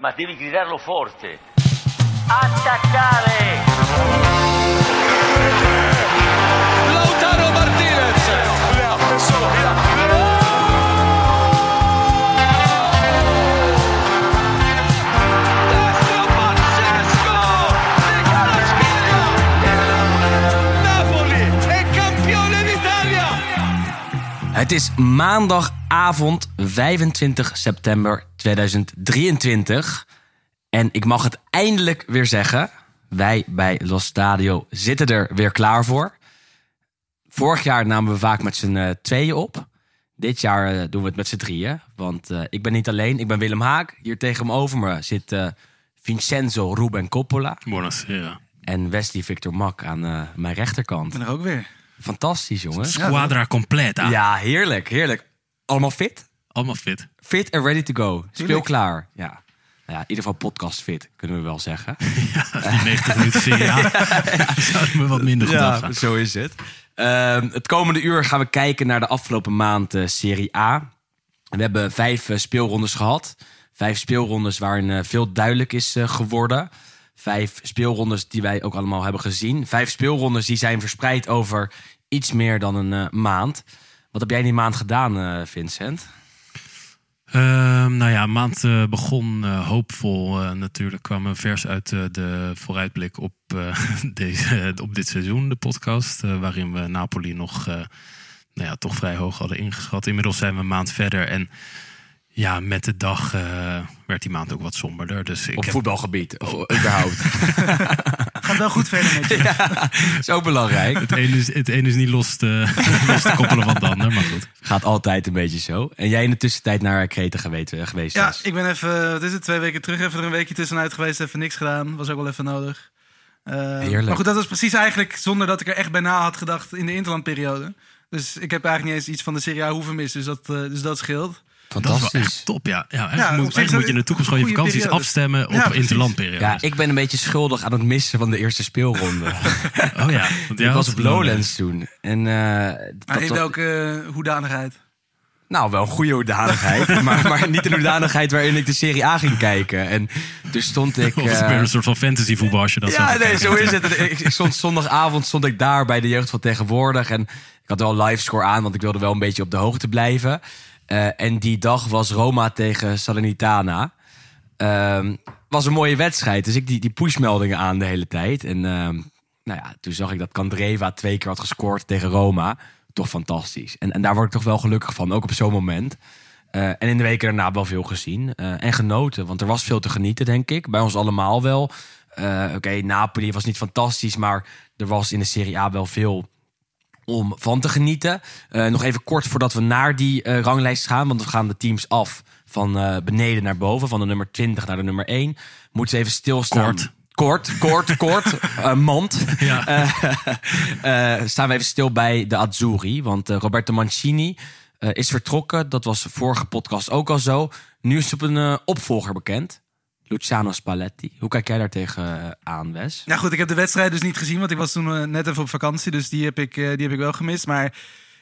ma devi gridarlo forte. Attaccare! Lautaro Martinez. Destro pazzesco di Kvaratskhelia. Napoli è campione d'Italia. Het is maandagavond 25 september 2023. En ik mag het eindelijk weer zeggen. Wij bij Los Stadio zitten er weer klaar voor. Vorig jaar namen we vaak met z'n eh, tweeën op. Dit jaar eh, doen we het met z'n drieën. Want eh, ik ben niet alleen, ik ben Willem Haak. Hier tegenover me zit eh, Vincenzo Ruben Coppola. Buonasera. En Wesley Victor Mak aan eh, mijn rechterkant. ben er ook weer. Fantastisch, jongen. Squadra completa. Ja, heerlijk, heerlijk. Allemaal fit? Allemaal fit. Fit and ready to go. Speel klaar. Ja. Nou ja, in ieder geval podcast fit, kunnen we wel zeggen. Die 90 minuten serie. Zou ik me wat minder afgaan. zo is het. Ehm, het komende uur gaan we kijken naar de afgelopen maand eh, Serie A. We hebben vijf eh, speelrondes gehad. Vijf speelrondes waarin eh, veel duidelijk is geworden. Vijf speelrondes die wij ook allemaal hebben gezien. Vijf speelrondes die zijn verspreid over iets meer dan een maand. Wat heb jij die maand gedaan, eh, Vincent? Ehm, nou ja, maand eh, begon eh, hoopvol. Natuurlijk kwamen vers uit de vooruitblik op, deze, op dit seizoen, de podcast. waarin we Napoli nog nou ja, toch vrij hoog hadden ingeschat. Inmiddels zijn we een maand verder. En ja, met de dag eh, werd die maand ook wat somberder. Dus ik Op heb voetbalgebied, of überhaupt. Gaat wel goed verder met je. Zo belangrijk. het een is, het een is niet los te, los te koppelen van het ander. Maar goed. Gaat altijd een beetje zo. En jij in de tussentijd naar Kreta geweest, eh, geweest Ja, was. ik ben even, wat is het, twee weken terug even er een weekje tussenuit geweest. Even niks gedaan. Was ook wel even nodig. Eh, Heerlijk. Maar goed, dat was precies eigenlijk zonder dat ik er echt bij na had gedacht in de interlandperiode. Dus ik heb eigenlijk niet eens iets van de Serie A hoeven missen. Dus dat, dus dat scheelt. Dat is wel Fantastisch. echt top, ja. ja, moet, eigenlijk moet je in de toekomst gewoon je vakanties afstemmen op Ja, precies. interlandperiodes. Ja, ik ben een beetje schuldig aan het missen van de eerste speelronde. Oh ja, want ik was op Lowlands toen. En, eh, Maar dat in welke uh, hoedanigheid? Nou, wel een goede hoedanigheid. maar, maar niet een hoedanigheid waarin ik de Serie A ging kijken. En toen stond ik... Of het eh, weer een soort van fantasy voetbal als je dat ja, zo nee, zo is het. Ik, ik stond zondagavond stond ik daar bij de jeugd van tegenwoordig. En ik had wel live score aan, want ik wilde wel een beetje op de hoogte blijven. Eh, en die dag was Roma tegen Salernitana. Ehm, was een mooie wedstrijd. Dus ik die, die pushmeldingen aan de hele tijd. En ehm, nou ja, toen zag ik dat Candreva twee keer had gescoord tegen Roma. Toch fantastisch. En, en daar word ik toch wel gelukkig van, ook op zo'n moment. Eh, en in de weken daarna wel veel gezien eh, en genoten. Want er was veel te genieten, denk ik. Bij ons allemaal wel. Oké, Napoli was niet fantastisch, maar er was in de Serie A wel veel om van te genieten. Eh, nog even kort voordat we naar die eh, ranglijst gaan. Want we gaan de teams af van eh, beneden naar boven. Van de nummer 20 naar de nummer 1. Moeten we even stilstaan. Kort. Kort, kort, kort. Mand. Ja. Staan we even stil bij de Azzurri. Want Roberto Mancini is vertrokken. Dat was vorige podcast ook al zo. Nu is op een opvolger bekend. Luciano Spalletti. Hoe kijk jij daar tegen aan, Wes? Nou goed, ik heb de wedstrijd dus niet gezien, want ik was toen eh, net even op vakantie. Dus die heb ik, eh, die heb ik wel gemist. Maar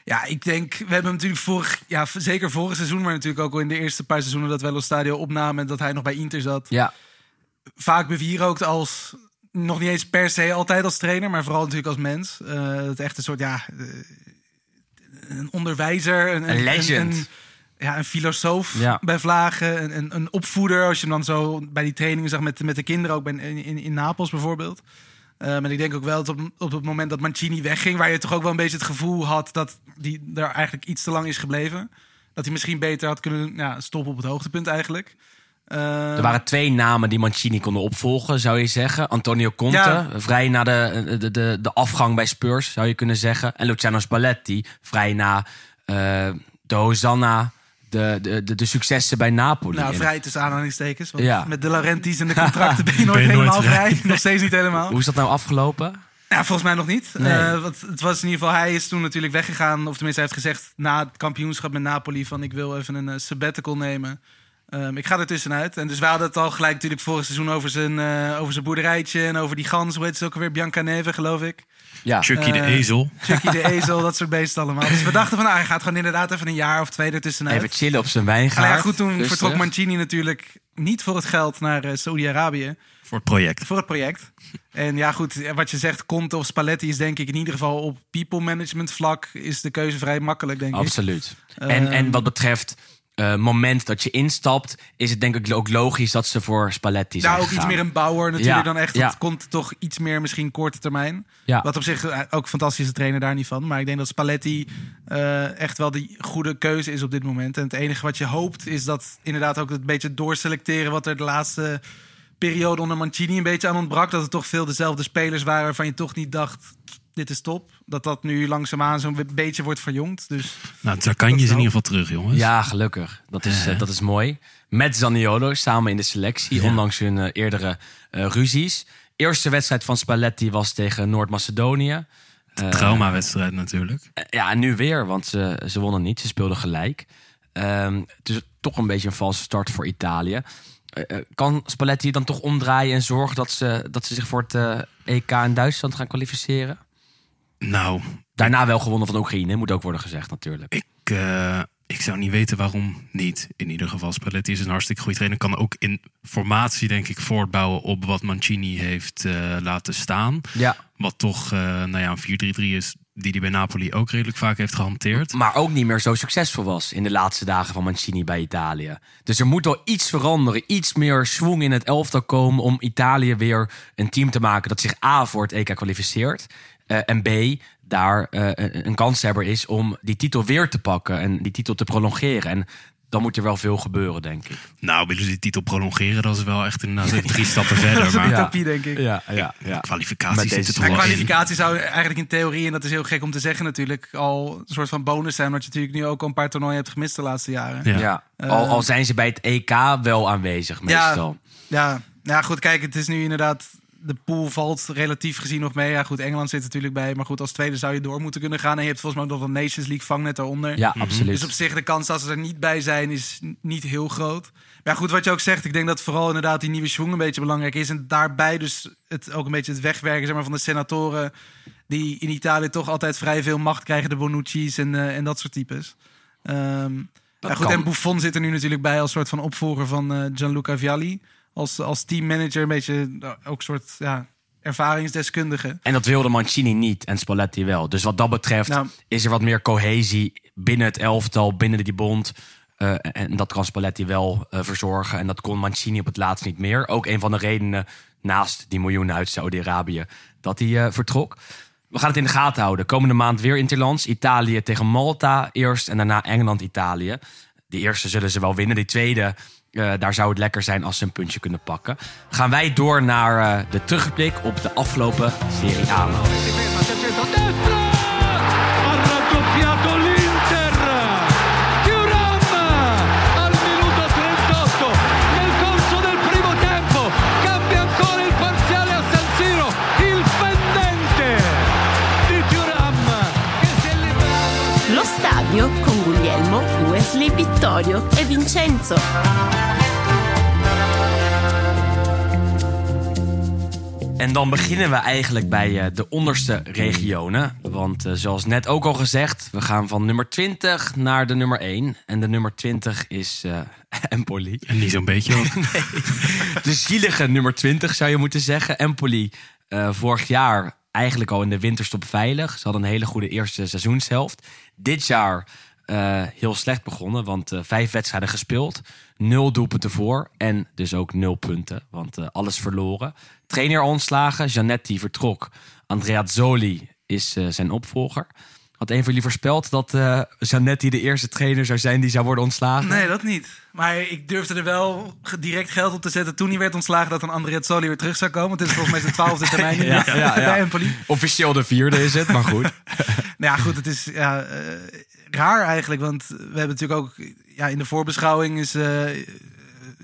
ja, ik denk, we hebben hem natuurlijk vorig, ja, zeker vorig seizoen, maar natuurlijk ook al in de eerste paar seizoenen dat wij Los Stadio opnamen en dat hij nog bij Inter zat. Ja, Vaak bewierookt als, nog niet eens per se altijd als trainer, maar vooral natuurlijk als mens. Eh het echt een soort, ja, een onderwijzer. Een, Een legend. Een, ja, een filosoof Ja. bij Vlagen, een, een, een opvoeder. Als je hem dan zo bij die trainingen zag met, met de kinderen, ook bij, in, in, in Napels bijvoorbeeld. Eh, maar ik denk ook wel dat op, op het moment dat Mancini wegging, waar je toch ook wel een beetje het gevoel had dat die er eigenlijk iets te lang is gebleven. Dat hij misschien beter had kunnen ja, stoppen op het hoogtepunt eigenlijk. Eh, er waren twee namen die Mancini konden opvolgen, zou je zeggen. Antonio Conte, Ja. vrij na de, de, de, de afgang bij Spurs, zou je kunnen zeggen. En Luciano Spalletti, vrij na eh, de Hosanna, de, de, de, de successen bij Napoli. Nou, vrij tussen aanhalingstekens. Want Ja. met de Laurentiis en de contracten ben je nooit Ben je nooit helemaal vrij. vrij. Nog steeds niet helemaal. Hoe is dat nou afgelopen? Ja, volgens mij nog niet. Nee. Eh, want het was in ieder geval, hij is toen natuurlijk weggegaan. Of tenminste, hij heeft gezegd na het kampioenschap met Napoli: van ik wil even een eh, sabbatical nemen. Ehm, ik ga er tussenuit. En dus wij hadden het al gelijk natuurlijk vorig seizoen over zijn, eh, over zijn boerderijtje en over die gans. Hoe heet ze ook alweer? Bianca Neve, geloof ik. Ja, Chucky de Eh, ezel. Chucky de ezel, dat soort beesten allemaal. Dus we dachten van, nou, hij gaat gewoon inderdaad even een jaar of twee ertussenuit. even chillen op zijn wijngaard. ja, goed, toen Rustig. vertrok Mancini natuurlijk niet voor het geld naar uh, Saudi-Arabië. Voor het project. Voor het project. En ja, goed, wat je zegt, Conte of Spalletti is denk ik in ieder geval op people management vlak is de keuze vrij makkelijk, denk Absoluut. ik. Absoluut. En, en Ehm, wat betreft uh, moment dat je instapt, is het denk ik ook logisch dat ze voor Spalletti zijn Nou, ook iets meer een bouwer natuurlijk Ja, dan echt. ja. Het komt toch iets meer misschien korte termijn. Ja. Wat op zich eh, ook fantastische trainer daar niet van. Maar ik denk dat Spalletti eh, echt wel die goede keuze is op dit moment. En het enige wat je hoopt is dat inderdaad ook het beetje doorselecteren wat er de laatste periode onder Mancini een beetje aan ontbrak. Dat het toch veel dezelfde spelers waren waarvan je toch niet dacht, dit is top. Dat dat nu langzaamaan zo'n beetje wordt verjongd. Dus Nou, daar kan je ze in ieder geval terug, jongens. Ja, gelukkig. Dat is, dat is mooi. Met Zaniolo samen in de selectie, Ja. ondanks hun eh, eerdere eh, ruzies. Eerste wedstrijd van Spalletti was tegen Noord-Macedonië. Eh, Traumawedstrijd natuurlijk. Ja, en nu weer, want ze, ze wonnen niet. Ze speelden gelijk. Ehm, dus toch een beetje een valse start voor Italië. Kan Spalletti dan toch omdraaien en zorgen dat ze, dat ze zich voor het EK in Duitsland gaan kwalificeren? Nou, Daarna wel gewonnen van Oekraïne, moet ook worden gezegd natuurlijk. ik, eh, ik zou niet weten waarom niet. In ieder geval, Spalletti is een hartstikke goede trainer. Kan ook in formatie, denk ik, voortbouwen op wat Mancini heeft eh, laten staan. Ja, Wat toch eh, nou ja, een 4-3-3 is die hij bij Napoli ook redelijk vaak heeft gehanteerd. maar ook niet meer zo succesvol was in de laatste dagen van Mancini bij Italië. Dus er moet wel iets veranderen, iets meer swing in het elftal komen om Italië weer een team te maken dat zich A voor het EK kwalificeert eh, en B daar eh, een, een kanshebber is om die titel weer te pakken en die titel te prolongeren. En dan moet er wel veel gebeuren, denk ik. Nou, willen ze die titel prolongeren? Dat is wel echt inderdaad drie stappen verder. dat is een Maar denk ik. Ja, ja, ja. kwalificatie zit er Ja, zou eigenlijk in theorie, en dat is heel gek om te zeggen natuurlijk, al een soort van bonus zijn. Omdat je natuurlijk nu ook al een paar toernooien hebt gemist de laatste jaren. Ja. Ja. Al, al zijn ze bij het EK wel aanwezig, meestal. Ja, ja, goed, kijk, het is nu inderdaad... De pool valt relatief gezien nog mee. Ja, goed, Engeland zit er natuurlijk bij. Maar goed, als tweede zou je door moeten kunnen gaan. En je hebt volgens mij ook nog een Nations League vangnet daaronder. Ja, absoluut. Dus op zich, de kans dat ze er niet bij zijn, is niet heel groot. Maar ja, goed, wat je ook zegt, ik denk dat vooral inderdaad die nieuwe schwung een beetje belangrijk is. En daarbij dus het, ook een beetje het wegwerken zeg maar, van de senatoren... die in Italië toch altijd vrij veel macht krijgen, de Bonucci's en, eh, en dat soort types. Ehm, ja, goed, kan. en Buffon zit er nu natuurlijk bij als soort van opvolger van eh, Gianluca Vialli. Als, als teammanager, een beetje eh, ook soort ja, ervaringsdeskundige. En dat wilde Mancini niet en Spalletti wel. Dus wat dat betreft Nou. is er wat meer cohesie binnen het elftal, binnen die bond. Eh, en dat kan Spalletti wel eh, verzorgen. En dat kon Mancini op het laatst niet meer. Ook een van de redenen, naast die miljoenen uit Saudi-Arabië, dat hij vertrok. We gaan het in de gaten houden. Komende maand weer Interlands. Italië tegen Malta eerst en daarna Engeland-Italië. De eerste zullen ze wel winnen. Die tweede, eh, daar zou het lekker zijn als ze een puntje kunnen pakken. Gaan wij door naar eh, de terugblik op de afgelopen Serie A. Vittorio e Vincenzo. En dan beginnen we eigenlijk bij eh, de onderste regionen. Want eh, zoals net ook al gezegd, we gaan van nummer 20 naar de nummer 1. En de nummer 20 is eh Empoli. En niet zo'n beetje ook. De zielige nummer 20 zou je moeten zeggen. Empoli, eh, vorig jaar eigenlijk al in de winterstop veilig. Ze hadden een hele goede eerste seizoenshelft. Dit jaar eh, heel slecht begonnen, want eh, vijf wedstrijden gespeeld. Nul doelpunten voor en dus ook nul punten, want eh, alles verloren. Trainer ontslagen, Janetti vertrok. Andrea Zoli is zijn opvolger. Had een van jullie voorspeld dat eh Zanetti de eerste trainer zou zijn die zou worden ontslagen? Nee, dat niet. Maar ik durfde er wel direct geld op te zetten toen hij werd ontslagen dat een Andrea Zoli weer terug zou komen. Want dit is volgens mij zijn twaalfde termijn Ja, ja, ja. bij Empoli. Officieel de vierde is het, maar goed. Nou ja, goed, het is ja, raar eigenlijk. Want we hebben natuurlijk ook ja, in de voorbeschouwing is, eh, is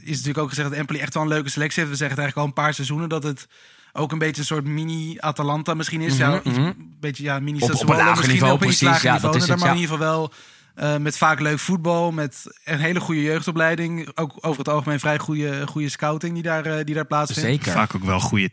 natuurlijk ook gezegd dat Empoli echt wel een leuke selectie heeft. We zeggen het eigenlijk al een paar seizoenen dat het ook een beetje een soort mini-Atalanta misschien is. ja, iets, een beetje ja, mini Op- op een lager misschien niveau, op een iets precies. lager Ja, niveau. dat is het, maar in ja. ieder geval wel eh, met vaak leuk voetbal, met een hele goede jeugdopleiding. Ook over het algemeen vrij goede, goede scouting die daar, eh, die daar plaatsvindt. Zeker. Vaak ook wel goede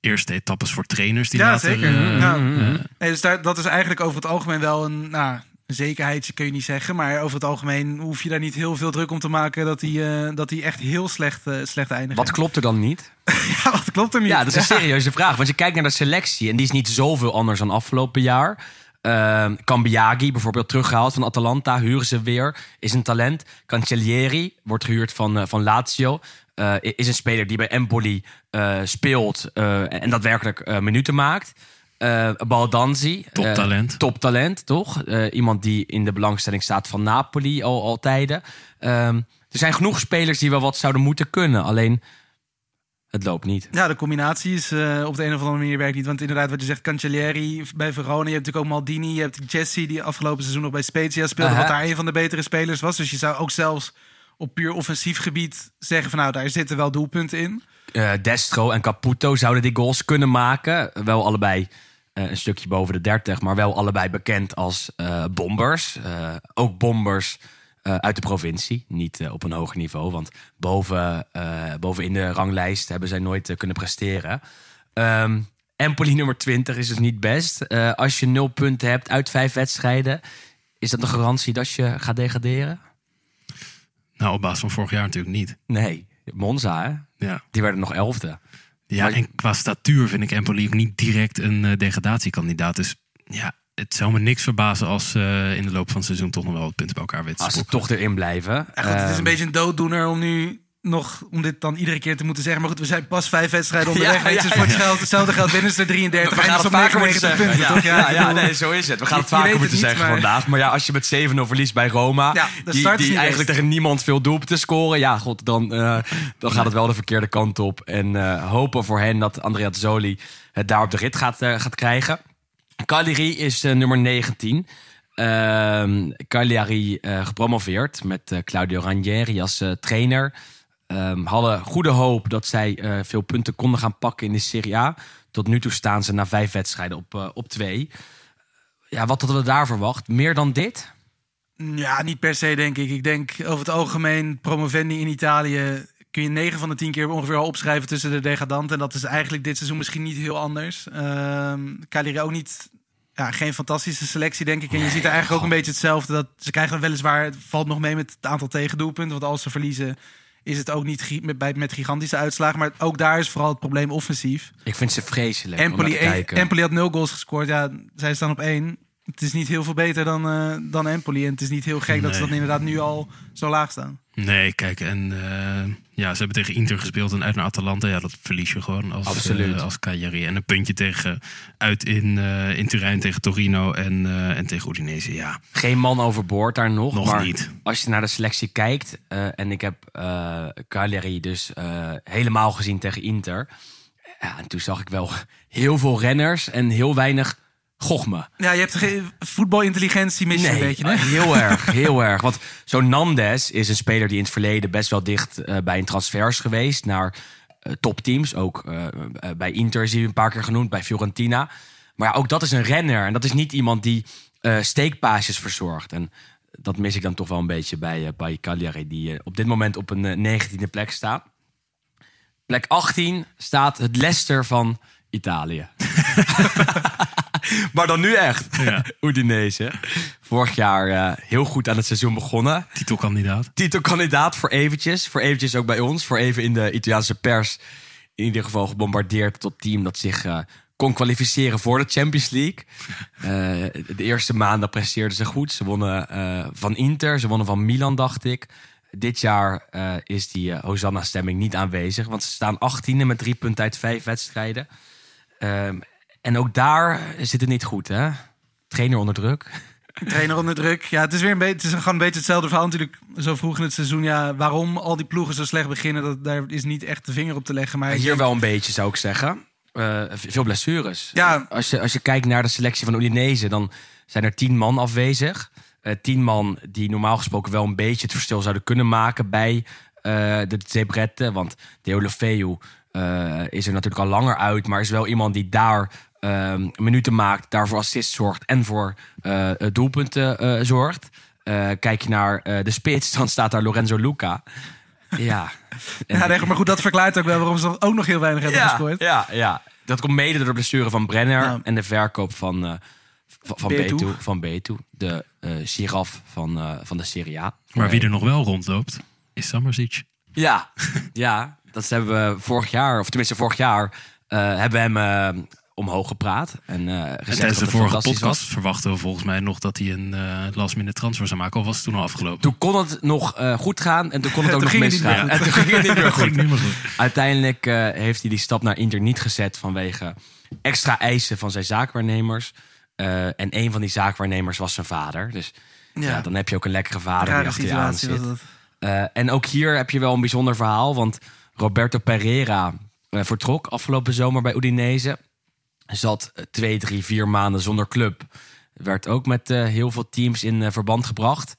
eerste etappes voor trainers die Ja, later... zeker. Ja. Nee, dus daar, dat is eigenlijk over het algemeen wel een, nou, een zekerheidje kun je niet zeggen. Maar over het algemeen hoef je daar niet heel veel druk om te maken dat hij, eh, dat hij echt heel slecht, eh, slecht eindigt. Wat klopt er dan niet? Ja, wat klopt er niet? Ja, dat is een serieuze vraag. Want je kijkt naar de selectie en die is niet zoveel anders dan afgelopen jaar. Uh, Cambiagi, bijvoorbeeld teruggehaald van Atalanta, huren ze weer, is een talent. Cancellieri wordt gehuurd van, eh, van Lazio. is een speler die bij Empoli speelt en daadwerkelijk minuten maakt. Eh Baldanzi. eh, Toptalent. toptalent, toch? Eh, iemand die in de belangstelling staat van Napoli al, al tijden. Ehm, er zijn genoeg spelers die wel wat zouden moeten kunnen. Alleen, het loopt niet. Ja, de combinatie is eh, op de een of andere manier werkt niet. Want inderdaad, wat je zegt, Cancellieri bij Verona. Je hebt natuurlijk ook Maldini. Je hebt Jesse, die afgelopen seizoen nog bij Spezia speelde. Wat daar een van de betere spelers was. Dus je zou ook zelfs op puur offensief gebied zeggen van... nou, daar zitten wel doelpunten in. Eh, Destro en Caputo zouden die goals kunnen maken. Wel allebei een stukje boven de 30, maar wel allebei bekend als eh, bombers. Eh, ook bombers eh, uit de provincie. Niet eh, op een hoger niveau, want boven, eh, boven in de ranglijst hebben zij nooit eh, kunnen presteren. Ehm Empoli nummer 20 is dus niet best. Eh, als je nul punten hebt uit vijf wedstrijden, is dat een garantie dat je gaat degraderen? Nou, op basis van vorig jaar natuurlijk niet. Nee, Monza, hè? Ja, die werden nog elfde. Ja Maar- en qua statuur vind ik Empoli ook niet direct een eh, degradatiekandidaat. Dus ja, het zou me niks verbazen als eh, in de loop van het seizoen toch nog wel wat punten bij elkaar weten te Als ze toch erin blijven. Goed, het is Ehm, een beetje een dooddoener om nu nog om dit dan iedere keer te moeten zeggen. Maar goed, we zijn pas vijf wedstrijden onderweg. Ja, ja, voor het geld, hetzelfde geld winnen ze er 33. We gaan het vaker moeten 99 zeggen. punten, Ja, toch? ja, ja, nee, zo is het. We gaan het vaker moeten niet, zeggen maar- vandaag. Maar ja, als je met 7-0 verliest bij Roma, die, die eigenlijk best. tegen niemand veel doelpunten scoren, ja, god, dan, eh, dan gaat het wel de verkeerde kant op. En eh, hopen voor hen dat Andrea Zoli het daar op de rit gaat, eh, gaat krijgen. Cagliari is nummer 19. Ehm Cagliari gepromoveerd met Claudio Ranieri als trainer. Ehm, hadden goede hoop dat zij eh, veel punten konden gaan pakken in de Serie A. Tot nu toe staan ze na vijf wedstrijden op, eh, op twee. Ja, wat hadden we daar verwacht? Meer dan dit? Ja, niet per se denk ik. Ik denk over het algemeen promovendi in Italië kun je 9 van de 10 keer ongeveer al opschrijven tussen de degradanten. En dat is eigenlijk dit seizoen misschien niet heel anders. Ehm Cagliari ook niet, ja, geen fantastische selectie denk ik. En je ziet er eigenlijk ook een beetje hetzelfde. Dat ze krijgen weliswaar, het valt nog mee met het aantal tegendoelpunten. Want als ze verliezen is het ook niet met, bij- met gigantische uitslagen. Maar ook daar is vooral het probleem offensief. Ik vind ze vreselijk om Empoli, te kijken. Empoli had nul goals gescoord. Ja, zij staan op één. Het is niet heel veel beter dan, eh, dan Empoli. En het is niet heel gek dat ze dan inderdaad nu al zo laag staan. Nee, kijk, en eh, ja, ze hebben tegen Inter gespeeld en uit naar Atalanta. Ja, dat verlies je gewoon als, Absoluut. eh, als Cagliari. En een puntje tegen, uit in, eh, in Turijn tegen Torino en, en tegen Udinese. Ja, Geen man overboord daar nog. Nog maar niet. Als je naar de selectie kijkt, en ik heb Cagliari dus helemaal gezien tegen Inter. Ja, en toen zag ik wel heel veel renners en heel weinig gochme. Ja, je hebt geen voetbalintelligentie mis je een beetje. Hè? heel erg, heel erg. Want zo'n Nandes is een speler die in het verleden best wel dicht eh, bij een transfer is geweest naar eh, topteams. Ook eh, bij Inter is hij een paar keer genoemd, bij Fiorentina. Maar ja, ook dat is een renner en dat is niet iemand die steekpaasjes verzorgt. En dat mis ik dan toch wel een beetje bij, bij Cagliari, die op dit moment op een eh, 19e plek staat. Plek 18 staat het Leicester van Italië. maar dan nu echt. Ja. Udinese. Vorig jaar eh, heel goed aan het seizoen begonnen. titelkandidaat. Titelkandidaat voor eventjes. Voor eventjes ook bij ons. Voor even in de Italiaanse pers. In ieder geval gebombardeerd tot team dat zich eh, kon kwalificeren voor de Champions League. Eh, de eerste maanden presteerden ze goed. Ze wonnen van Inter, ze wonnen van Milan, dacht ik. Dit jaar is die Hosanna-stemming niet aanwezig. Want ze staan 18e met drie punten uit vijf wedstrijden. Ehm, en ook daar zit het niet goed, hè? Trainer onder druk. Trainer onder druk. Ja, het is weer een beetje, het is gewoon een beetje hetzelfde verhaal natuurlijk. Zo vroeg in het seizoen. Ja, waarom al die ploegen zo slecht beginnen, dat, daar is niet echt de vinger op te leggen. Maar Hier denk- wel een beetje, zou ik zeggen. Eh, veel blessures. Ja. Als, je, als je kijkt naar de selectie van Udinese, dan zijn er tien man afwezig. Eh, tien man die normaal gesproken wel een beetje het verschil zouden kunnen maken bij eh, de Zebrette. Want Deulofeu eh is er natuurlijk al langer uit, maar is wel iemand die daar ehm, minuten maakt, daarvoor assist zorgt en voor eh, doelpunten eh, zorgt. Eh, kijk je naar eh, de spits, dan staat daar Lorenzo Luca. Ja. Ja, nee, maar goed, dat verklaart ook wel waarom ze ook nog heel weinig hebben ja, gescoord. Ja, ja. Dat komt mede door de blessure van Brenner Ja. en de verkoop van, eh, Van, Betu. Betu. Van Betu. De eh giraf van, eh, van de Serie A. Maar wie er nog wel rondloopt, is Samarzic. Ja, ja, dat hebben we vorig jaar, of tenminste vorig jaar, eh, hebben we hem eh, omhoog gepraat. En, dat tijdens de vorige podcast was. verwachten we volgens mij nog dat hij een eh last minute transfer zou maken. Of was het toen al afgelopen? Toen kon het nog eh, goed gaan en toen kon het ook nog misgaan. En toen ging het niet meer goed. niet meer goed. Uiteindelijk heeft hij die stap naar Inter niet gezet vanwege extra eisen van zijn zaakwaarnemers. En een van die zaakwaarnemers was zijn vader. Dus ja. dan heb je ook een lekkere vader die achter je aan zit. en ook hier heb je wel een bijzonder verhaal. Want Roberto Pereira vertrok afgelopen zomer bij Udinese. Zat eh, twee, drie, vier maanden zonder club. Werd ook met eh, heel veel teams in eh, verband gebracht.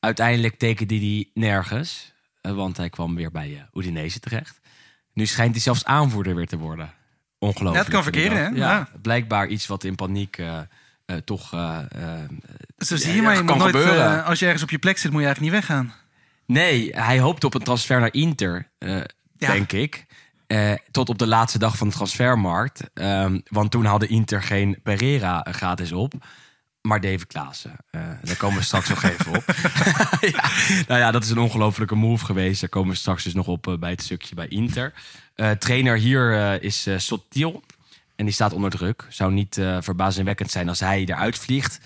Uiteindelijk tekende hij nergens. want hij kwam weer bij Udinese terecht. Nu schijnt hij zelfs aanvoerder weer te worden. Ongelooflijk. Het kan verkeren, hè? Ja, Ja. Blijkbaar iets wat in paniek toch... Zo zie je maar, je moet nooit, als je ergens op je plek zit, moet je eigenlijk niet weggaan. Nee, hij hoopte op een transfer naar Inter, Ja. denk ik. Eh, tot op de laatste dag van de transfermarkt. Ehm, want toen hadden Inter geen Pereira gratis op. Maar David Klaassen. Eh, daar komen we straks nog even op. ja, nou ja, dat is een ongelofelijke move geweest. Daar komen we straks dus nog op eh, bij het stukje bij Inter. Trainer hier is Sotil. En die staat onder druk. Zou niet verbazingwekkend zijn als hij eruit vliegt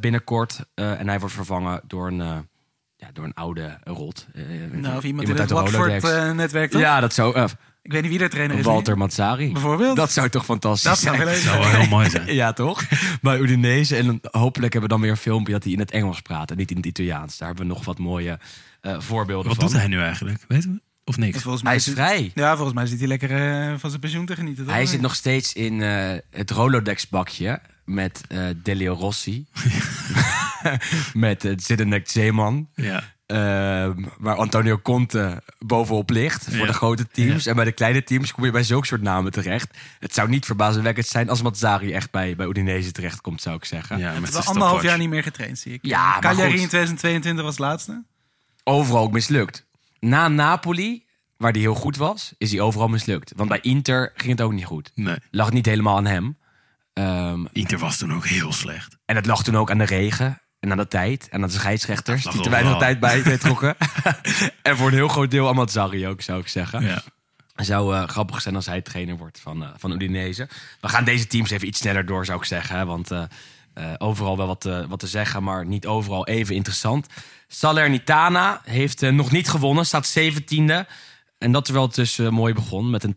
binnenkort. En hij wordt vervangen door een, ja, door een oude rot. Nou, of iemand, in uit het. Watford-netwerk? Ja, dat zou... eh, Ik weet niet wie de trainer is. Walter. Mazzari. Bijvoorbeeld? Dat zou toch fantastisch Dat zou zijn? leuk zou wel heel mooi zijn. Ja, toch? Bij Udinese. En hopelijk hebben we dan weer een filmpje dat hij in het Engels praat en niet in het Italiaans. Daar hebben we nog wat mooie eh, voorbeelden Wat van. doet hij nu eigenlijk? Weten we? Of niks? Volgens mij Hij is zit- vrij. Ja, volgens mij zit hij lekker eh, van zijn pensioen te genieten. Hij zit nog steeds in eh, het Rolodex-bakje met eh Delio Rossi. met uh, Zidane Zeeman. Ja. Ehm, waar Antonio Conte bovenop ligt voor Ja. de grote teams. En bij de kleine teams kom je bij zulke soort namen terecht. Het zou niet verbazingwekkend zijn als Mazzari echt bij, bij Udinese terechtkomt, zou ik zeggen. ja, met anderhalf jaar niet meer getraind, zie ik. Ja, Cagliari in 2022 was laatste. Overal ook mislukt. Na Napoli, waar hij heel goed was, is hij overal mislukt. Want bij Inter ging het ook niet goed. Nee. Lag niet helemaal aan hem. Ehm, Inter was toen ook heel slecht. en het lag toen ook aan de regen. En aan de tijd. En aan de scheidsrechters. Die te weinig tijd bij betrokken. en voor een heel groot deel Mazzari ook, zou ik zeggen. Ja. Zou eh, grappig zijn als hij trainer wordt van, eh, van Udinese. We gaan deze teams even iets sneller door, zou ik zeggen. Hè? Want eh, eh, overal wel wat, eh, wat te zeggen, maar niet overal even interessant. Salernitana heeft nog niet gewonnen, staat 17e. En dat terwijl het dus eh, mooi begon met een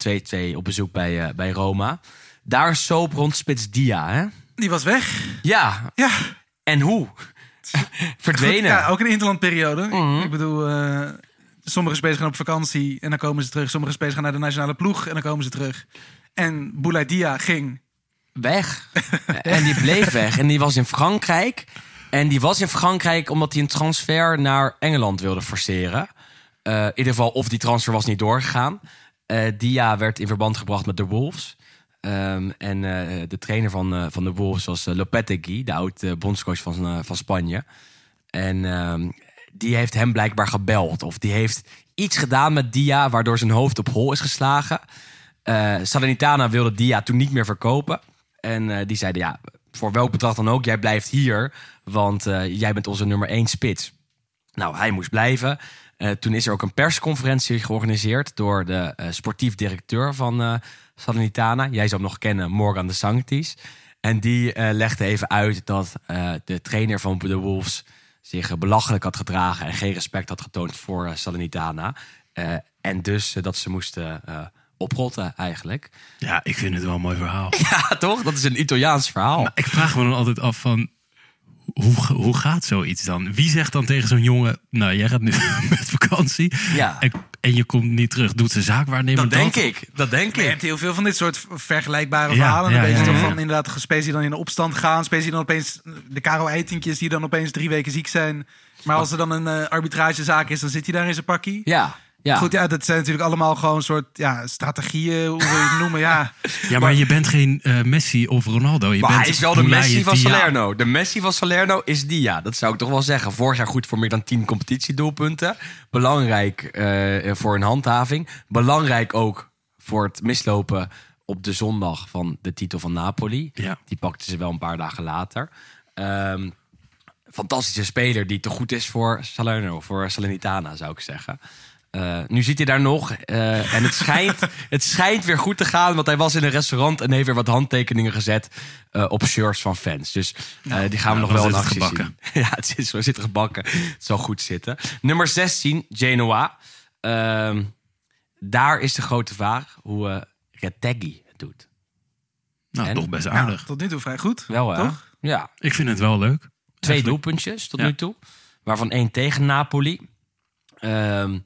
2-2 op bezoek bij, eh, bij Roma. Daar soap rond Spits Dia, hè? Die was weg. Ja, Ja, en hoe? Verdwenen. ja, ook in de interlandperiode. Mhm. Ik bedoel, eh, sommige spelers gaan op vakantie en dan komen ze terug. Sommige spelers gaan naar de nationale ploeg en dan komen ze terug. En Bouladia ging. weg. en die bleef weg. En die was in Frankrijk. En die was in Frankrijk omdat hij een transfer naar Engeland wilde forceren. Eh, in ieder geval, of die transfer was niet doorgegaan. Eh Dia werd in verband gebracht met de Wolves. Ehm, en eh, de trainer van, eh, van de Wolves was uh, Lopetegui, de oud bondscoach van, van Spanje. En ehm, die heeft hem blijkbaar gebeld. Of die heeft iets gedaan met Dia, waardoor zijn hoofd op hol is geslagen. Salernitana wilde Dia toen niet meer verkopen. En die zeiden, ja, voor welk bedrag dan ook, jij blijft hier. Want jij bent onze nummer één spits. Nou, hij moest blijven. Toen is er ook een persconferentie georganiseerd door de sportief directeur van Salernitana. Jij zou hem nog kennen, Morgan de Sanctis. En die eh, legde even uit dat eh, de trainer van de Wolves zich belachelijk had gedragen en geen respect had getoond voor eh, Salernitana. Eh, en dus dat ze moesten oprotten eigenlijk. ja, ik vind het wel een mooi verhaal. Ja, toch? Dat is een Italiaans verhaal. Maar ik vraag me dan altijd af van... Hoe, hoe gaat zoiets dan? Wie zegt dan tegen zo'n jongen... Nou, jij gaat nu met vakantie. Ja. En, en je komt niet terug. Doet ze zaakwaarnemer dat denk ik. Dat denk Je ik. hebt heel veel van dit soort vergelijkbare Ja, verhalen. ja, een beetje ja, toch ja. van inderdaad die dan in de opstand gaan. Spelers die dan opeens, de Karel Eitinkjes die dan opeens drie weken ziek zijn. Maar als er dan een eh, arbitragezaak is, dan zit hij daar in zijn pakkie. Ja, ja. Goed, ja, dat zijn natuurlijk allemaal gewoon soort ja, strategieën, hoe wil je het noemen. Ja, Ja, maar, je bent geen eh, Messi of Ronaldo. Je Maar bent hij is wel de Messi van Dia. Salerno. De Messi van Salerno is Dia. Dat zou ik toch wel zeggen. Vorig jaar goed voor meer dan 10 competitiedoelpunten. Belangrijk eh, voor een handhaving. Belangrijk ook voor het mislopen op de zondag van de titel van Napoli. Ja. Die pakte ze wel een paar dagen later. Ehm, fantastische speler die te goed is voor Salerno, voor Salernitana zou ik zeggen. Eh, nu zit hij daar nog eh, en het schijnt, het schijnt weer goed te gaan, want hij was in een restaurant en heeft weer wat handtekeningen gezet eh, op shirts van fans. Dus eh, die gaan we nou, nog wel in zit actie gebakken. zien. Ja, het is zo zit gebakken. Het zal goed zitten. Nummer 16, Genoa. Ehm, daar is de grote vraag hoe eh Retegui het doet. Nou, En? toch best Ja, aardig. tot nu toe vrij goed. Wel? Toch? Ja, Ik vind het wel leuk. twee Eigenlijk. doelpuntjes tot Ja. nu toe. Waarvan één tegen Napoli. Ehm,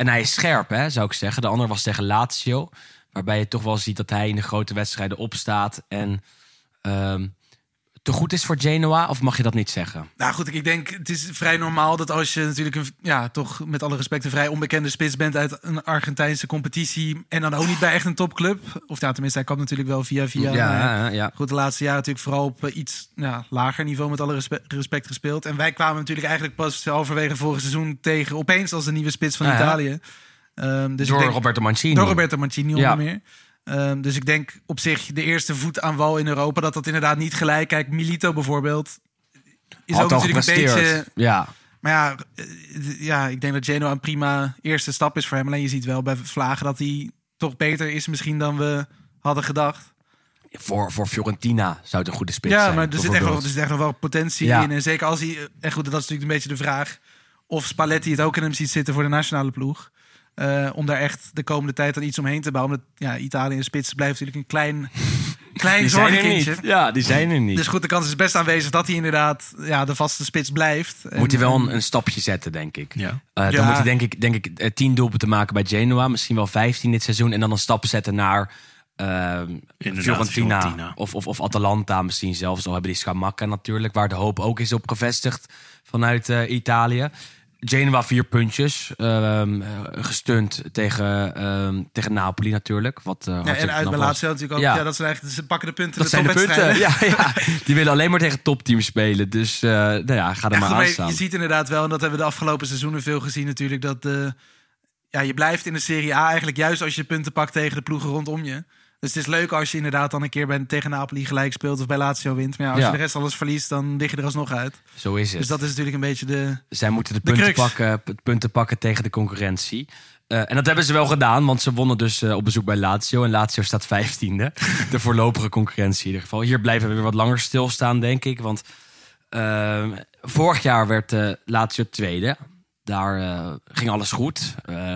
en hij is scherp, hè, zou ik zeggen. De ander was tegen Lazio. Waarbij je toch wel ziet dat hij in de grote wedstrijden opstaat. En ehm, te goed is voor Genoa? Of mag je dat niet zeggen? Nou goed, ik- denk het is vrij normaal dat als je natuurlijk een, ja, toch met alle respect een vrij onbekende spits bent uit een Argentijnse competitie en dan ook niet bij echt een topclub. Of ja, tenminste, hij kwam natuurlijk wel via via. ja, maar ja. Goed, de laatste jaren natuurlijk vooral op eh, iets ja, lager niveau met alle respe- respect gespeeld. En wij kwamen natuurlijk eigenlijk pas halverwege vorig seizoen tegen opeens als de nieuwe spits van Ja. Italië. Ehm, dus Door denk, Roberto Mancini. door Roberto Mancini onder meer. Ehm, dus ik denk op zich de eerste voet aan wal in Europa dat dat inderdaad niet gelijk. Kijk, Milito bijvoorbeeld is Had ook natuurlijk een beetje. Ja, Maar ja, eh, ja, ik denk dat Genoa een prima eerste stap is voor hem. Alleen je ziet wel bij Vlagen dat hij toch beter is misschien dan we hadden gedacht. voor, voor Fiorentina zou het een goede spits ja, zijn. maar er zit, echt wel, er zit echt nog wel potentie Ja. in. En zeker als hij, en goed, dat is natuurlijk een beetje de vraag of Spalletti het ook in hem ziet zitten voor de nationale ploeg. Eh, om daar echt de komende tijd dan iets omheen te bouwen. Omdat ja, Italië in spits blijft natuurlijk een klein, klein Die zijn er zorgenkindje. niet. Ja, die zijn er niet. Dus goed, de kans is best aanwezig dat hij inderdaad ja, de vaste spits blijft. moet hij wel en- een, een stapje zetten, denk ik. Ja. Eh, dan Ja. moet hij denk ik, denk ik eh, tien doelpunten maken bij Genoa. Misschien wel 15 dit seizoen. En dan een stap zetten naar ehm, Fiorentina. Fiorentina. Of, of, of Atalanta misschien zelfs. Al hebben die Scamacca natuurlijk. Waar de hoop ook is op gevestigd vanuit eh, Italië. Genoa vier puntjes. eh, gestund tegen, ehm, tegen Napoli natuurlijk. Wat, eh, Ja, en uit bij was. Lazio natuurlijk ook. Ja. Ja. dat zijn eigenlijk, ze pakken de punten. Dat zijn de punten. Ja, ja. Die willen alleen maar tegen topteams spelen. Dus eh, nou ja, ga er maar aan staan. je ziet inderdaad wel, en dat hebben we de afgelopen seizoenen veel gezien natuurlijk, dat ja, je blijft in de Serie A eigenlijk juist als je punten pakt tegen de ploegen rondom je. Dus het is leuk als je inderdaad dan een keer bij, tegen Napoli gelijk speelt of bij Lazio wint. Maar ja, als Ja. je de rest alles verliest, dan lig je er alsnog uit. Zo is het. Dus dat is natuurlijk een beetje de... Zij moeten de De punten, crux. pakken, punten pakken tegen de concurrentie. Eh, en dat hebben ze wel gedaan, want ze wonnen dus eh, op bezoek bij Lazio. En Lazio staat vijftiende. De voorlopige concurrentie in ieder geval. Hier blijven we weer wat langer stilstaan, denk ik. Want eh, vorig jaar werd Lazio tweede. Daar ging alles goed.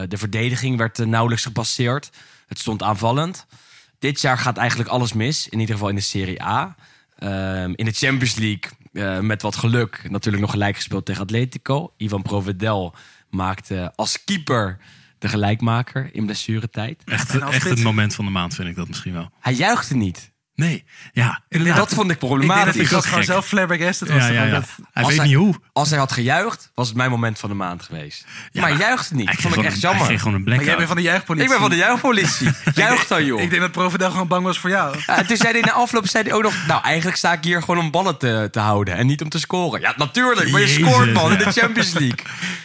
De verdediging werd nauwelijks gepasseerd. Het stond aanvallend. Dit jaar gaat eigenlijk alles mis. In ieder geval in de Serie A. Ehm, in de Champions League, eh, met wat geluk, natuurlijk nog gelijk gespeeld tegen Atletico. Ivan Provedel maakte als keeper de gelijkmaker in blessuretijd. Echt, echt het moment van de maand vind ik dat misschien wel. Hij juichte niet. Nee, ja. En inderdaad. dat vond ik Ik denk dat problematisch. ik ook gewoon zelf flabbergasted was. ja, ja, ervan ja. dat- Hij Als weet hij- niet hoe. Als hij had gejuicht, was het mijn moment van de maand geweest. maar hij juichte niet. Dat vond ik echt jammer. Hij kreeg gewoon een maar jij bent van de juichpolitie. Ik ben van de juichpolitie. Juich dan, joh. Ik denk dat Provedel gewoon bang was voor jou. En toen zei hij na afloop zei hij ook nog... Nou, eigenlijk sta ik hier gewoon om ballen te, te houden. En niet om te scoren. Ja, natuurlijk. Maar je Jezus, scoort, man, in de. Champions League.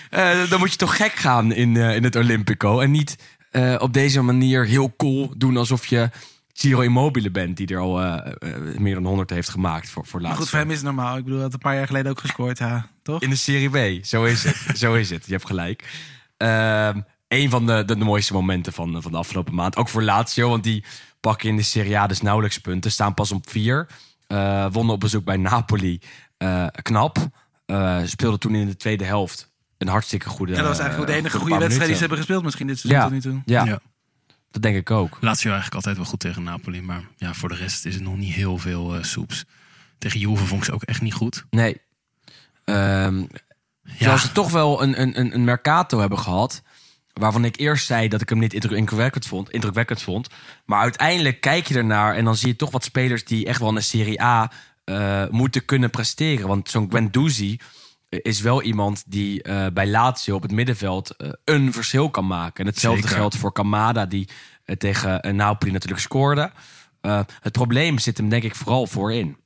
Eh, dan moet je toch gek gaan in, eh, in het Olympico. En niet eh, op deze manier heel cool doen alsof je... Ciro Immobile bent, die er al eh, eh, meer dan 100 heeft gemaakt voor, voor Maar laatst. goed, voor hem is het normaal. Ik bedoel, hij had een paar jaar geleden ook gescoord, ja. Toch? In de Serie B, zo is het. zo is het, je hebt gelijk. Ehm een van de, de, de mooiste momenten van, van de afgelopen maand. Ook voor Lazio, want die pakken in de Serie A dus nauwelijks punten. Staan pas op vier. Eh, wonnen op bezoek bij Napoli. Eh, knap. Eh speelden toen in de tweede helft een hartstikke goede... Ja, dat was eigenlijk de enige goede wedstrijd die ze hebben gespeeld misschien dit seizoen Ja, tot nu toe. ja, Ja. Dat denk ik ook. Lazio eigenlijk altijd wel goed tegen Napoli. Maar ja, voor de rest is het nog niet heel veel eh, soeps. Tegen Juve vond ik ze ook echt niet goed. Nee. Ehm Terwijl ze toch wel een, een, een, Mercato hebben gehad. Waarvan ik eerst zei dat ik hem niet indruk- indrukwekkend vond, indrukwekkend vond. Maar uiteindelijk kijk je ernaar en dan zie je toch wat spelers die echt wel in de Serie A eh, moeten kunnen presteren. Want zo'n Guendouzi is wel iemand die eh, bij Lazio op het middenveld eh, een verschil kan maken. En hetzelfde Zeker. geldt voor Kamada, die eh, tegen Napoli natuurlijk scoorde. Eh, het probleem zit hem denk ik vooral voorin.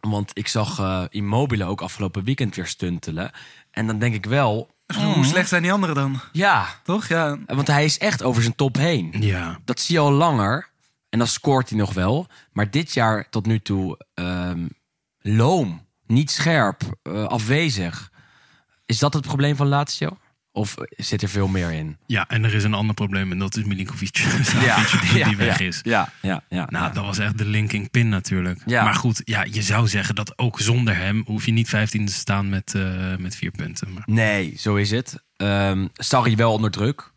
Want ik zag eh, Immobile ook afgelopen weekend weer stuntelen. En dan denk ik wel, Hoe slecht zijn die anderen dan? ja, Toch? Ja. want hij is echt over zijn top heen. Ja, Dat zie je al langer. En dan scoort hij nog wel. Maar dit jaar tot nu toe ehm, loom, niet scherp, eh, afwezig. Is dat het probleem van Lazio? Of zit er veel meer in? Ja, en er is een ander probleem en dat is Milinkovic Savic, die, die weg ja, is. Ja, ja, ja. Nou, ja. dat was echt de linking pin natuurlijk. Ja. Maar goed, ja, je zou zeggen dat ook zonder hem hoef je niet 15 te staan met, eh, met vier punten. Maar Nee, zo is het. Ehm Sarri wel onder druk.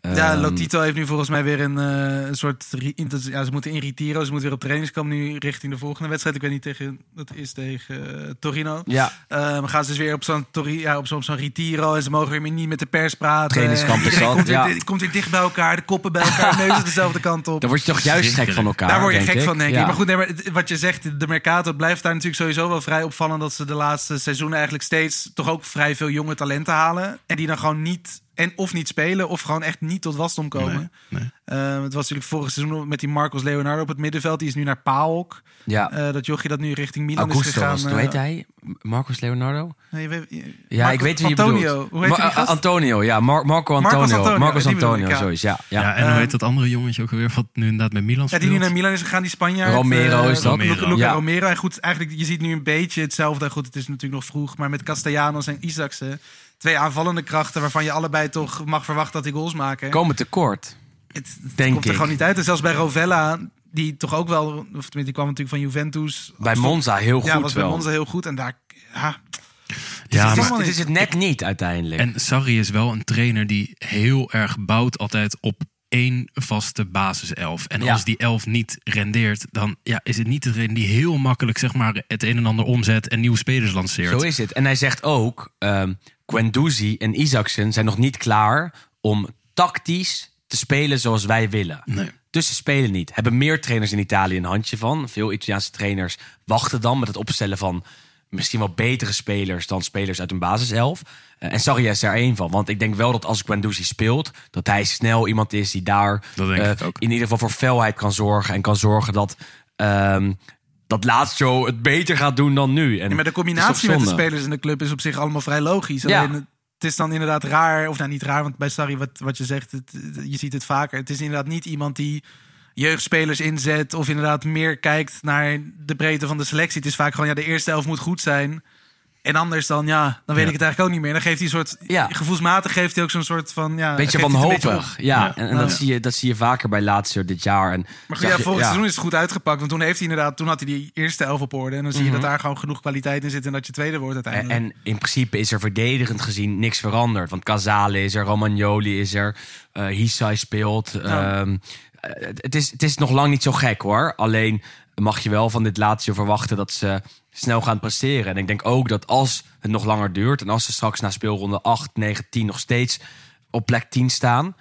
Ja, Ehm, Lotito heeft nu volgens mij weer een, eh, een soort... Ja, ze moeten in Retiro, ze moeten weer op trainingskamp nu richting de volgende wedstrijd. Ik weet niet tegen... Dat is tegen eh, Torino. Ja, Ehm, gaan ze dus weer op zo'n ja, op zo'n zo'n Retiro en ze mogen weer niet met de pers praten. Trainingskamp is dat, komt, weer, ja. komt weer dicht bij elkaar, de koppen bij elkaar, neuzen dezelfde kant op. dan word je toch juist gek van elkaar. Daar word je denk gek ik. van, denk Ja. ik. Maar goed, nee, maar wat je zegt, de Mercato blijft daar natuurlijk sowieso wel vrij opvallend... dat ze de laatste seizoenen eigenlijk steeds toch ook vrij veel jonge talenten halen. En die dan gewoon niet, en of niet spelen, of gewoon echt niet tot wasdom komen. nee, nee. Eh, het was natuurlijk vorig seizoen met die Marcos Leonardo op het middenveld. Die is nu naar PAOK. Ja, Eh, dat jochie dat nu richting Milan is gegaan. was eh, Hoe heet hij? Marcos Leonardo? nee, je- Ja, ik weet wie je Antonio. bedoelt. Hoe heet Ma- die gast? Antonio, ja. Mar- Marco Antonio. Marcos Antonio, Marcos Antonio, ik, ja. zo is. Ja, ja. Ja, en hoe Eh, heet dat andere jongetje ook alweer wat nu inderdaad met Milan Ja, speelt? die nu naar Milan is gegaan, die Spanjaard. Romero eh, is dat? Luca, Luca Ja. Romero. En goed, eigenlijk, je ziet nu een beetje hetzelfde. Goed, het is natuurlijk nog vroeg. Maar met Castellanos en Isaacsen. Twee aanvallende krachten waarvan je allebei toch mag verwachten dat die goals maken. Komen tekort. het het denk komt er ik. gewoon niet uit. En zelfs bij Rovella, die toch ook wel... Of tenminste, die kwam natuurlijk van Juventus. Bij Monza heel Ja, goed was bij. Monza heel goed. En daar... Ja, Ja, het, is, maar, het is het net niet uiteindelijk. en Sarri is wel een trainer die heel erg bouwt altijd op één vaste basiself. En Ja. als die elf niet rendeert, dan ja, is het niet de trainer die heel makkelijk zeg maar, het een en ander omzet en nieuwe spelers lanceert. Zo is het. En hij zegt ook, ehm Guendouzi en Isaacsen zijn nog niet klaar om tactisch te spelen zoals wij willen. Nee. Dus ze spelen niet. Hebben meer trainers in Italië een handje van. Veel Italiaanse trainers wachten dan met het opstellen van misschien wel betere spelers dan spelers uit een basiself. Eh, en Sarri is er één van. Want ik denk wel dat als Guendouzi speelt, dat hij snel iemand is die daar eh, in ieder geval voor felheid kan zorgen. En kan zorgen dat, ehm dat Lazio het beter gaat doen dan nu. En Ja, maar de combinatie met de spelers in de club is op zich allemaal vrij logisch. Ja. Alleen het is dan inderdaad raar, of nou niet raar, want bij Sarri, wat, wat je zegt, het- je ziet het vaker. Het is inderdaad niet iemand die jeugdspelers inzet of inderdaad meer kijkt naar de breedte van de selectie. Het is vaak gewoon, ja, de eerste elf moet goed zijn. En anders dan, ja, dan weet Ja. ik het eigenlijk ook niet meer. Dan geeft hij een soort, Ja. gevoelsmatig geeft hij ook zo'n soort van, ja... Beetje wanhopig. op. Ja, Ja. en, en dat, zie je, dat zie je vaker bij Lazio dit jaar. En Maar goed, ja, vorig seizoen is het goed uitgepakt. Want toen heeft hij inderdaad, toen had hij die eerste elf op orde. En dan zie je Mhm. dat daar gewoon genoeg kwaliteit in zit en dat je tweede wordt En, uiteindelijk. en in principe is er verdedigend gezien niks veranderd. Want Casale is er, Romagnoli is er, eh Hisai speelt. Ehm, eh, het, is, het is nog lang niet zo gek hoor. Alleen mag je wel van dit Lazio verwachten dat ze snel gaan presteren. En ik denk ook dat als het nog langer duurt... en als ze straks na speelronde 8, 9, 10 nog steeds op plek 10 staan...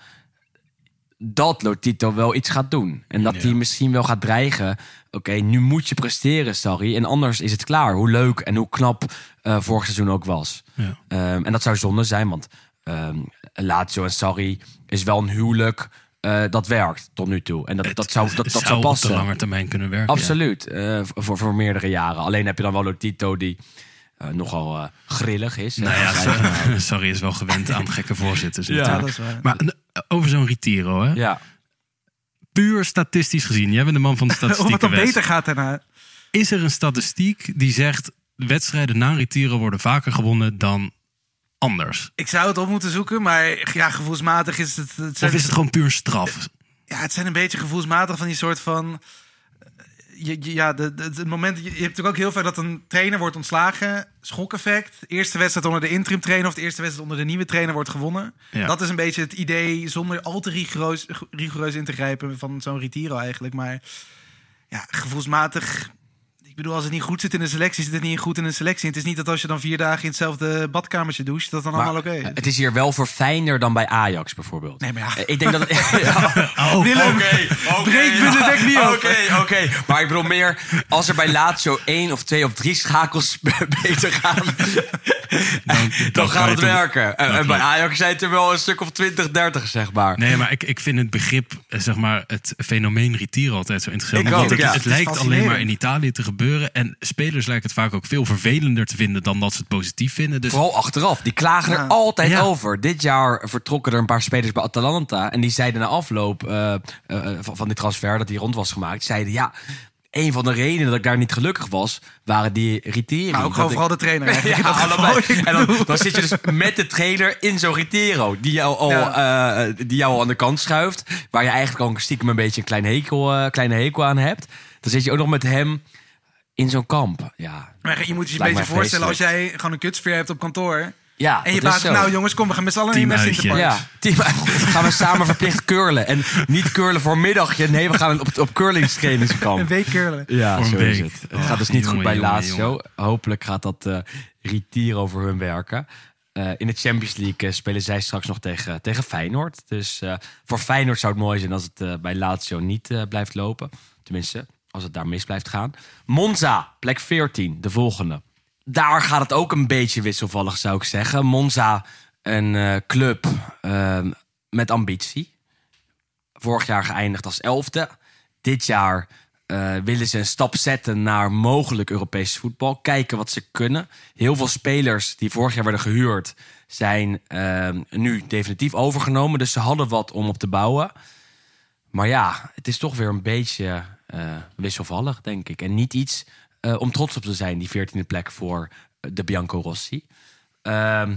dat Lotito wel iets gaat doen. En dat Ja. hij misschien wel gaat dreigen. Oké, nu moet je presteren, sorry. En anders is het klaar. Hoe leuk en hoe knap eh, vorig seizoen ook was. Ja. Ehm, en dat zou zonde zijn, want ehm Lazio en Sarri is wel een huwelijk eh, dat werkt tot nu toe. En dat, dat zou, dat, dat zou zou op passen. de lange termijn kunnen werken. ja. Absoluut, eh, voor, voor meerdere jaren. Alleen heb je dan wel Lotito die eh, nogal grillig is. Nou ja, Sarri is wel gewend aan gekke voorzitters Ja. natuurlijk. dat is waar. Maar over zo'n Retiro, hè? ja. puur statistisch gezien. Jij bent de man van de het dan Wes. beter gaat daarna. Is er een statistiek die zegt... wedstrijden na Retiro worden vaker gewonnen dan anders? Ik zou het op moeten zoeken, maar ja, gevoelsmatig is het... het zijn, Of is het gewoon puur straf? Ja, het zijn een beetje gevoelsmatig van die soort van... eh, Je, je- ja, de, de- het moment, je, je hebt natuurlijk ook heel vaak dat een trainer wordt ontslagen. Schokeffect. Eerste wedstrijd onder de interim trainer of de eerste wedstrijd onder de nieuwe trainer wordt gewonnen. Ja. Dat is een beetje het idee, zonder al te rigoureus, rigoureus in te grijpen van zo'n retiro eigenlijk. Maar ja, gevoelsmatig... Ik bedoel, als het niet goed zit in de selectie, zit het niet goed in de selectie. Het is niet dat als je dan vier dagen in hetzelfde badkamertje doucht, dat dan Maar allemaal oké is. het is hier wel verfijnder dan bij Ajax bijvoorbeeld. Nee, maar ja. Eh, Ik denk dat het... Ja. Willem, Oké, oké. breek Benedek niet. Oké, oké. Maar ik bedoel meer, als er bij Lazio één of twee of drie schakels beter gaan... dan, Dan gaat het werken. En, Dat en bij. Ajax zijn het er wel een stuk of 20, 30, zeg maar. Nee, maar ik, ik vind het begrip, eh, zeg maar, het fenomeen Retiro altijd zo interessant. Ik Want ook, het, ja. het lijkt alleen maar in Italië te gebeuren. En spelers lijken het vaak ook veel vervelender te vinden dan dat ze het positief vinden. Dus Vooral achteraf. Die klagen er Ja. altijd Ja. over. Dit jaar vertrokken er een paar spelers bij Atalanta. En die zeiden na afloop eh, eh, van, van die transfer dat die rond was gemaakt. Zeiden ja, een van de redenen dat ik daar niet gelukkig was, waren die Riteri. Maar ook gewoon ik- vooral de trainer. Ja, allebei. En dan, dan zit je dus met de trainer in zo'n Ritero. Die jou, al, Ja. eh, die jou al aan de kant schuift. Waar je eigenlijk al stiekem een beetje een klein hekel, eh, kleine hekel aan hebt. Dan zit je ook nog met hem in zo'n kamp. Ja, Maar je moet je een beetje voorstellen als jij gewoon een kutsfeer hebt op kantoor. Ja En je zo. nou jongens, kom, we gaan met z'n allen in de Ja, team, gaan we samen verplicht curlen. En niet curlen voor middagje. Nee, we gaan op, op curlingstrainingskamp. Een week curlen. Ja, Voor zo is week. het. Het Oh, gaat dus niet jongen, goed bij jongen, jongen. Hopelijk gaat dat eh Ritier over hun werken. Eh, in de Champions League eh, spelen zij straks nog tegen, tegen Feyenoord. Dus eh, voor Feyenoord zou het mooi zijn als het bij Lazio niet blijft lopen. Tenminste, als het daar mis blijft gaan. Monza, plek 14, de volgende. Daar gaat het ook een beetje wisselvallig, zou ik zeggen. Monza, een eh, club eh, met ambitie. Vorig jaar geëindigd als elfde. Dit jaar eh, willen ze een stap zetten naar mogelijk Europees voetbal. Kijken wat ze kunnen. Heel veel spelers die vorig jaar werden gehuurd... zijn eh, nu definitief overgenomen. Dus ze hadden wat om op te bouwen. Maar ja, het is toch weer een beetje eh, wisselvallig, denk ik. En niet iets eh, om trots op te zijn, die 14e plek voor eh, de Bianco Rossi. Ehm,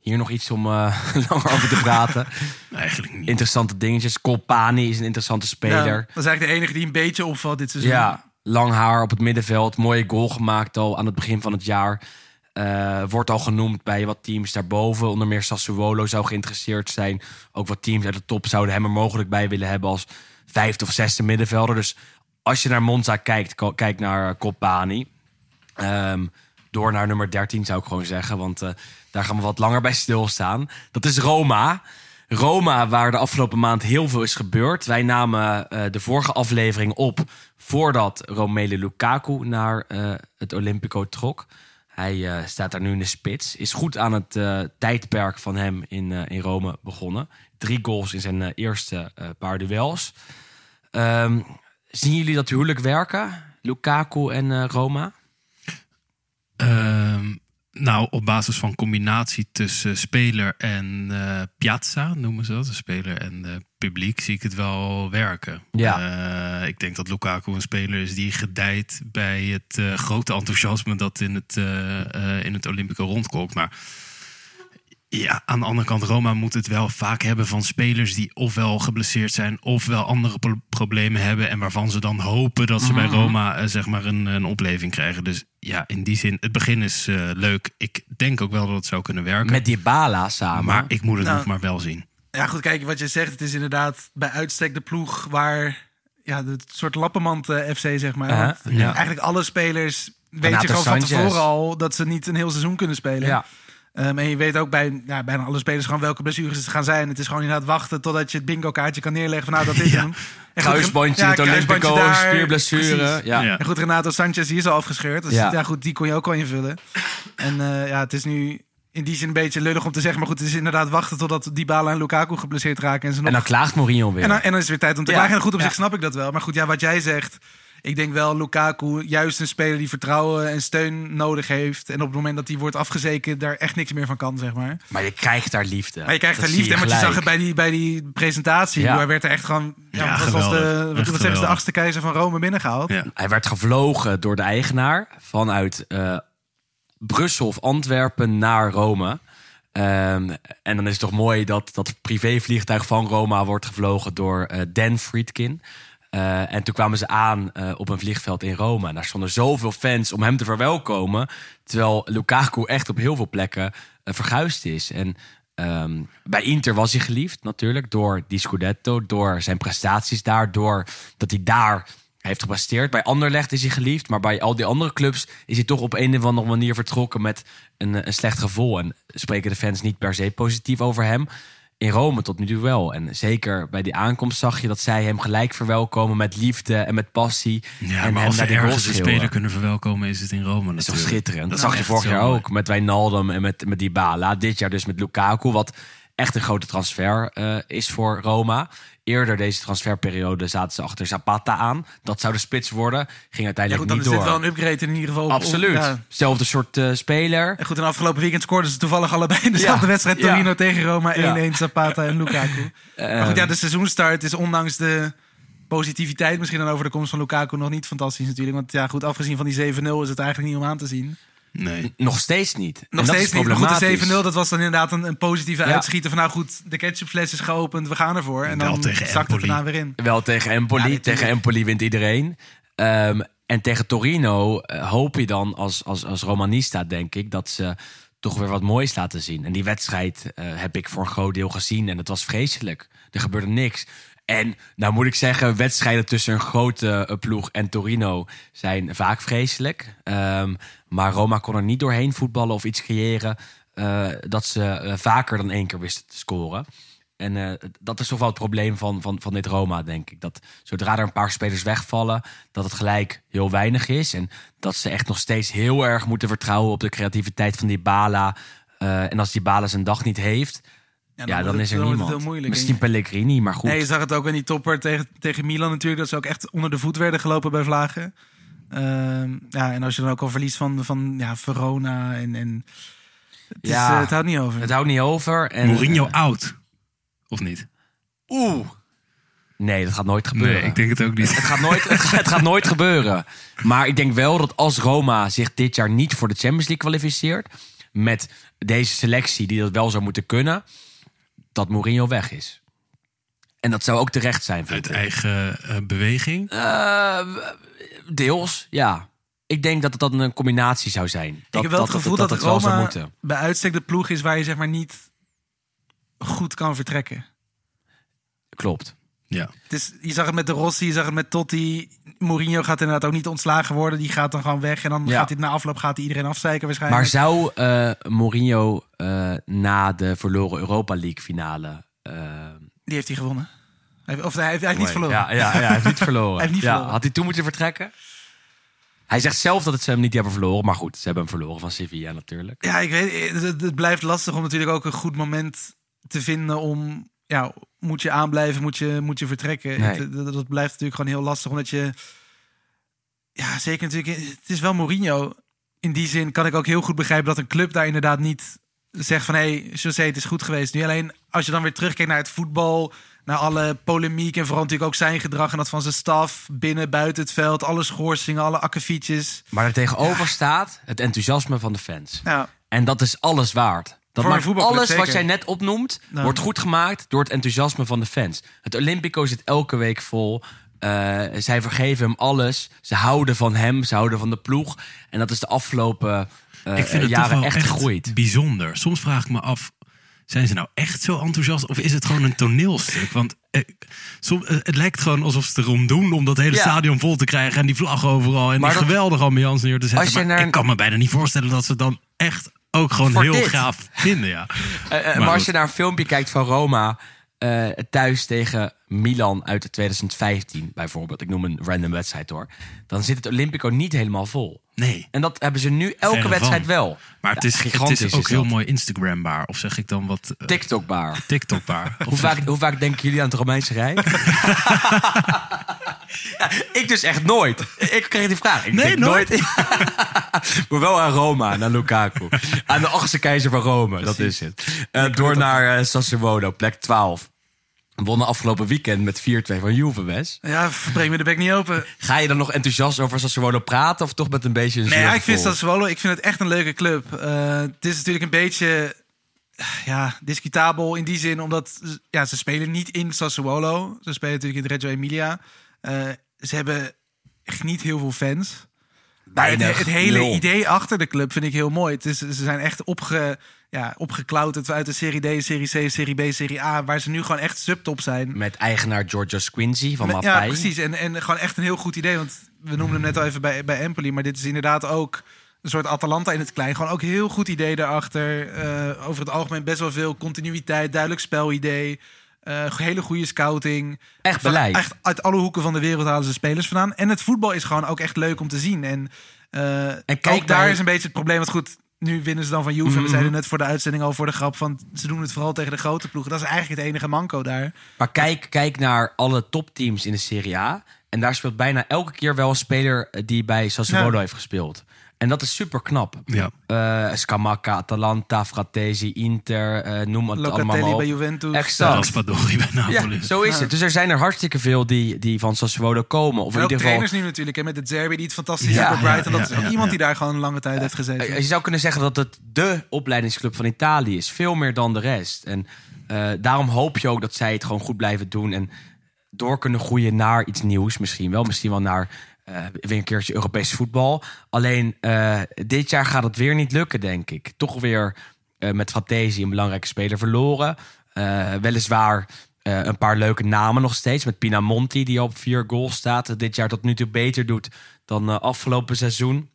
hier nog iets om eh, langer over te praten. eigenlijk niet. Interessante dingetjes. Colpani is een interessante Ja, speler. dat is eigenlijk de enige die een beetje opvalt dit seizoen. Ja, lang haar op het middenveld. Mooie goal gemaakt al aan het begin van het jaar. Wordt al genoemd bij wat teams daarboven. Onder meer Sassuolo zou geïnteresseerd zijn. Ook wat teams uit de top zouden hem er mogelijk bij willen hebben als vijfde of zesde middenvelder. Dus als je naar Monza kijkt, kijk naar Colpani. Ehm, door naar nummer 13 zou ik gewoon zeggen. Want eh, daar gaan we wat langer bij stilstaan. Dat is Roma. Roma, waar de afgelopen maand heel veel is gebeurd. Wij namen eh, de vorige aflevering op voordat Romelu Lukaku naar eh, het Olympico trok. Hij eh, staat daar nu in de spits. Is goed aan het eh, tijdperk van hem in, eh, in Rome begonnen. Drie goals in zijn eh, eerste eh, paar duels. Ehm, zien jullie dat huwelijk werken? Lukaku en eh, Roma? Ehm, nou, op basis van combinatie tussen speler en eh, piazza, noemen ze dat. De speler en publiek, zie ik het wel werken. Ja. Eh, ik denk dat Lukaku een speler is die gedijt bij het grote enthousiasme dat in het, in het Olympico rondkomt. Maar ja, aan de andere kant, Roma moet het wel vaak hebben van spelers die ofwel geblesseerd zijn, ofwel andere pro- problemen hebben. En waarvan ze dan hopen dat ze bij Roma eh, zeg maar een, een opleving krijgen. Dus ja, in die zin, het begin is eh, leuk. Ik denk ook wel dat het zou kunnen werken. Met Dybala samen. maar ik moet het Nou, nog maar wel zien. Ja, goed, kijk, wat je zegt, het is inderdaad bij uitstek de ploeg waar... Ja, het soort lappenmand eh, FC, zeg maar. Uh-huh, Want ja. Eigenlijk alle spelers weet Renato je gewoon van tevoren al dat ze niet een heel seizoen kunnen spelen. ja. Ehm, en je weet ook bij ja, bijna alle spelers gewoon welke blessures het gaan zijn. Het is gewoon inderdaad wachten totdat je het bingo kaartje kan neerleggen van nou, dat is Ja. hem. En Kruisbandje ja, het Olympico, spierblessure. Ja. Ja. En goed, Renato Sanchez, die is al afgescheurd. Dus ja. Ja. goed, die kon je ook al invullen. En eh, ja, het is nu in die zin een beetje lullig om te zeggen. Maar goed, het is inderdaad wachten totdat Dybala en Lukaku geblesseerd raken. En, ze nog... En dan klaagt Mourinho weer. en, dan, en dan is het weer tijd om te Ja. klagen. En goed, op Ja. zich snap ik dat wel. Maar goed, ja, wat jij zegt... Ik denk wel, Lukaku, juist een speler die vertrouwen en steun nodig heeft. En op het moment dat die wordt afgezekerd, daar echt niks meer van kan, zeg maar. Maar je krijgt daar liefde. Maar je krijgt Dat zie liefde. En wat je zag het bij die, bij die presentatie. Ja. Waar werd er echt gewoon... Ja, Ja, wat was de, wat, zeggen ze, de achtste keizer van Rome binnengehaald. Ja. Hij werd gevlogen door de eigenaar vanuit eh, Brussel of Antwerpen naar Rome. Ehm, en dan is het toch mooi dat dat privévliegtuig van Roma wordt gevlogen door eh, Dan Friedkin. Eh, en toen kwamen ze aan eh, op een vliegveld in Rome. En daar stonden zoveel fans om hem te verwelkomen. Terwijl Lukaku echt op heel veel plekken eh, verguisd is. En ehm, bij Inter was hij geliefd natuurlijk. Door die Scudetto, door zijn prestaties daar. Door dat hij daar heeft gepresteerd. Bij Anderlecht is hij geliefd. Maar bij al die andere clubs is hij toch op een of andere manier vertrokken met een, een slecht gevoel. En spreken de fans niet per se positief over hem. In Rome tot nu toe wel. En zeker bij die aankomst zag je dat zij hem gelijk verwelkomen met liefde en met passie. Ja, en maar als ze ergens een speler kunnen verwelkomen, is het in Rome Dat is toch natuurlijk. schitterend. Dat zag je vorig jaar mooi. ook met Wijnaldum en met, met Dybala. Dit jaar dus met Lukaku, wat echt een grote transfer eh, is voor Roma. Eerder deze transferperiode zaten ze achter Zapata aan. Dat zou de spits worden. Ging Ja, uiteindelijk goed, dan niet is door. dit wel een upgrade in ieder geval. Absoluut. ja. Zelfde soort eh, speler. En goed, en afgelopen weekend scoorden ze toevallig allebei in dezelfde Ja. wedstrijd. Ja. Torino tegen Roma, 1-1 Ja. Zapata en Lukaku. maar goed, ja, de seizoenstart is ondanks de positiviteit misschien dan over de komst van Lukaku nog niet fantastisch natuurlijk. Want ja, goed, afgezien van die 7-0 is het eigenlijk niet om aan te zien. Nee. Nog steeds niet. En Nog dat steeds is niet. Maar goed, de problematisch. 7-0, dat was dan inderdaad een, een positieve Ja. uitschieter. Van nou goed, de ketchupfles is geopend, we gaan ervoor. En Wel dan tegen zakt het daarna weer in. Wel tegen Empoli. Ja, tegen Empoli wint iedereen. Ehm, en tegen Torino eh, hoop je dan als, als, als Romanista, denk ik, dat ze toch weer wat moois laten zien. En die wedstrijd eh, heb ik voor een groot deel gezien. En het was vreselijk. Er gebeurde niks. En nou moet ik zeggen, wedstrijden tussen een grote eh, ploeg en Torino zijn vaak vreselijk. Ehm, maar Roma kon er niet doorheen voetballen of iets creëren. eh, dat ze eh, vaker dan één keer wisten te scoren. En dat is toch wel het probleem van, van, van dit Roma, denk ik. Dat zodra er een paar spelers wegvallen, dat het gelijk heel weinig is. En dat ze echt nog steeds heel erg moeten vertrouwen op de creativiteit van die Bala. en als die Bala zijn dag niet heeft, ja, dan, is er het niemand. heel moeilijk. Misschien Pellegrini, maar goed. Nee, je zag het ook in die topper tegen, tegen Milan natuurlijk. Dat ze ook echt onder de voet werden gelopen bij Vlagen. Ehm, ja, en als je dan ook al verliest van, van ja, Verona en... en het, is, Ja. eh, het houdt niet over. Het houdt niet over. En, Mourinho eh, oud. Of niet? Oeh. Nee, dat gaat nooit gebeuren. Nee, ik denk het ook niet. Het gaat, nooit, het, gaat, het gaat nooit gebeuren. Maar ik denk wel dat als Roma zich dit jaar niet voor de Champions League kwalificeert... met deze selectie die dat wel zou moeten kunnen... dat Mourinho weg is. En dat zou ook terecht zijn, vind Uit ik. eigen eh, beweging. Eh, deels, ja. Ik denk dat het dan een combinatie zou zijn. Dat, ik heb wel het gevoel dat, het wel zou Roma moeten. bij uitstek de ploeg is waar je zeg maar niet goed kan vertrekken. Klopt. Ja. Is, je zag het met de Rossi, je zag het met Totti. Mourinho gaat inderdaad ook niet ontslagen worden. Die gaat dan gewoon weg. En dan Ja. gaat hij na afloop gaat hij iedereen afzeiken waarschijnlijk. Maar zou eh, Mourinho eh, na de verloren Europa League finale... eh, Die heeft hij gewonnen. Of hij heeft, hij heeft niet verloren. Ja, ja, ja, hij heeft niet verloren. Hij heeft niet ja, verloren. Had hij toen moeten vertrekken? Hij zegt zelf dat het ze hem niet hebben verloren. Maar goed, ze hebben hem verloren van Sevilla natuurlijk. Ja, ik weet, het- het blijft lastig om natuurlijk ook een goed moment te vinden om, ja, moet je aanblijven, moet je, moet je vertrekken. Nee. Het- dat, dat blijft natuurlijk gewoon heel lastig, omdat je, ja, zeker natuurlijk, het is wel Mourinho. In die zin kan ik ook heel goed begrijpen dat een club daar inderdaad niet zegt van, hé, hey, José, het is goed geweest. Nu alleen, als je dan weer terugkijkt naar het voetbal, naar alle polemiek en vooral natuurlijk ook zijn gedrag en dat van zijn staf, binnen, buiten het veld, alle schorsingen, alle akkefietjes. Maar er tegenover staat het enthousiasme van de fans. Ja, En dat is alles waard. Dat Voor een maakt voetbalclub, alles wat jij net opnoemt, Nou. wordt goed gemaakt door het enthousiasme van de fans. Het Olympico zit elke week vol. Eh, zij vergeven hem alles. Ze houden van hem, ze houden van de ploeg. En dat is de afgelopen eh, Ik vind het jaren toch wel echt, echt, gegroeid. bijzonder. Soms vraag ik me af, zijn ze nou echt zo enthousiast? Of is het gewoon een toneelstuk? Want eh, som- eh, het lijkt gewoon alsof ze erom doen... om dat hele Ja. stadion vol te krijgen... en die vlag overal en Maar die dat- geweldige ambiance neer te zetten. Maar naar Ik kan me bijna niet voorstellen dat ze dan echt ook gewoon Voor heel dit. gaaf vinden. Ja. Eh, eh, Maar maar als je naar een filmpje kijkt van Roma eh, thuis tegen Milan uit 2015 bijvoorbeeld, ik noem een random wedstrijd hoor, dan zit het Olympico niet helemaal vol. Nee, En dat hebben ze nu elke Verre wedstrijd van. wel. maar het Ja, is, het gigantisch is ook is heel mooi Instagrambaar. Of zeg ik dan wat eh, TikTokbaar. TikTokbaar. Hoe vaak, hoe vaak denken jullie aan het Romeinse Rijk? Ja, ik dus echt nooit. Ik kreeg die vraag. Ik Nee, denk nooit? maar wel aan Roma, naar Lukaku. Aan de achtste keizer van Rome, dat is het. Eh, door naar eh, Sassuolo, plek 12. Wonnen afgelopen weekend met 4-2 van Juve, Wes. ja breng me de bek niet open. Ga je dan nog enthousiast over Sassuolo praten... of toch met een beetje een Nee, ja, ik vind Sassuolo, ik vind het echt een leuke club. Eh, het is natuurlijk een beetje ja, discutabel in die zin, omdat ja, ze spelen niet in Sassuolo. Ze spelen natuurlijk in Reggio Emilia. Eh, ze hebben echt niet heel veel fans. Maar het, het hele idee achter de club vind ik heel mooi. Het is, ze zijn echt opge, ja, opgeklauterd uit de Serie D, Serie C, Serie B, Serie A, waar ze nu gewoon echt subtop zijn. Met eigenaar Giorgio Squinzi van Met- Mapai. Ja, precies. En, en gewoon echt een heel goed idee. Want we noemden hem net al even bij, bij Empoli. Maar dit is inderdaad ook een soort Atalanta in het klein. Gewoon ook heel goed idee daarachter. Eh, over het algemeen best wel veel continuïteit, duidelijk spelidee. eh, hele goede scouting. Echt Van- beleid. Echt uit alle hoeken van de wereld halen ze spelers vandaan. En het voetbal is gewoon ook echt leuk om te zien. En, eh, kijk ook daar bij- is een beetje het probleem. Want goed, nu winnen ze dan van Juve. Mhm. We zeiden net voor de uitzending al voor de grap van... ze doen het vooral tegen de grote ploegen. Dat is eigenlijk het enige manco daar. Maar kijk, kijk naar alle topteams in de Serie A. En daar speelt bijna elke keer wel een speler eh, die bij Sassuolo Ja. heeft gespeeld. En dat is super knap. Ja. Eh Scamacca, Atalanta, Fratesi, Inter, eh, noem het allemaal Locatelli maar op. bij Juventus. Exact. Raspadori bij Napoli. Ja, zo is het. Dus er zijn er hartstikke veel die, die van Sassuolo komen. Of in En ieder geval... trainers nu natuurlijk. Hè, met de Zerbi die het fantastisch Ja, Brighton. ja, dat is ook iemand ja. die daar gewoon een lange tijd heeft gezeten. Eh, Je zou kunnen zeggen dat het de opleidingsclub van Italië is. Veel meer dan de rest. En eh, daarom hoop je ook dat zij het gewoon goed blijven doen. En door kunnen groeien naar iets nieuws misschien wel. Misschien wel naar eh, weer een keertje Europees voetbal. Alleen eh, dit jaar gaat het weer niet lukken, denk ik. Toch weer eh, met Fratesi een belangrijke speler verloren. Weliswaar een paar leuke namen nog steeds. Met Pinamonti, die op vier goals staat. Dit jaar tot nu toe beter doet dan afgelopen seizoen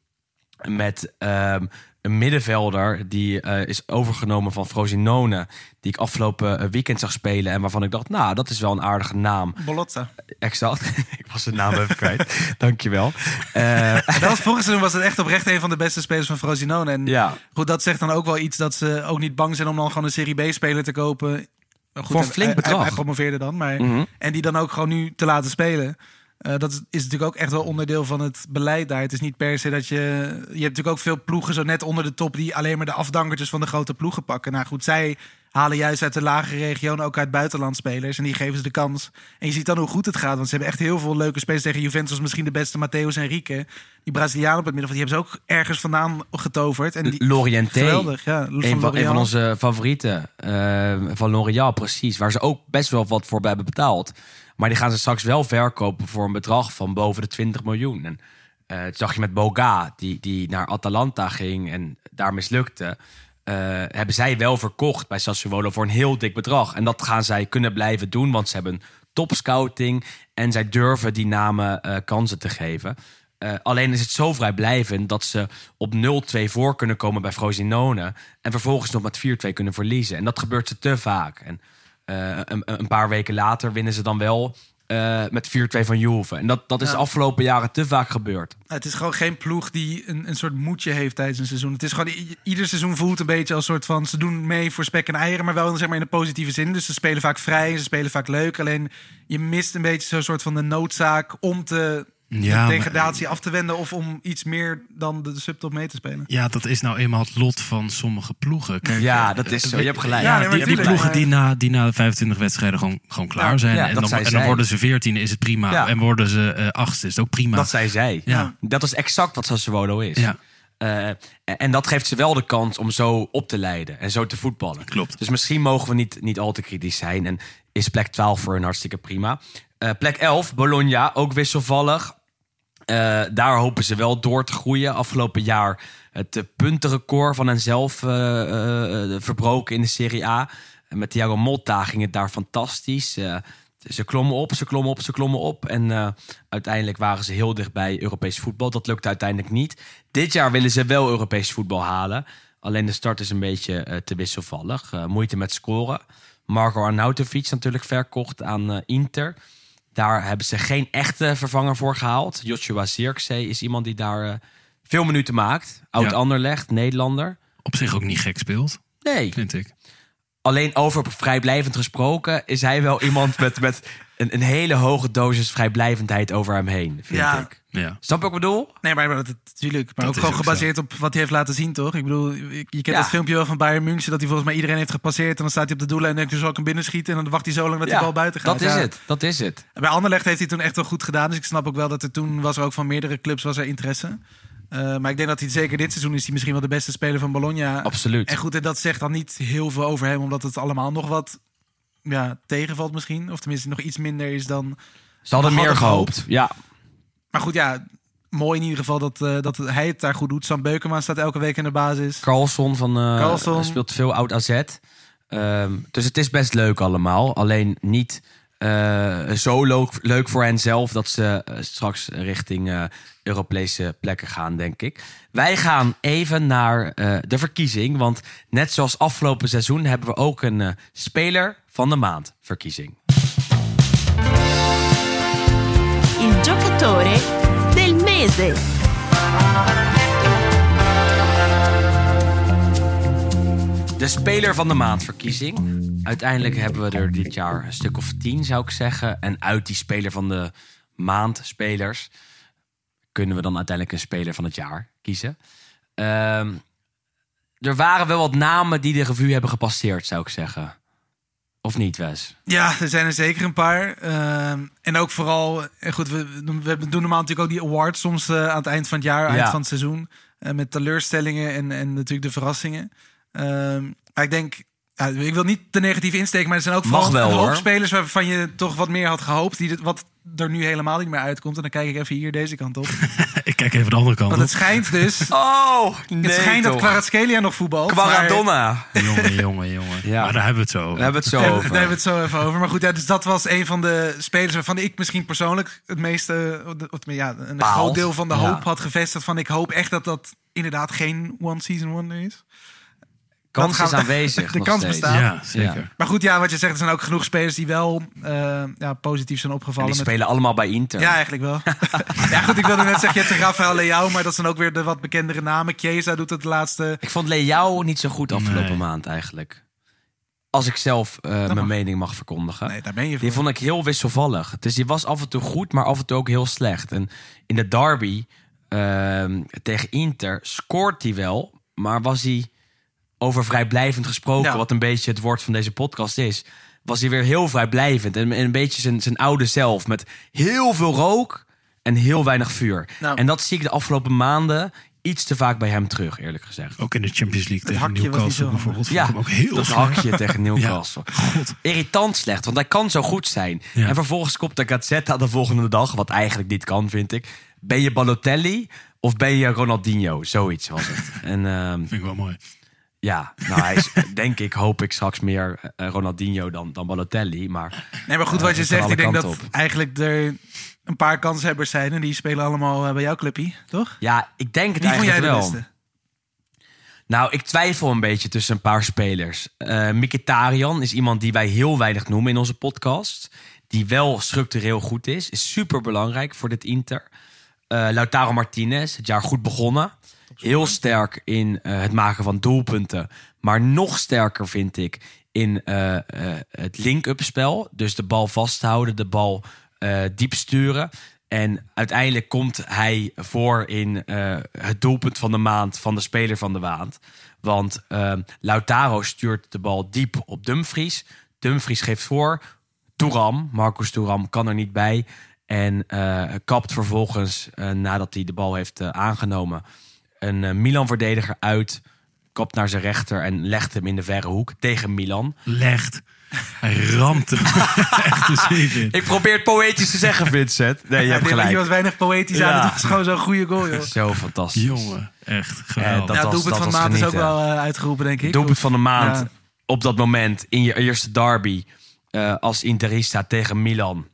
met ehm, een middenvelder die eh, is overgenomen van Frosinone, die ik afgelopen eh, weekend zag spelen en waarvan ik dacht, nou, dat is wel een aardige naam. Bolotza. Exact. ik was de naam even kwijt. Dankjewel. Eh Dat was, vorig seizoen was het echt oprecht een van de beste spelers van Frosinone. En ja, goed, dat zegt dan ook wel iets dat ze ook niet bang zijn om dan gewoon een Serie B-speler te kopen. Goed, Voor een flink hij- bedrag. Hij, promoveerde dan, maar... Mhm. En die dan ook gewoon nu te laten spelen. Eh, dat is, natuurlijk ook echt wel onderdeel van het beleid daar. Het is niet per se dat je... Je hebt natuurlijk ook veel ploegen zo net onder de top... die alleen maar de afdankertjes van de grote ploegen pakken. Nou goed, zij halen juist uit de lagere regionen... ook uit buitenland spelers. En die geven ze de kans. En je ziet dan hoe goed het gaat. Want ze hebben echt heel veel leuke spelers tegen Juventus. Misschien de beste Matheus Enrique. Die Braziliaan op het middenveld. Die hebben ze ook ergens vandaan getoverd. En die, Lorienté. geweldig, ja. Van Een van, een van onze favorieten eh, van L'Oréal, precies. Waar ze ook best wel wat voor hebben betaald. Maar die gaan ze straks wel verkopen voor een bedrag van boven de 20 miljoen. En eh, dat zag je met Boga, die, die naar Atalanta ging en daar mislukte. eh, hebben zij wel verkocht bij Sassuolo voor een heel dik bedrag. En dat gaan zij kunnen blijven doen, want ze hebben topscouting en zij durven die namen eh, kansen te geven. Eh, alleen is het zo vrijblijvend dat ze op 0-2 voor kunnen komen bij Frosinone. En vervolgens nog met 4-2 kunnen verliezen. En dat gebeurt ze te vaak. En eh, een, een paar weken later winnen ze dan wel eh, met 4-2 van Juve. En dat, dat is Ja. de afgelopen jaren te vaak gebeurd. Het is gewoon geen ploeg die een, een soort moedje heeft tijdens een seizoen. Het is gewoon ieder seizoen voelt een beetje als soort van ze doen mee voor spek en eieren, maar wel zeg maar in een positieve zin. Dus ze spelen vaak vrij, en ze spelen vaak leuk. Alleen je mist een beetje zo'n soort van de noodzaak om te Ja, de maar- degradatie af te wenden of om iets meer dan de subtop mee te spelen. Ja, dat is nou eenmaal het lot van sommige ploegen. Kijk, Ja, dat is zo. Je hebt gelijk. Ja, Ja, die, ploegen die na, die na 25 wedstrijden gewoon, gewoon klaar Ja, zijn. ja, en, dat dan, en dan worden ze 14, is het prima. Ja. En worden ze eh achtste, is het ook prima. Dat zei zij. Ja. Dat is exact wat Sassuolo is. Ja. Eh, en dat geeft ze wel de kans om zo op te leiden en zo te voetballen. Klopt. Dus misschien mogen we niet, niet al te kritisch zijn. En is plek 12 voor een hartstikke prima. Eh, plek 11, Bologna, ook wisselvallig. Eh, daar hopen ze wel door te groeien. Afgelopen jaar het puntenrecord van henzelf eh, verbroken in de Serie A. Met Thiago Motta ging het daar fantastisch. Ze klommen op, ze klommen op, ze klommen op. En uiteindelijk waren ze heel dicht bij Europees voetbal. Dat lukte uiteindelijk niet. Dit jaar willen ze wel Europees voetbal halen. Alleen de start is een beetje te wisselvallig. Moeite met scoren. Marco Arnautovic natuurlijk verkocht aan Inter. Daar hebben ze geen echte vervanger voor gehaald. Joshua Zirkzee is iemand die daar eh, veel minuten maakt. Oud Ja. Anderlecht, Nederlander. Op zich ook niet gek speelt, Nee, vind ik. Alleen over vrijblijvend gesproken... is hij wel iemand met, met een, een hele hoge dosis vrijblijvendheid over hem heen, vind Ja. ik. Ja. Snap je wat ik bedoel? Nee, maar dat natuurlijk. Maar Dat ook gewoon ook gebaseerd op wat hij heeft laten zien, toch? Ik bedoel, je kent Ja. dat filmpje wel van Bayern München dat hij volgens mij iedereen heeft gepasseerd en dan staat hij op de doellijn en denkt hij zal ik hem binnenschieten en dan wacht hij zo lang dat die bal buiten gaat. dat is Ja. het. Dat is het. Bij Anderlecht heeft hij toen echt wel goed gedaan. Dus ik snap ook wel dat er toen was er ook van meerdere clubs was er interesse. Eh, maar ik denk dat hij zeker dit seizoen is hij misschien wel de beste speler van Bologna. Absoluut. En goed, en dat zegt dan niet heel veel over hem, omdat het allemaal nog wat ja, tegenvalt misschien. Of tenminste nog iets minder is dan... Ze hadden meer gehoopt. Ja, Maar goed, ja, mooi in ieder geval dat, eh, dat hij het daar goed doet. Sam Beukema staat elke week in de basis. Carlson van Carlson. speelt veel oud AZ. Ehm, dus het is best leuk allemaal. Alleen niet eh, zo leuk, leuk voor hen zelf dat ze eh, straks richting eh, Europese plekken gaan, denk ik. Wij gaan even naar de verkiezing. Want net zoals afgelopen seizoen hebben we ook een speler van de maand verkiezing. Il giocatore del mese. De speler van de maand verkiezing. Uiteindelijk hebben we er dit jaar een stuk of tien, zou ik zeggen. En uit die speler van de maand spelers kunnen we dan uiteindelijk een speler van het jaar kiezen. Ehm, er waren wel wat namen die de revue hebben gepasseerd, zou ik zeggen. Of niet, Wes? Ja, er zijn er zeker een paar. Ehm, en ook vooral, eh, goed, we, we doen normaal natuurlijk ook die awards soms eh, aan het eind van het jaar, eind van het seizoen. eh, met teleurstellingen en, en natuurlijk de verrassingen. Ehm, maar ik denk, ja, ik wil niet te negatief insteken, maar er zijn ook Mag vooral wel, een hoop hoor. spelers waarvan je toch wat meer had gehoopt. Die, dit- wat er nu helemaal niet meer uitkomt. En dan kijk ik even hier deze kant op. Ik kijk even de andere kant Want op. het schijnt dus, Oh, het schijnt dat Kvaratskhelia nog voetbalt. maar- Quaradonna. Jongen, jongen, jongen. Ja. Maar daar hebben we het zo over. We hebben het zo Daar over. daar hebben we het zo even over. Maar goed, ja, dus dat was een van de spelers waarvan ik misschien persoonlijk het meeste, of ja, een groot deel van de Ja. hoop had gevestigd. Van ik hoop echt dat dat inderdaad geen one season wonder is. Kans gaan is we- aanwezig. de nog kans steeds. bestaat. Ja, zeker. Ja. Maar goed, ja, wat je zegt, er zijn ook genoeg spelers die wel eh, ja, positief zijn En opgevallen. die met- spelen allemaal bij Inter. Ja, eigenlijk wel. ja, goed, ik wilde net zeggen, je hebt Rafael Leao, maar dat zijn ook weer de wat bekendere namen. Chiesa doet het de laatste. Ik vond Leao niet zo goed afgelopen Nee. maand eigenlijk. Als ik zelf eh, mijn mag. mening mag verkondigen. Nee, daar ben je voor. Die vond ik heel wisselvallig. Dus die was af en toe goed, maar af en toe ook heel slecht. En in de derby ehm, tegen Inter scoort hij wel, maar was hij over vrijblijvend gesproken, Ja. wat een beetje het woord van deze podcast is, was hij weer heel vrijblijvend en, en een beetje zijn, zijn oude zelf met heel veel rook en heel weinig vuur. Nou. En dat zie ik de afgelopen maanden iets te vaak bij hem terug, eerlijk gezegd. Ook in de Champions League tegen hakje was niet Newcastle zo bijvoorbeeld. Ja, hem ook heel dat slecht. hakje tegen Newcastle. God. Irritant slecht, want hij kan zo goed zijn. Ja. En vervolgens komt de Gazzetta de volgende dag, wat eigenlijk niet kan, vind ik. Ben je Balotelli of ben je Ronaldinho? Zoiets was het. En ehm, Vind ik wel mooi. Ja, nou, hij is, denk ik, hoop ik straks meer eh, Ronaldinho dan, dan Balotelli. Maar Nee, maar goed, Eh, wat je zegt, ik denk dat op. eigenlijk er een paar kanshebbers zijn. En die spelen allemaal eh, bij jouw clubje, toch? ja, ik denk het Wie vond jij de wel. beste? Nou, ik twijfel een beetje tussen een paar spelers. Eh Mkhitaryan is iemand die wij heel weinig noemen in onze podcast. Die wel structureel goed is. Is super belangrijk voor dit Inter. Lautaro Martinez, het jaar goed begonnen. Heel sterk in eh, het maken van doelpunten. Maar nog sterker vind ik in eh, eh, het link-up spel. Dus de bal vasthouden, de bal diep sturen. En uiteindelijk komt hij voor in het doelpunt van de maand van de speler van de maand. Want eh, Lautaro stuurt de bal diep op Dumfries. Dumfries geeft voor. Touram, Marcus Touram, kan er niet bij. En kapt vervolgens, nadat hij de bal heeft aangenomen, een eh, Milan-verdediger uit. Kapt naar zijn rechter en legt hem in de verre hoek tegen Milan. Legt. Hij ramt hem echt in. Ik probeer het poëtisch te zeggen, Vincent. Nee, je hebt gelijk. Je was weinig poëtisch Ja. aan. Het was gewoon zo'n goede goal, joh. Zo fantastisch. Jongen, echt Eh, geweldig. dat ja, was- doelpunt van de maand is ook wel eh, uitgeroepen, denk ik. Doelpunt van de maand Ja. op dat moment in je eerste derby eh, als Interista tegen Milan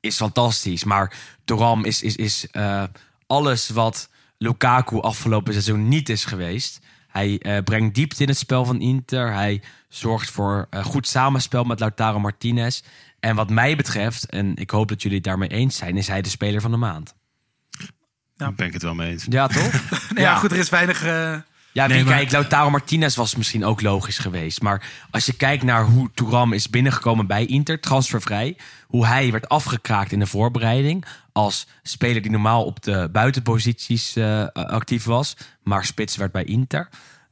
is fantastisch. Maar Thuram is, is, is eh, alles wat Lukaku afgelopen seizoen niet is geweest. Hij eh, brengt diepte in het spel van Inter. Hij zorgt voor eh, goed samenspel met Lautaro Martinez. En wat mij betreft, en ik hoop dat jullie het daarmee eens zijn, is hij de speler van de maand. Daar ben ik het wel mee eens. Ja, toch? Nee, ja, goed, er is weinig... eh, Ja, Nee, maar- kijkt, Lautaro Martinez was misschien ook logisch geweest. Maar als je kijkt naar hoe Touram is binnengekomen bij Inter, transfervrij. Hoe hij werd afgekraakt in de voorbereiding. Als speler die normaal op de buitenposities eh, actief was. Maar spits werd bij Inter.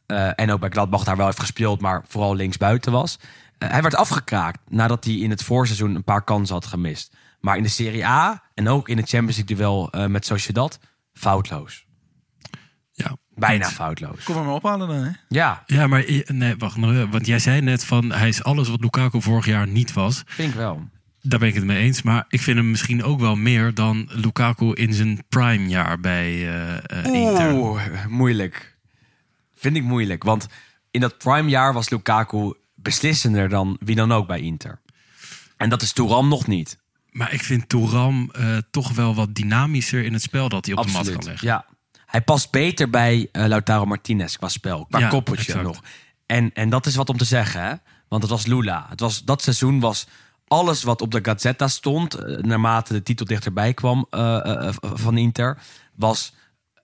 Eh, en ook bij Gladbach daar wel heeft gespeeld, maar vooral linksbuiten was. Eh, hij werd afgekraakt nadat hij in het voorseizoen een paar kansen had gemist. Maar in de Serie A en ook in het Champions League duel eh, met Sociedad, foutloos. Bijna foutloos. Kom er maar ophalen dan, hè? Ja, Ja, maar eh, nee, wacht. nog even, Want jij zei net van hij is alles wat Lukaku vorig jaar niet was. vind ik wel. Daar ben ik het mee eens. Maar ik vind hem misschien ook wel meer dan Lukaku in zijn prime jaar bij eh eh, Inter. Oeh, moeilijk. Vind ik moeilijk. Want in dat prime jaar was Lukaku beslissender dan wie dan ook bij Inter. En dat is Touram nog niet. Maar ik vind Touram eh, toch wel wat dynamischer in het spel dat hij op de mat kan leggen. Ja. Hij past beter bij eh, Lautaro Martinez qua spel, qua Ja, koppeltje exact. nog. En, en dat is wat om te zeggen, hè? Want het was Lula. Het was, dat seizoen was alles wat op de Gazzetta stond, eh, naarmate de titel dichterbij kwam eh, van Inter, was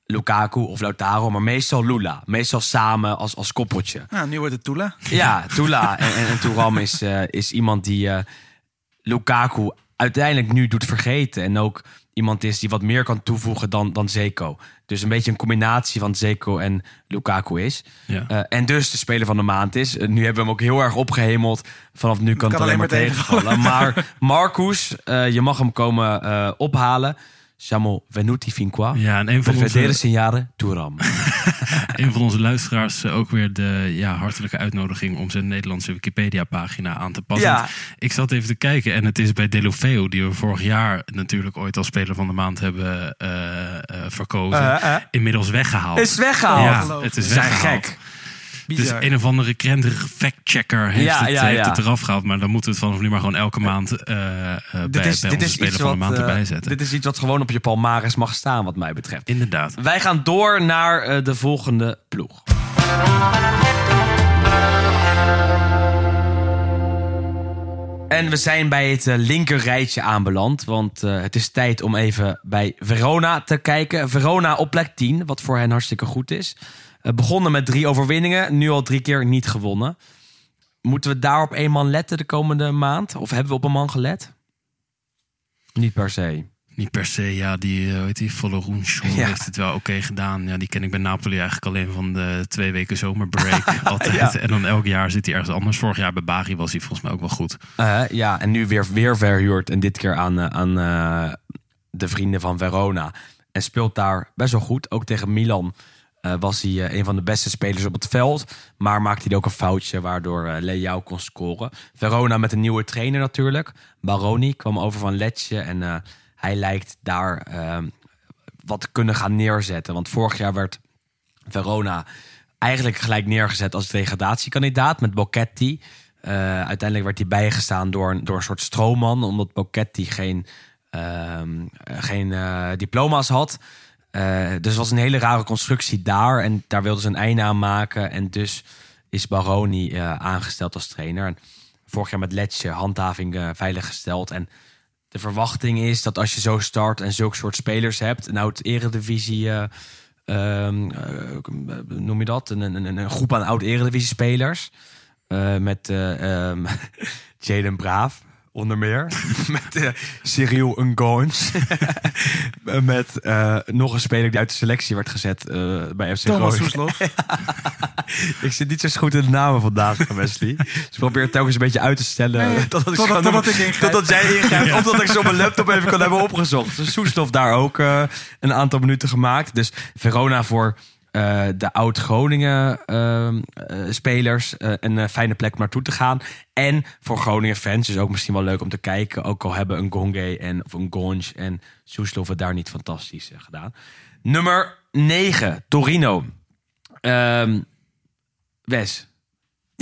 Lukaku of Lautaro, maar meestal Lula. Meestal samen als, als koppeltje. Nou, nu wordt het Tula. Ja, Tula en, en, en Touram is, is iemand die Lukaku uiteindelijk nu doet vergeten. En ook iemand is die wat meer kan toevoegen dan, dan Zeko. Dus een beetje een combinatie van Zeko en Lukaku is. Ja. Eh, en dus de speler van de maand is. Eh, nu hebben we hem ook heel erg opgehemeld. Vanaf nu kan, het alleen maar tegenvallen. Maar Marcus, eh, je mag hem komen eh, ophalen. Siamo venuti fin qua. Ja, en een van, onze, Touram. een van onze luisteraars eh, ook weer de ja, hartelijke uitnodiging om zijn Nederlandse Wikipedia-pagina aan te passen. Ja. Ik zat even te kijken en het is bij Delofeo, die we vorig jaar natuurlijk ooit als speler van de maand hebben eh, verkozen, inmiddels weggehaald. Is weggehaald. Ja, het is zijn weggehaald. Dus Bizar. een of andere krentige factchecker heeft, Ja, het, ja, heeft ja. het eraf gehaald. Maar dan moeten we het vanaf nu maar gewoon elke maand eh, eh, bij, bij onze speler van de maand erbij zetten. dit is iets wat gewoon op je palmares mag staan, wat mij betreft. Inderdaad. Wij gaan door naar de volgende ploeg. En we zijn bij het linker rijtje aanbeland. Want het is tijd om even bij Verona te kijken. Verona op plek 10, wat voor hen hartstikke goed is. Eh, begonnen met drie overwinningen, nu al drie keer niet gewonnen. Moeten we daar op één man letten de komende maand? Of hebben we op een man gelet? Niet per se. Niet per se, ja, die, eh, hoe heet die, Ja. heeft het wel oké gedaan. Ja, die ken ik bij Napoli eigenlijk alleen van de twee weken zomerbreak altijd. Ja. En dan elk jaar zit hij ergens anders. Vorig jaar bij Bari was hij volgens mij ook wel goed. Eh, ja, en nu weer, weer verhuurd. En dit keer aan, aan eh, de vrienden van Verona. En speelt daar best wel goed. Ook tegen Milan eh, was hij eh, een van de beste spelers op het veld. Maar maakte hij ook een foutje waardoor eh Leao kon scoren. Verona met een nieuwe trainer natuurlijk. Baroni kwam over van Lecce. En hij lijkt daar eh, wat kunnen gaan neerzetten. Want vorig jaar werd Verona eigenlijk gelijk neergezet als degradatiekandidaat met Bocchetti. Uiteindelijk werd hij bijgestaan door een, door een soort stroomman, omdat Bocchetti geen, ehm, eh, geen diploma's had. Eh, dus het was een hele rare constructie daar en daar wilden ze een einde aan maken. En dus is Baroni eh, aangesteld als trainer. En vorig jaar met Lecce handhaving eh, veiliggesteld. En de verwachting is dat als je zo start en zulke soort spelers hebt, een oud eredivisie, eh, ehm, eh, noem je dat? Een, groep aan oud eredivisie spelers. eh, met eh ehm, Jaden Braaf, onder meer. met eh Cyril met eh, nog een speler die uit de selectie werd gezet eh, bij FC Thomas. Soeslof. Ik zit niet zo goed in de namen vandaag, Wesley. Dus ik probeer het telkens een beetje uit te stellen. Nee, totdat, ik totdat- gewoon- totdat ik ingrijp. totdat jij ingrijpt. Of dat ik ze op mijn laptop even kan hebben opgezocht. Dus Soeslof daar ook een aantal minuten gemaakt. Dus Verona voor eh, de oud-Groningen ehm, eh, eh, een fijne plek om naartoe te gaan. En voor Groningen fans is ook misschien wel leuk om te kijken. Ook al hebben een Gonge en of een Gonge en Soeslof daar niet fantastisch gedaan. Nummer 9, Torino. Ehm, Wes,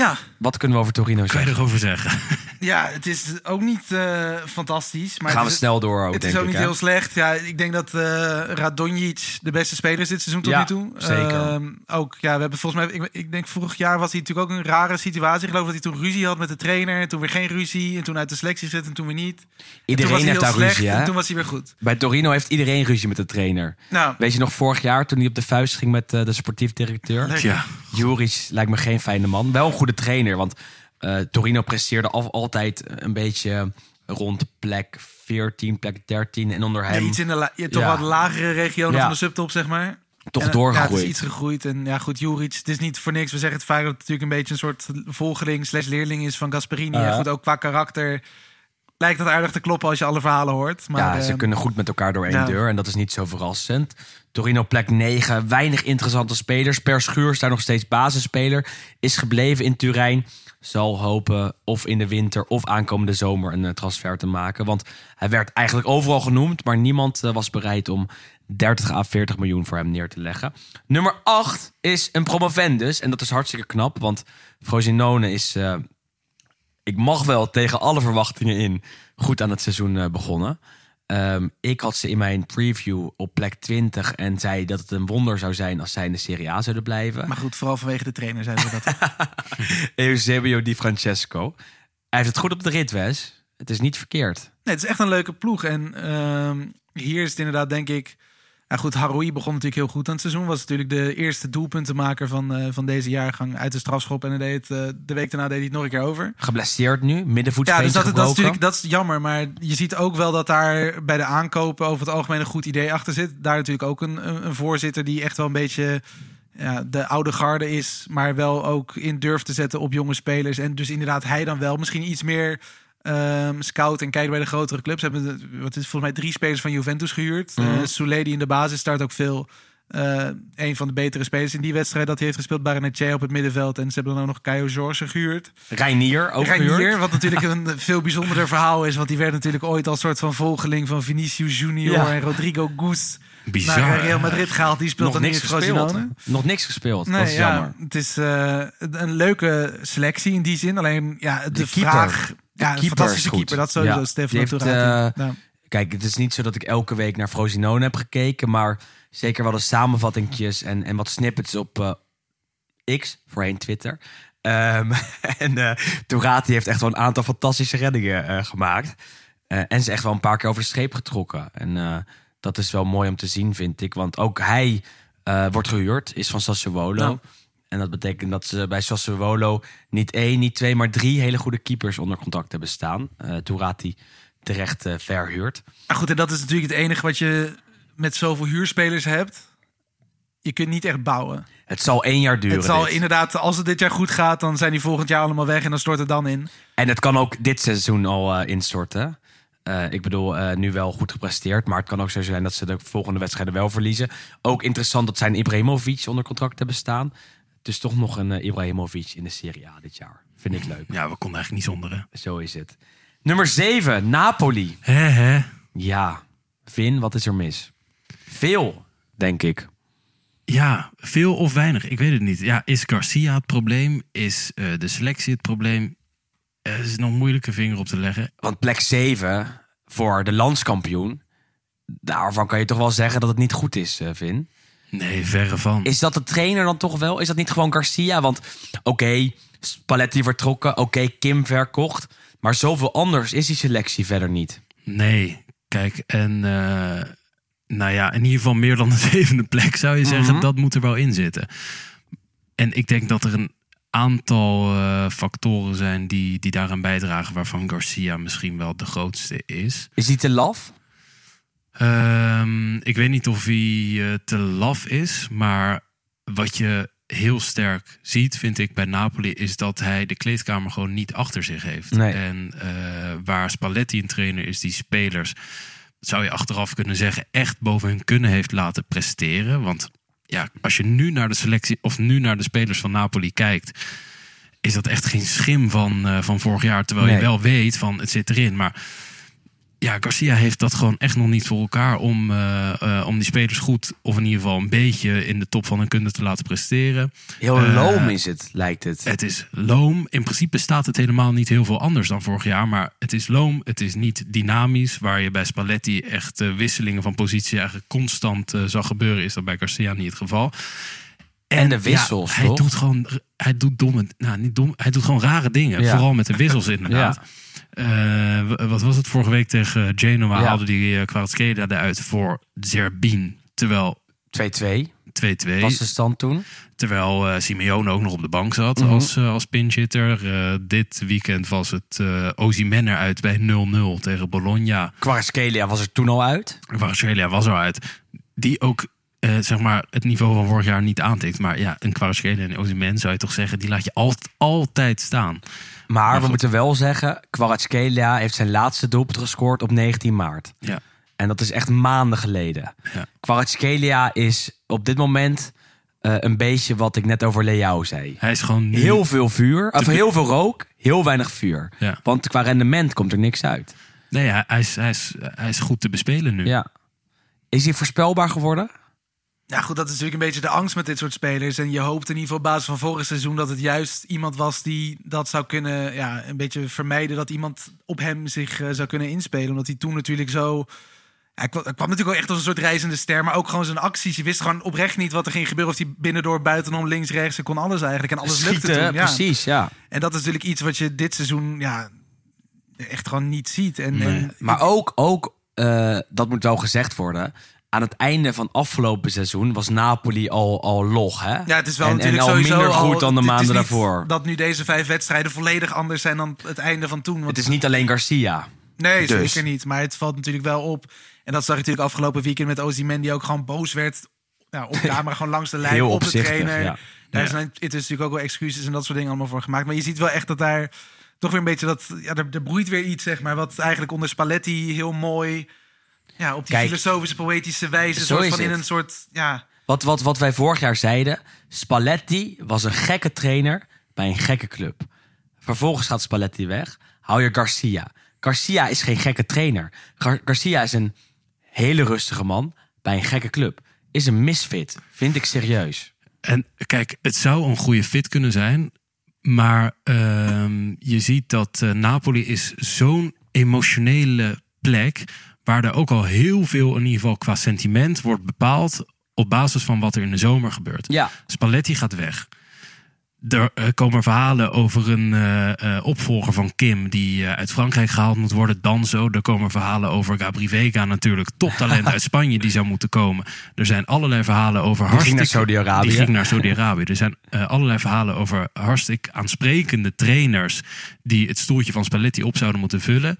Ja, wat kunnen we over Torino Kan je zeggen? erover zeggen? ja, het is ook niet eh, fantastisch. Maar Gaan we is, snel door ook, Het denk is ook ik. niet hè? heel slecht. Ja, ik denk dat eh Radonjic de beste speler is dit seizoen tot Ja, nu toe. zeker. Ehm, ook, ja, we hebben volgens mij... Ik, ik denk vorig jaar was hij natuurlijk ook een rare situatie. Ik geloof dat hij toen ruzie had met de trainer. En toen weer geen ruzie. En toen uit de selectie gezet en toen weer niet. En Iedereen heeft daar slecht, ruzie, En hè? toen was hij weer goed. Bij Torino heeft iedereen ruzie met de trainer. Nou, Weet je nog vorig jaar toen hij op de vuist ging met eh, de sportief directeur? Leuk. Ja, Juric lijkt me geen fijne man. Wel een goede trainer, want eh, Torino presteerde al, altijd een beetje rond plek 14, plek 13. En onder ja, hem iets in de la- ja, toch Ja. wat lagere regionen Ja. van de subtop, zeg maar. toch En, doorgegroeid. Ja, het is iets gegroeid. En ja, goed, Juric, het is niet voor niks. We zeggen het vaak dat het natuurlijk een beetje een soort volgeling slash leerling is van Gasperini. En goed, ook qua karakter lijkt dat aardig te kloppen als je alle verhalen hoort. Maar, ja, ze eh, kunnen goed met elkaar door één ja. deur. En dat is niet zo verrassend. Torino plek 9. Weinig interessante spelers. Per Schuurs daar nog steeds basisspeler. Is gebleven in Turijn. Zal hopen of in de winter of aankomende zomer een eh, transfer te maken. Want hij werd eigenlijk overal genoemd. Maar niemand eh, was bereid om 30 à 40 miljoen voor hem neer te leggen. Nummer 8 is een promovendus. En dat is hartstikke knap. Want Frosinone is... eh, ik mag wel tegen alle verwachtingen in goed aan het seizoen eh, begonnen. Ehm, ik had ze in mijn preview op plek 20 en zei dat het een wonder zou zijn als zij in de Serie A zouden blijven. Maar goed, vooral vanwege de trainer zeiden we dat. Eusebio Di Francesco. Hij heeft het goed op de rit, Wes. Het is niet verkeerd. Nee, het is echt een leuke ploeg. En ehm, hier is het inderdaad, denk ik... Nou goed, Haroui begon natuurlijk heel goed aan het seizoen. Was natuurlijk de eerste doelpuntenmaker van, eh, van deze jaargang uit de strafschop. En hij deed eh, de week daarna deed hij het nog een keer over. Geblesseerd nu, middenvoet Ja, dus dat, dat, is natuurlijk dat is jammer. Maar je ziet ook wel dat daar bij de aankopen over het algemeen een goed idee achter zit. Daar natuurlijk ook een, een, een voorzitter die echt wel een beetje ja, de oude garde is. Maar wel ook in durft te zetten op jonge spelers. En dus inderdaad hij dan wel misschien iets meer ehm, scout en kijkt bij de grotere clubs. Ze hebben wat is volgens mij drie spelers van Juventus gehuurd. Mhm. Eh, die in de basis start ook veel. Eh, een van de betere spelers in die wedstrijd dat hij heeft gespeeld. Baranetje op het middenveld. En ze hebben dan ook nog Caio Jorge gehuurd. Reinier, ook Reinier, gehuurd. wat natuurlijk een veel bijzonderder verhaal is. Want die werd natuurlijk ooit als soort van volgeling van Vinicius Junior Ja. en Rodrigo Gus Bizar. naar Real Madrid gehaald. Die speelt Nog dan niks in gespeeld. Frosinone. Nog niks gespeeld. Nee, dat is ja, jammer. het is eh, een leuke selectie in die zin. Alleen ja, de, De keeper. Ja, een keeper fantastische keeper. Dat sowieso, Ja, Stefano die heeft, eh, Ja. Kijk, het is niet zo dat ik elke week naar Frosinone heb gekeken, maar zeker wel de samenvattingjes en, en wat snippets op eh, X, voorheen Twitter. Ehm, en eh Turati heeft echt wel een aantal fantastische reddingen gemaakt. En ze echt wel een paar keer over de streep getrokken. En dat is wel mooi om te zien, vind ik. Want ook hij wordt gehuurd, is van Sassuolo. Ja. En dat betekent dat ze bij Sassuolo niet één, niet twee, maar drie hele goede keepers onder contract hebben staan. Eh Turati terecht eh, verhuurd. Maar goed, en dat is natuurlijk het enige wat je met zoveel huurspelers hebt. Je kunt niet echt bouwen. Het zal één jaar duren. het zal dit. inderdaad, als het dit jaar goed gaat, dan zijn die volgend jaar allemaal weg en dan stort het dan in. En het kan ook dit seizoen al eh, instorten. Ik bedoel, nu wel goed gepresteerd. Maar het kan ook zo zijn dat ze de volgende wedstrijden wel verliezen. Ook interessant dat zij een Ibrahimovic onder contract hebben staan. Dus toch nog een eh, Ibrahimovic in de Serie A dit jaar. Vind ik leuk. Ja, we konden eigenlijk niet zonder. Hè? Zo is het. Nummer 7, Napoli. Hè, hè? Ja, Vin, wat is er mis? Veel, denk ik. Ja, veel of weinig. Ik weet het niet. Ja, is Garcia het probleem? Is eh, de selectie het probleem? Er is nog moeilijke vinger op te leggen. Want plek 7 voor de landskampioen. Daarvan kan je toch wel zeggen dat het niet goed is, eh, Vin. Nee, verre van. Is dat de trainer dan toch wel? Is dat niet gewoon Garcia? Want oké, Spalletti vertrokken. Oké, Kim verkocht. Maar zoveel anders is die selectie verder niet. Nee, kijk, en eh, nou ja, in ieder geval meer dan de zevende plek zou je zeggen, Mhm. dat moet er wel in zitten. En ik denk dat er een aantal eh, factoren zijn die, die daaraan bijdragen, waarvan Garcia misschien wel de grootste is. Is die te laf? Ehm, ik weet niet of hij eh, te laf is, maar wat je heel sterk ziet, vind ik, bij Napoli, is dat hij de kleedkamer gewoon niet achter zich heeft. Nee. En eh, waar Spalletti een trainer is die spelers, zou je achteraf kunnen zeggen, echt boven hun kunnen heeft laten presteren. Want ja, als je nu naar de selectie of nu naar de spelers van Napoli kijkt, is dat echt geen schim van, eh, van vorig jaar. Terwijl Nee. je wel weet van het zit erin. Maar ja, Garcia heeft dat gewoon echt nog niet voor elkaar om, eh, eh, om die spelers goed, of in ieder geval een beetje in de top van hun kunde te laten presteren. Heel Eh, loom is het, lijkt het. Het is loom. In principe staat het helemaal niet heel veel anders dan vorig jaar. Maar het is loom. Het is niet dynamisch. Waar je bij Spalletti echt wisselingen van positie eigenlijk constant zag gebeuren. Is dat bij Garcia niet het geval. En de wissels, ja, hij doet gewoon, hij doet domme, nou niet dom, hij doet gewoon rare dingen. Ja. Vooral met de wissels inderdaad. W- wat was het vorige week tegen Genoa? Ja. Haalde die uh, Kvaratskhelia eruit voor Zerbin. Terwijl 2-2 2-2. was de stand toen. Terwijl eh, Simeone ook nog op de bank zat Mhm. als, eh, als pinchitter. Eh, dit weekend was het uh, Ozyman eruit bij 0-0 tegen Bologna. Kvaratskhelia was er toen al uit. Kvaratskhelia was eruit. Die ook eh, zeg maar het niveau van vorig jaar niet aantikt. Maar ja, een Kvaratskhelia en Ozyman zou je toch zeggen... die laat je altijd, altijd staan. Maar, we goed. moeten wel zeggen, Kvaratskhelia heeft zijn laatste doelpunt gescoord op 19 maart. Ja. En dat is echt maanden geleden. Ja. Is op dit moment eh, een beetje wat ik net over Leao zei. Hij is gewoon. Heel veel vuur, of heel veel rook, heel weinig vuur. Ja. Want qua rendement komt er niks uit. Nee, hij, hij, is, hij, is, hij is goed te bespelen nu. Ja. Is hij voorspelbaar geworden? Ja, goed, dat is natuurlijk een beetje de angst met dit soort spelers. En je hoopt in ieder geval op basis van vorig seizoen dat het juist iemand was die dat zou kunnen, ja, een beetje vermijden dat iemand op hem zich eh, zou kunnen inspelen. Omdat hij toen natuurlijk zo. Hij kwam, hij kwam natuurlijk wel echt als een soort reizende ster, maar ook gewoon zijn acties. Je wist gewoon oprecht niet wat er ging gebeuren. Of hij binnendoor, buitenom, links, rechts, en kon alles eigenlijk. En alles lukte toen. Ja. precies, ja. En dat is natuurlijk iets wat je dit seizoen ja, echt gewoon niet ziet. En, Nee. en Maar ook, ook eh, dat moet wel gezegd worden. Aan het einde van afgelopen seizoen was Napoli al, al log. Hè? Ja, het is wel en, natuurlijk en al sowieso minder goed al- dan de maanden daarvoor. Dat nu deze vijf wedstrijden volledig anders zijn dan het einde van toen. Want Het is niet alleen Garcia. Nee, Dus. zeker niet. Maar het valt natuurlijk wel op. En dat zag je natuurlijk afgelopen weekend met Ozyman... die ook gewoon boos werd nou, op camera, gewoon langs de lijn, Heel op de trainer. ja. Daar Ja. zijn het is natuurlijk ook wel excuses en dat soort dingen allemaal voor gemaakt. Maar je ziet wel echt dat daar toch weer een beetje dat... Ja, er, er broeit weer iets, zeg maar, wat eigenlijk onder Spalletti heel mooi... Ja, op die Kijk, filosofische, poëtische wijze... zo soort van in een soort... Ja, Wat, wat, wat wij vorig jaar zeiden. Spalletti was een gekke trainer bij een gekke club. Vervolgens gaat Spalletti weg. Hou je Garcia. Garcia is geen gekke trainer. Gar- Garcia is een hele rustige man bij een gekke club. Is een misfit. Vind ik serieus. En kijk, het zou een goede fit kunnen zijn. Maar ehm, je ziet dat eh, Napoli is zo'n emotionele plek. Waar er ook al heel veel, in ieder geval qua sentiment, wordt bepaald. op basis van wat er in de zomer gebeurt. Ja, Spalletti gaat weg. Er eh, komen verhalen over een eh, eh, opvolger van Kim die uit Frankrijk gehaald moet worden, Danzo. Er komen verhalen over Gabri Vega natuurlijk, toptalent uit Spanje die zou moeten komen. Er zijn allerlei verhalen over ging naar hartstikke... Saudi-Arabië. Die ging naar Saudi-Arabië. Er zijn allerlei verhalen over hartstikke aansprekende trainers die het stoeltje van Spalletti op zouden moeten vullen.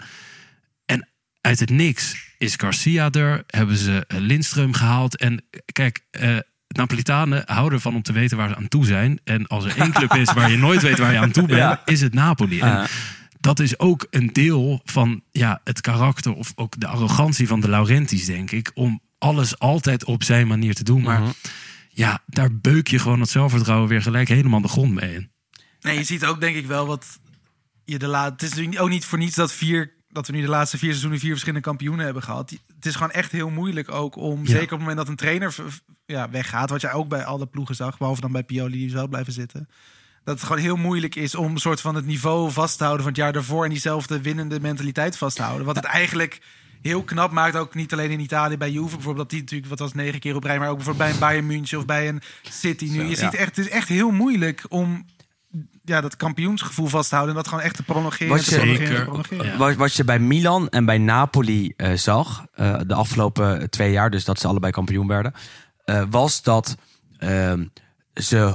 Uit het niks is Garcia er, hebben ze eh, Lindström gehaald. En kijk, eh Napolitanen houden van om te weten waar ze aan toe zijn. En als er één club is waar je nooit weet waar je aan toe bent, Ja. is het Napoli. En Ja. dat is ook een deel van ja, het karakter of ook de arrogantie van de Laurentis, denk ik. Om alles altijd op zijn manier te doen. Maar ja, daar beuk je gewoon het zelfvertrouwen weer gelijk helemaal de grond mee in. Nee, je ziet ook denk ik wel wat je de laat. Het is ook niet voor niets dat vier dat we nu de laatste vier seizoenen vier verschillende kampioenen hebben gehad. Het is gewoon echt heel moeilijk ook om, zeker op het moment dat een trainer ja, weggaat, wat je ook bij alle ploegen zag, behalve dan bij Pioli die zou blijven zitten. Dat het gewoon heel moeilijk is om een soort van het niveau vast te houden van het jaar daarvoor en diezelfde winnende mentaliteit vast te houden. Wat het eigenlijk heel knap maakt, ook niet alleen in Italië bij Juve bijvoorbeeld, dat die natuurlijk wat was negen keer op rij, maar ook bijvoorbeeld bij een Bayern München of bij een City nu. je ziet echt, het is echt heel moeilijk om ja, dat kampioensgevoel vast te houden en dat gewoon echt te prolongeren. Wat te je- prolongeren en te Zeker. prolongeren. Ja. Wat, wat je bij Milan en bij Napoli eh, zag, eh, de afgelopen twee jaar, dus dat ze allebei kampioen werden, eh, was dat ehm, ze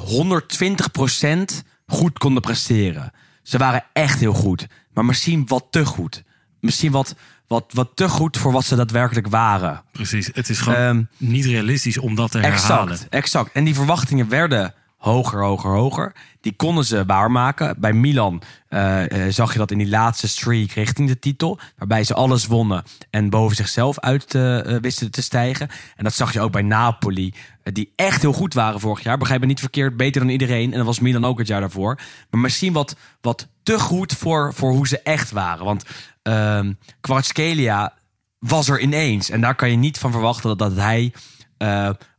120% goed konden presteren. Ze waren echt heel goed, maar misschien wat te goed. Misschien wat, wat, wat te goed voor wat ze daadwerkelijk waren. Precies, het is gewoon Ehm, niet realistisch om dat te herhalen. Exact, exact. En die verwachtingen werden hoger, hoger, hoger. Die konden ze waarmaken. Bij Milan eh, eh, zag je dat in die laatste streak richting de titel. Waarbij ze alles wonnen en boven zichzelf uit eh, wisten te stijgen. En dat zag je ook bij Napoli. die echt heel goed waren vorig jaar. Begrijp me niet verkeerd, beter dan iedereen. En dat was Milan ook het jaar daarvoor. Maar misschien wat, wat te goed voor, voor hoe ze echt waren. Want ehm Kvaratskhelia was er ineens. En daar kan je niet van verwachten dat, dat hij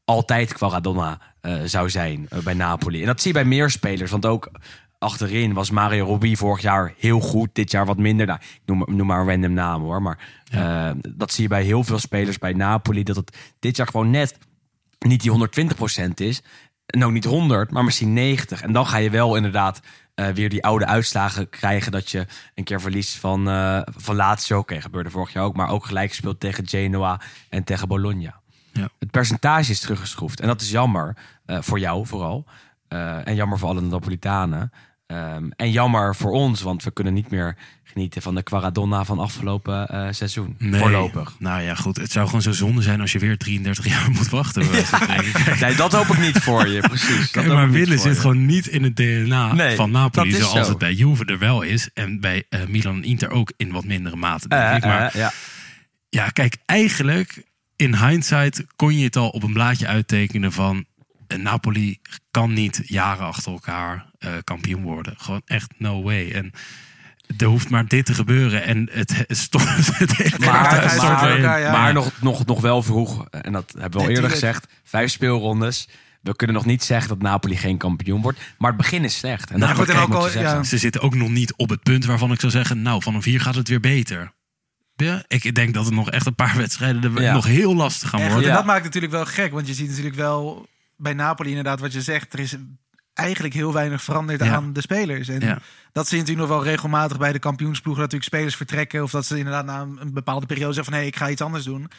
altijd Quaradonna zou zijn eh, bij Napoli. En dat zie je bij meer spelers. Want ook achterin was Mario Rubbi vorig jaar heel goed. Dit jaar wat minder. Nou, ik noem, noem maar een random naam hoor. Maar eh, dat zie je bij heel veel spelers bij Napoli. Dat het dit jaar gewoon net niet die 120% is. En ook niet 100, maar misschien 90. En dan ga je wel inderdaad eh, weer die oude uitslagen krijgen. Dat je een keer verliest van, eh van Lazio. Oké, gebeurde vorig jaar ook. Maar ook gelijk gespeeld tegen Genoa en tegen Bologna. Ja. Het percentage is teruggeschroefd. En dat is jammer. eh, voor jou vooral. Eh, en jammer voor alle Napolitanen. Ehm, en jammer voor ons, want we kunnen niet meer genieten van de Quaradonna van afgelopen eh, seizoen. Nee. Voorlopig. Nou ja, goed. Het zou gewoon zo zonde zijn als je weer 33 jaar moet wachten. Nee, dat hoop ik niet voor je, precies. Kijk, maar willen zit je. gewoon niet in het DNA Nee, van Napoli. Zoals zo. het bij Juve er wel is. En bij Milan en Inter ook in wat mindere mate, denk ik. Maar ja. ja, kijk, eigenlijk in hindsight kon je het al op een blaadje uittekenen van... eh, Napoli kan niet jaren achter elkaar eh, kampioen worden. Gewoon echt no way. En Er hoeft maar dit te gebeuren en het, stort het Maar, stort maar, in elkaar, ja. maar nog, nog, nog wel vroeg, en dat hebben we al eerder gezegd, vijf speelrondes. We kunnen nog niet zeggen dat Napoli geen kampioen wordt. Maar het begin is slecht. En Nou, dat goed, en ook al- ja. Ze zitten ook nog niet op het punt waarvan ik zou zeggen... nou, van een vier gaat het weer beter. Ja, ik denk dat het nog echt een paar wedstrijden er Ja. nog heel lastig gaan worden. en dat maakt het natuurlijk wel gek, want je ziet natuurlijk wel bij Napoli inderdaad wat je zegt. Er is eigenlijk heel weinig veranderd Ja. aan de spelers. En Ja. dat zie je natuurlijk nog wel regelmatig bij de kampioensploegen. Dat natuurlijk spelers vertrekken of dat ze inderdaad na een een bepaalde periode zeggen van... hé, ik ga iets anders doen.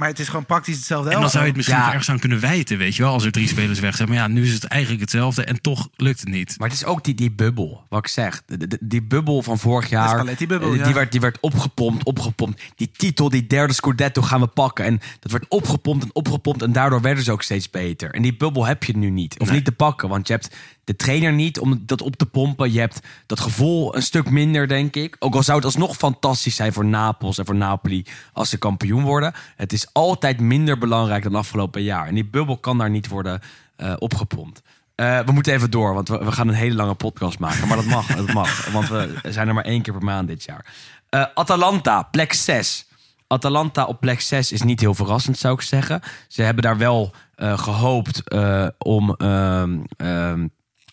Maar het is gewoon praktisch hetzelfde En dan zou je het misschien Ja. ergens aan kunnen wijten, weet je wel. Als er drie spelers weg zijn. Maar ja, nu is het eigenlijk hetzelfde en toch lukt het niet. Maar het is ook die, die bubbel, wat ik zeg. De- de- die bubbel van vorig jaar. Eh, ja. die, werd, die werd opgepompt, opgepompt. Die titel, die derde Scudetto gaan we pakken. En dat werd opgepompt en opgepompt. En daardoor werden ze ook steeds beter. En die bubbel heb je nu niet. Of Nee. niet te pakken. Want je hebt de trainer niet om dat op te pompen. Je hebt dat gevoel een stuk minder, denk ik. Ook al zou het alsnog fantastisch zijn voor Napels en voor Napoli als ze kampioen worden. Het is altijd minder belangrijk dan afgelopen jaar. En die bubbel kan daar niet worden eh, opgepompt. Eh, we moeten even door, want we, we gaan een hele lange podcast maken. Maar dat mag, dat mag. Want we zijn er maar één keer per maand dit jaar. Eh, Atalanta, plek 6. Atalanta op plek 6 is niet heel verrassend, zou ik zeggen. Ze hebben daar wel eh, gehoopt eh, om ehm, ehm,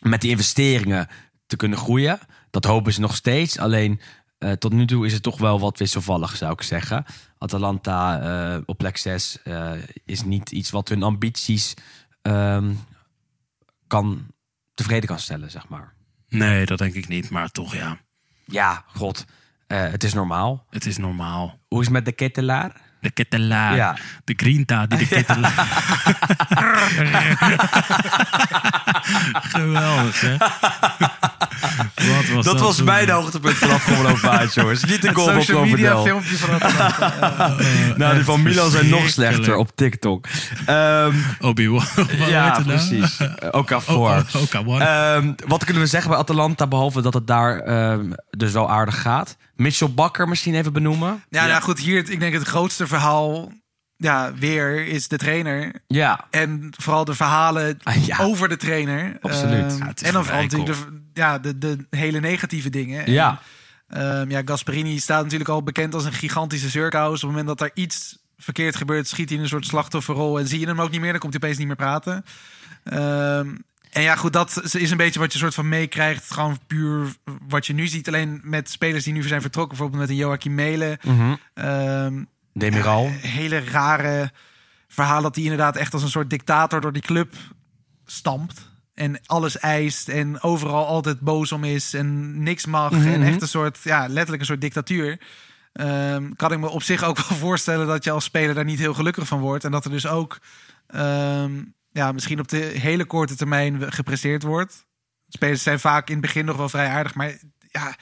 met die investeringen te kunnen groeien. Dat hopen ze nog steeds. Alleen eh, tot nu toe is het toch wel wat wisselvallig, zou ik zeggen. Atalanta eh, op plek 6 eh, is niet iets wat hun ambities ehm, kan, tevreden kan stellen, zeg maar. Nee, dat denk ik niet. Maar toch, ja, Ja, god, het is normaal. het is normaal. Hoe is het met de kettelaar? De kettelaar. Ja. De grinta die de kettelaar... Geweldig, hè? Wat was Dat was toen? mijn hoogtepunt van afgelopen maand, jongens. Niet de Het goal van social media filmpje van Atalanta. Nou, die van Milan zijn nog slechter op TikTok. Ehm, Obi-Wan. Ja, nou? precies. Ook Oh, voor. oh, Okawan. Ehm, wat kunnen we zeggen bij Atalanta, behalve dat het daar ehm, dus wel aardig gaat? Mitchell Bakker misschien even benoemen? Ja, nou goed, hier, ik denk het grootste verhaal, ja, weer, is de trainer. Ja, En vooral de verhalen Ah, ja. over de trainer. Absoluut. Ja, en dan een vooral de, ja, de, de hele negatieve dingen. En, ja. ehm, ja, Gasperini staat natuurlijk al bekend als een gigantische zurkhuis. Op het moment dat er iets verkeerd gebeurt, schiet hij in een soort slachtofferrol. En zie je hem ook niet meer, dan komt hij opeens niet meer praten. Ehm, en ja, goed, dat is een beetje wat je soort van meekrijgt. Gewoon puur wat je nu ziet. Alleen met spelers die nu zijn vertrokken. Bijvoorbeeld met een Joachim Melen. Mhm. Ehm, Demiral. hele rare verhaal dat hij inderdaad echt als een soort dictator door die club stampt. En alles eist en overal altijd boos om is en niks mag. En echt een soort, ja, letterlijk een soort dictatuur. Ehm, kan ik me op zich ook wel voorstellen dat je als speler daar niet heel gelukkig van wordt. En dat er dus ook ehm, ja, misschien op de hele korte termijn gepresteerd wordt. Spelers zijn vaak in het begin nog wel vrij aardig, maar ja,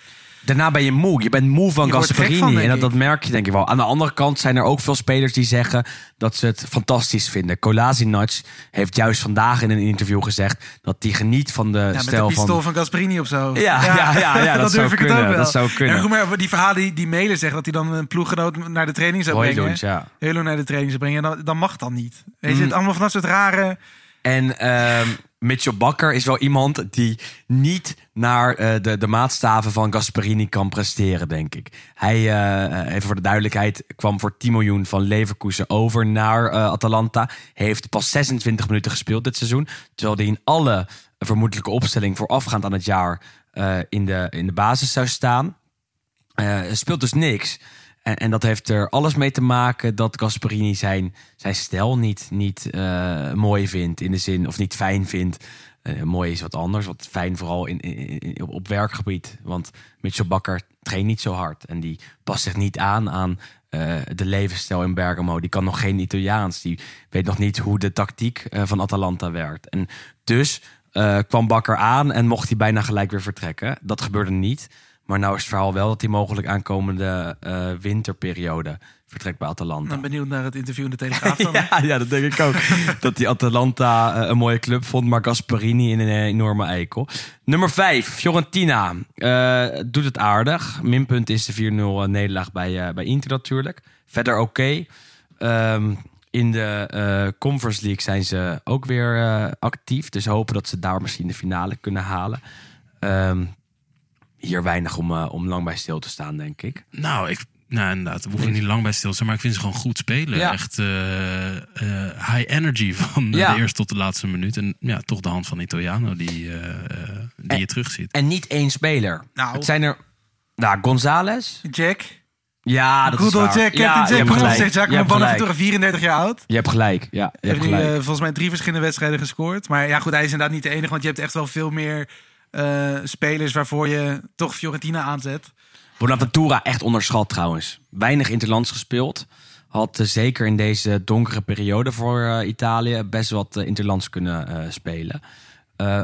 Daarna ben je moe. Je bent moe van er Gasperini. en dat, dat merk je denk ik wel. Aan de andere kant zijn er ook veel spelers die zeggen dat ze het fantastisch vinden. Kolasinac heeft juist vandaag in een interview gezegd dat hij geniet van de Ja, met stijl de pistool van... van Gasperini of zo. Ja, ja, ja, ja, dat zou durf ik kunnen, het ook wel. dat zou kunnen. En goed, maar die verhalen die, die mailen zeggen dat hij dan een ploeggenoot naar de training zou brengen. Ja. Helo naar de training zou brengen. Dan, dan mag dat niet. Weet je, Mm. het allemaal van dat soort rare... En ehm Mitchell Bakker is wel iemand die niet naar eh, de, de maatstaven van Gasperini kan presteren, denk ik. Hij, eh, even voor de duidelijkheid, kwam voor 10 miljoen van Leverkusen over naar eh, Atalanta. Heeft pas 26 minuten gespeeld dit seizoen. Terwijl hij in alle vermoedelijke opstelling voorafgaand aan het jaar eh, in, de, in de basis zou staan. Eh, speelt dus niks. En, en dat heeft er alles mee te maken dat Gasperini zijn, zijn stijl niet, niet eh, mooi vindt. In de zin, of niet fijn vindt. Eh, mooi is wat anders. Wat fijn vooral in, op, werkgebied. Want Mitchell Bakker traint niet zo hard. En die past zich niet aan aan eh, de levensstijl in Bergamo. Die kan nog geen Italiaans. Die weet nog niet hoe de tactiek van Atalanta werkt. En dus kwam Bakker aan en mocht hij bijna gelijk weer vertrekken. Dat gebeurde niet. Maar nou is het verhaal wel dat hij mogelijk aankomende eh, winterperiode vertrekt bij Atalanta. Ik ben benieuwd naar het interview in de Telegraaf dan. Ja, ja, dat denk ik ook. dat die Atalanta eh, een mooie club vond, maar Gasperini in een enorme eikel. Nummer 5, Fiorentina. Eh, doet het aardig. Minpunt is de 4-0 nederlaag bij, bij Inter natuurlijk. Verder oké. Ehm, in de Conference League zijn ze ook weer actief. Dus hopen dat ze daar misschien de finale kunnen halen. Ehm, hier weinig om, eh, om lang bij stil te staan, denk ik. Nou, ik, nou inderdaad, we hoeven niet lang bij stil te staan, maar ik vind ze gewoon goed spelen. Ja. Echt eh, eh, high energy van Ja. de eerste tot de laatste minuut. En ja, toch de hand van Italiano die, eh, eh, die En- je terugziet. En niet één speler. Nou. Het zijn er... Nou, González. Jack. Ja, dat is waar. Jack. ja, Jack. Jack. Je hebt Bonaventura, gelijk. 34 jaar oud. Je hebt gelijk. Ja, je hebt gelijk. eh, volgens mij drie verschillende wedstrijden gescoord. Maar ja, goed, hij is inderdaad niet de enige. Want je hebt echt wel veel meer eh, spelers waarvoor je toch Fiorentina aanzet. Bonaventura echt onderschat trouwens. Weinig interlands gespeeld. Had eh, zeker in deze donkere periode voor eh, Italië best wat interlands kunnen spelen.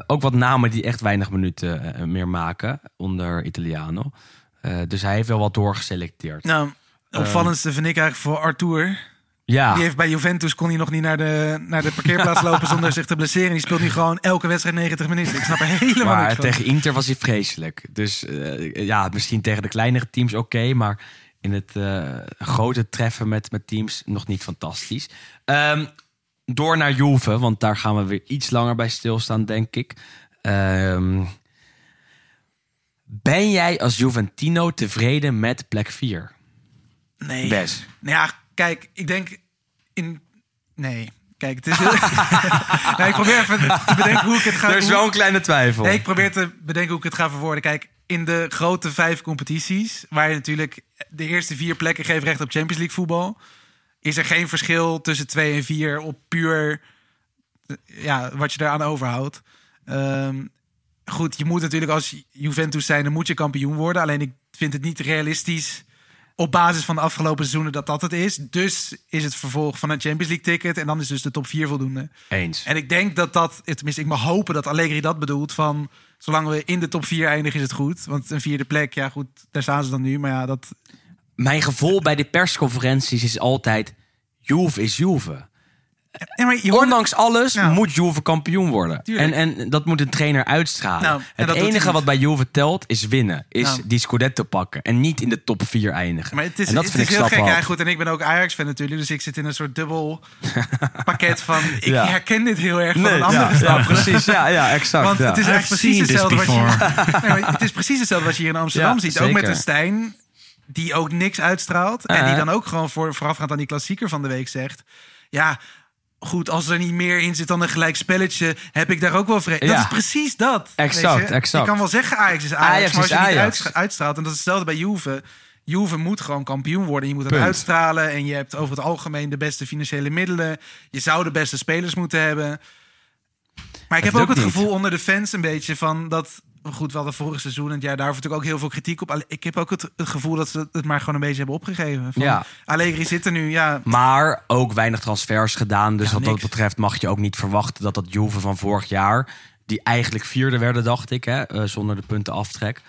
Ook wat namen die echt weinig minuten meer maken onder Italiano. Dus hij heeft wel wat doorgeselecteerd. Nou, opvallendste vind ik eigenlijk voor Arthur. Ja, Die heeft bij Juventus kon hij nog niet naar de, naar de parkeerplaats lopen zonder zich te blesseren. Die speelt nu gewoon elke wedstrijd 90 minuten. Ik snap er helemaal maar niks van. tegen Inter was hij vreselijk. Dus eh, ja, misschien tegen de kleinere teams oké, maar in het eh, grote treffen met, met teams nog niet fantastisch. Ehm, door naar Juve, want daar gaan we weer iets langer bij stilstaan, denk ik. Ehm, ben jij als Juventino tevreden met plek 4? Nee. Bes. Nou ja, kijk, ik denk in... Nee. Kijk, het is nee, ik probeer even te bedenken hoe ik het ga... Er is wel een kleine twijfel. Nee, ik probeer te bedenken hoe ik het ga verwoorden. Kijk, in de grote vijf competities, waar je natuurlijk de eerste vier plekken geven recht op Champions League voetbal, is er geen verschil tussen twee en vier op puur ja, wat je eraan overhoudt. Ehm, goed, je moet natuurlijk als Juventus zijn, dan moet je kampioen worden. Alleen ik vind het niet realistisch op basis van de afgelopen seizoenen dat dat het is. Dus is het vervolg van een Champions League ticket en dan is dus de top 4 voldoende. Eens. En ik denk dat dat, tenminste, ik mag hopen dat Allegri dat bedoelt. Van zolang we in de top 4 eindigen, is het goed. Want een vierde plek, ja, goed, daar staan ze dan nu. Maar ja, dat. Mijn gevoel bij de persconferenties is altijd... Juve is Juve. Ja, maar je hoort, Ondanks alles Ja. moet Juve kampioen worden. En, Tuurlijk. en dat moet een trainer uitstralen. Nou, en het enige wat bij Juve telt is winnen. Is Nou. die Scudetto pakken. En niet in de top 4 eindigen. maar het is, en dat het vind is ik heel gek. Ja, goed, en ik ben ook Ajax-fan natuurlijk. Dus ik zit in een soort dubbel pakket van. Ik Ja. herken dit heel erg van Nee, een andere ja, precies. Ja, ja exact. Want ja. het is eigenlijk precies hetzelfde wat je. Nee, het is precies hetzelfde wat je hier in Amsterdam Ja, ziet. Ook met een Stijn, die ook niks uitstraalt. En die dan ook gewoon voor, voorafgaand aan die klassieker van de week zegt... Ja, goed, als er niet meer in zit dan een gelijk spelletje... heb ik daar ook wel vrede. Ja. Dat is precies dat. Exact, exact. Je kan wel zeggen Ajax is Ajax, Ajax maar als je niet Ajax. uit- uitstraalt... en dat is hetzelfde bij Juve... Juve moet gewoon kampioen worden. Je moet het Punt. uitstralen. En je hebt over het algemeen de beste financiële middelen. Je zou de beste spelers moeten hebben. Maar ik heb ook het niet. gevoel onder de fans een beetje van dat. Goed, we hadden vorig seizoen en het jaar daarvoor natuurlijk ook heel veel kritiek op. Ik heb ook het, het gevoel dat ze het maar gewoon een beetje hebben opgegeven. Van, Ja. Allegri zit er nu, ja. Maar ook weinig transfers gedaan. Dus Ja, wat dat betreft mag je ook niet verwachten dat dat Juve van vorig jaar... die eigenlijk vierde werden, dacht ik, hè, eh, zonder de punten aftrek...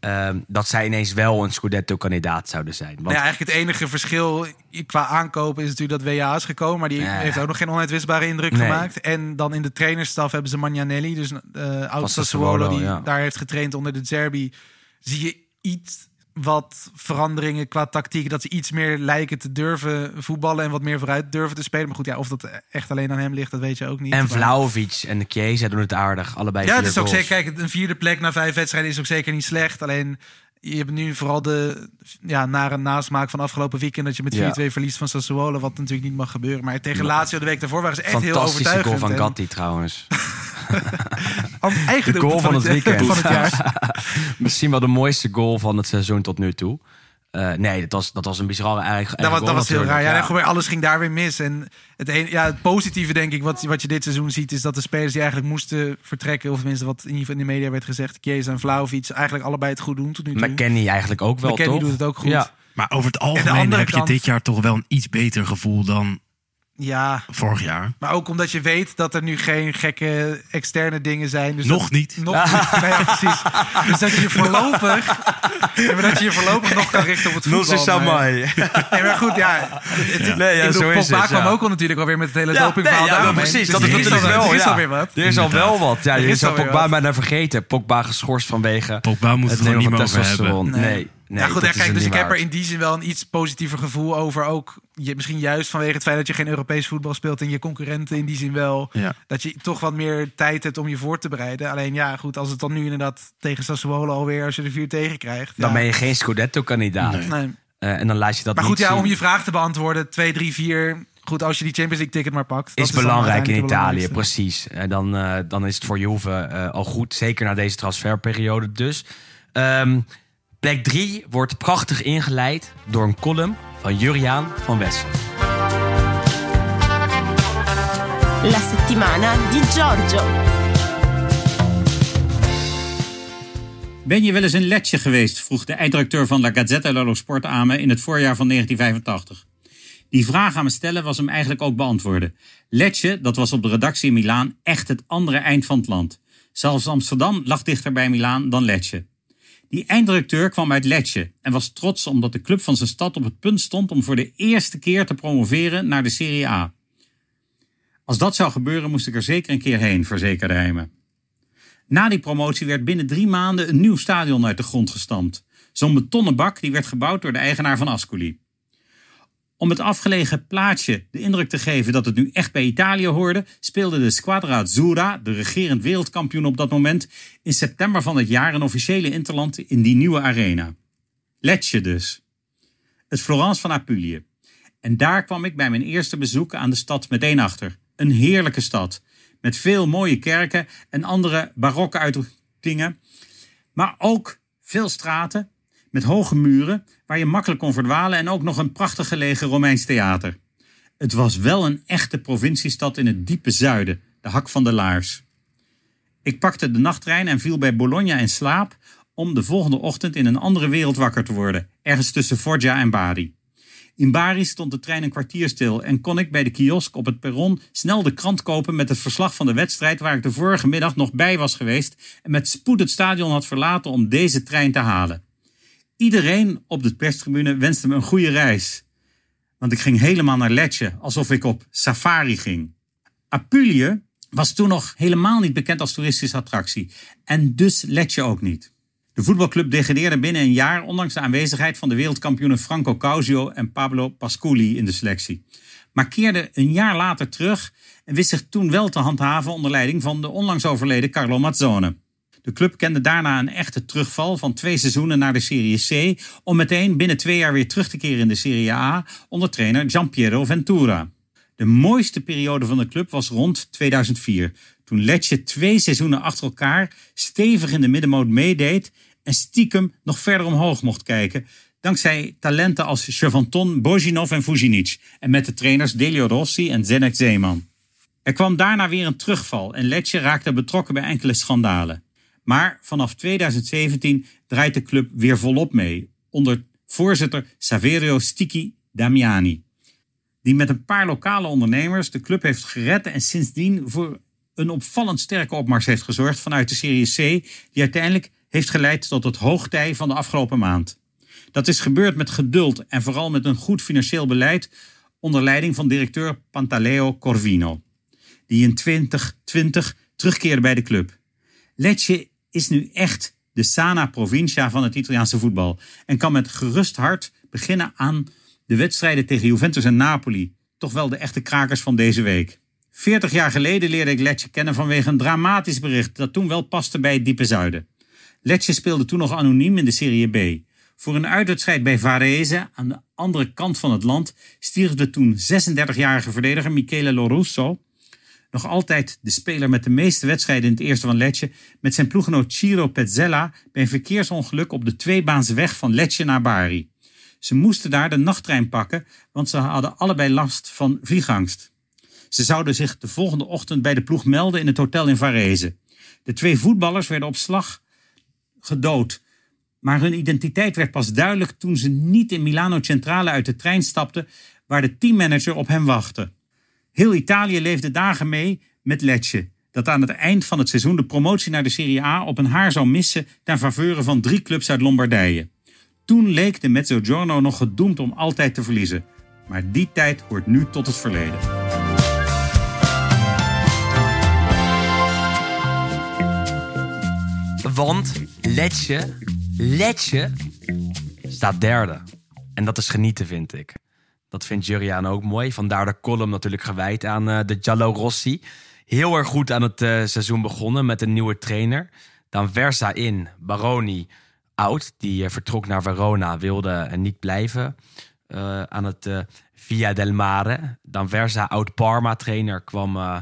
ehm, dat zij ineens wel een Scudetto-kandidaat zouden zijn. Want Nou ja, eigenlijk het enige verschil qua aankopen is natuurlijk dat WA is gekomen. Maar die Ja. heeft ook nog geen onuitwisbare indruk Nee. gemaakt. En dan in de trainerstaf hebben ze Magnanelli, dus eh oud Sassuolo, Sassuolo, die ja. daar heeft getraind onder de Zerbi. Zie je iets wat veranderingen qua tactiek. Dat ze iets meer lijken te durven voetballen en wat meer vooruit durven te spelen. Maar goed, ja, of dat echt alleen aan hem ligt, dat weet je ook niet. En Vlaovic en de Chiesa doen het aardig. Allebei Ja, het is ook zeker. Kijk, een vierde plek na vijf wedstrijden is ook zeker niet slecht. Alleen je hebt nu vooral de ja, nare nasmaak van afgelopen weekend dat je met 4-2 Ja. verliest van Sassuolo, wat natuurlijk niet mag gebeuren. Maar tegen Lazio de week daarvoor waren ze echt heel Fantastische overtuigend. goal van Gatti trouwens. Eigen De goal van het weekend. Van het jaar. Misschien wel de mooiste goal van het seizoen tot nu toe. Eh, nee, dat was, dat was een bizarre eigen Dat was, dat was heel raar. Ja, gewoon alles ging daar weer mis. En het, een, ja, het positieve, denk ik, wat, wat je dit seizoen ziet, is dat de spelers die eigenlijk moesten vertrekken, of tenminste wat in ieder geval in de media werd gezegd, Chiesa en Vlaovic, eigenlijk allebei het goed doen tot nu toe. McKennie eigenlijk ook wel, McKennie toch? doet het ook goed. Ja. Maar over het algemeen heb je kant- dit jaar toch wel een iets beter gevoel dan ja, vorig jaar. Maar ook omdat je weet dat er nu geen gekke externe dingen zijn. Dus Nog dat- niet. Nog niet. Nou ja, precies. Dus dat je je voorlopig... Ja, maar dat je je voorlopig nog kan richten op het voetbal. Sa maar- mai. Nee, maar goed, ja. Het, het, Nee, ja, ik bedoel, zo is Pogba het, kwam ja. ook al natuurlijk alweer met het hele Ja, dopingverhaal nee, ja, daaromheen. precies. Dus dat er is natuurlijk al- wel. Er is ja. alweer wat. Er is al wel wat. Ja, Er je is zou Pogba bijna vergeten. Pogba geschorst vanwege Pogba moet het het niet mogen hebben. Nee. Nee, ja, goed, kijk, dus ik heb er in die zin wel een iets positiever gevoel over. Ook je, misschien juist vanwege het feit dat je geen Europees voetbal speelt en je concurrenten in die zin wel. Ja. Dat je toch wat meer tijd hebt om je voor te bereiden. Alleen ja, goed, als het dan nu inderdaad tegen Sassuolo alweer, als je er vier tegen krijgt. Dan ja. ben je geen Scudetto-kandidaat. Nee. Nee. Eh, en dan laat je dat Maar goed, ja, om je vraag te beantwoorden, 2, 3, 4. Goed, als je die Champions League ticket maar pakt. is belangrijk in Italië, precies. En dan, eh, dan is het voor Juve eh, al goed. Zeker na deze transferperiode dus. Ehm, plek 3 wordt prachtig ingeleid door een column van Juriaan van Wessel. La settimana di Giorgio. Ben je wel eens in Letje geweest? vroeg de eindredacteur van La Gazzetta dello Sport aan me in het voorjaar van 1985. Die vraag aan me stellen was hem eigenlijk ook beantwoorden. Letje, dat was op de redactie in Milaan echt het andere eind van het land. Zelfs Amsterdam lag dichter bij Milaan dan Letje. Die eindredacteur kwam uit Letje en was trots omdat de club van zijn stad op het punt stond om voor de eerste keer te promoveren naar de Serie A. Als dat zou gebeuren moest ik er zeker een keer heen, verzekerde hij me. Na die promotie werd binnen drie maanden een nieuw stadion uit de grond gestampt. Zo'n betonnen bak die werd gebouwd door de eigenaar van Ascoli. Om het afgelegen plaatsje de indruk te geven dat het nu echt bij Italië hoorde, speelde de Squadra Azzurra, de regerend wereldkampioen op dat moment, in september van het jaar een officiële interland in die nieuwe arena. Lecce dus. Het Florence van Apulië. En daar kwam ik bij mijn eerste bezoek aan de stad meteen achter. Een heerlijke stad. Met veel mooie kerken en andere barokke uitdrukkingen. Maar ook veel straten met hoge muren waar je makkelijk kon verdwalen en ook nog een prachtig gelegen Romeins theater. Het was wel een echte provinciestad in het diepe zuiden, de hak van de laars. Ik pakte de nachttrein en viel bij Bologna in slaap om de volgende ochtend in een andere wereld wakker te worden, ergens tussen Foggia en Bari. In Bari stond de trein een kwartier stil en kon ik bij de kiosk op het perron snel de krant kopen met het verslag van de wedstrijd waar ik de vorige middag nog bij was geweest en met spoed het stadion had verlaten om deze trein te halen. Iedereen op de perstribune wenste me een goede reis. Want ik ging helemaal naar Letje, alsof ik op safari ging. Apulië was toen nog helemaal niet bekend als toeristische attractie. En dus Letje ook niet. De voetbalclub degradeerde binnen een jaar, ondanks de aanwezigheid van de wereldkampioenen Franco Causio en Pablo Pasculi in de selectie. Maar keerde een jaar later terug en wist zich toen wel te handhaven onder leiding van de onlangs overleden Carlo Mazzone. De club kende daarna een echte terugval van twee seizoenen naar de Serie C, om meteen binnen twee jaar weer terug te keren in de Serie A onder trainer Giampiero Ventura. De mooiste periode van de club was rond 2004, toen Lecce twee seizoenen achter elkaar stevig in de middenmoot meedeed en stiekem nog verder omhoog mocht kijken, dankzij talenten als Chevanton, Bozinov en Fujinic en met de trainers Delio Rossi en Zenek Zeeman. Er kwam daarna weer een terugval en Lecce raakte betrokken bij enkele schandalen. Maar vanaf 2017 draait de club weer volop mee, onder voorzitter Saverio Sticky Damiani. Die met een paar lokale ondernemers de club heeft gered en sindsdien voor een opvallend sterke opmars heeft gezorgd vanuit de Serie C, die uiteindelijk heeft geleid tot het hoogtij van de afgelopen maand. Dat is gebeurd met geduld en vooral met een goed financieel beleid onder leiding van directeur Pantaleo Corvino, die in 2020 terugkeerde bij de club. Lecce is nu echt de sana provincia van het Italiaanse voetbal en kan met gerust hart beginnen aan de wedstrijden tegen Juventus en Napoli, toch wel de echte krakers van deze week. 40 jaar geleden leerde ik Lecce kennen vanwege een dramatisch bericht dat toen wel paste bij het diepe zuiden. Lecce speelde toen nog anoniem in de Serie B. Voor een uitwedstrijd bij Varese, aan de andere kant van het land, stierf de toen 36-jarige verdediger Michele Lorusso, nog altijd de speler met de meeste wedstrijden in het eerste van Lecce, met zijn ploeggenoot Ciro Pezzella bij een verkeersongeluk op de tweebaanse weg van Lecce naar Bari. Ze moesten daar de nachttrein pakken, want ze hadden allebei last van vliegangst. Ze zouden zich de volgende ochtend bij de ploeg melden in het hotel in Varese. De twee voetballers werden op slag gedood. Maar hun identiteit werd pas duidelijk toen ze niet in Milano Centrale uit de trein stapten, waar de teammanager op hen wachtte. Heel Italië leefde dagen mee met Lecce, dat aan het eind van het seizoen de promotie naar de Serie A op een haar zou missen ten faveur van drie clubs uit Lombardije. Toen leek de Mezzogiorno nog gedoemd om altijd te verliezen. Maar die tijd hoort nu tot het verleden. Want Letje, Letje staat derde. En dat is genieten, vind ik. Dat vindt Juriaan ook mooi. Vandaar de column natuurlijk gewijd aan eh, de Giallo Rossi. Heel erg goed aan het eh, seizoen begonnen met een nieuwe trainer. Dan Versa in, Baroni oud. Die eh, vertrok naar Verona, wilde niet blijven aan het Via del Mare. Dan Versa, oud Parma-trainer, kwam eh,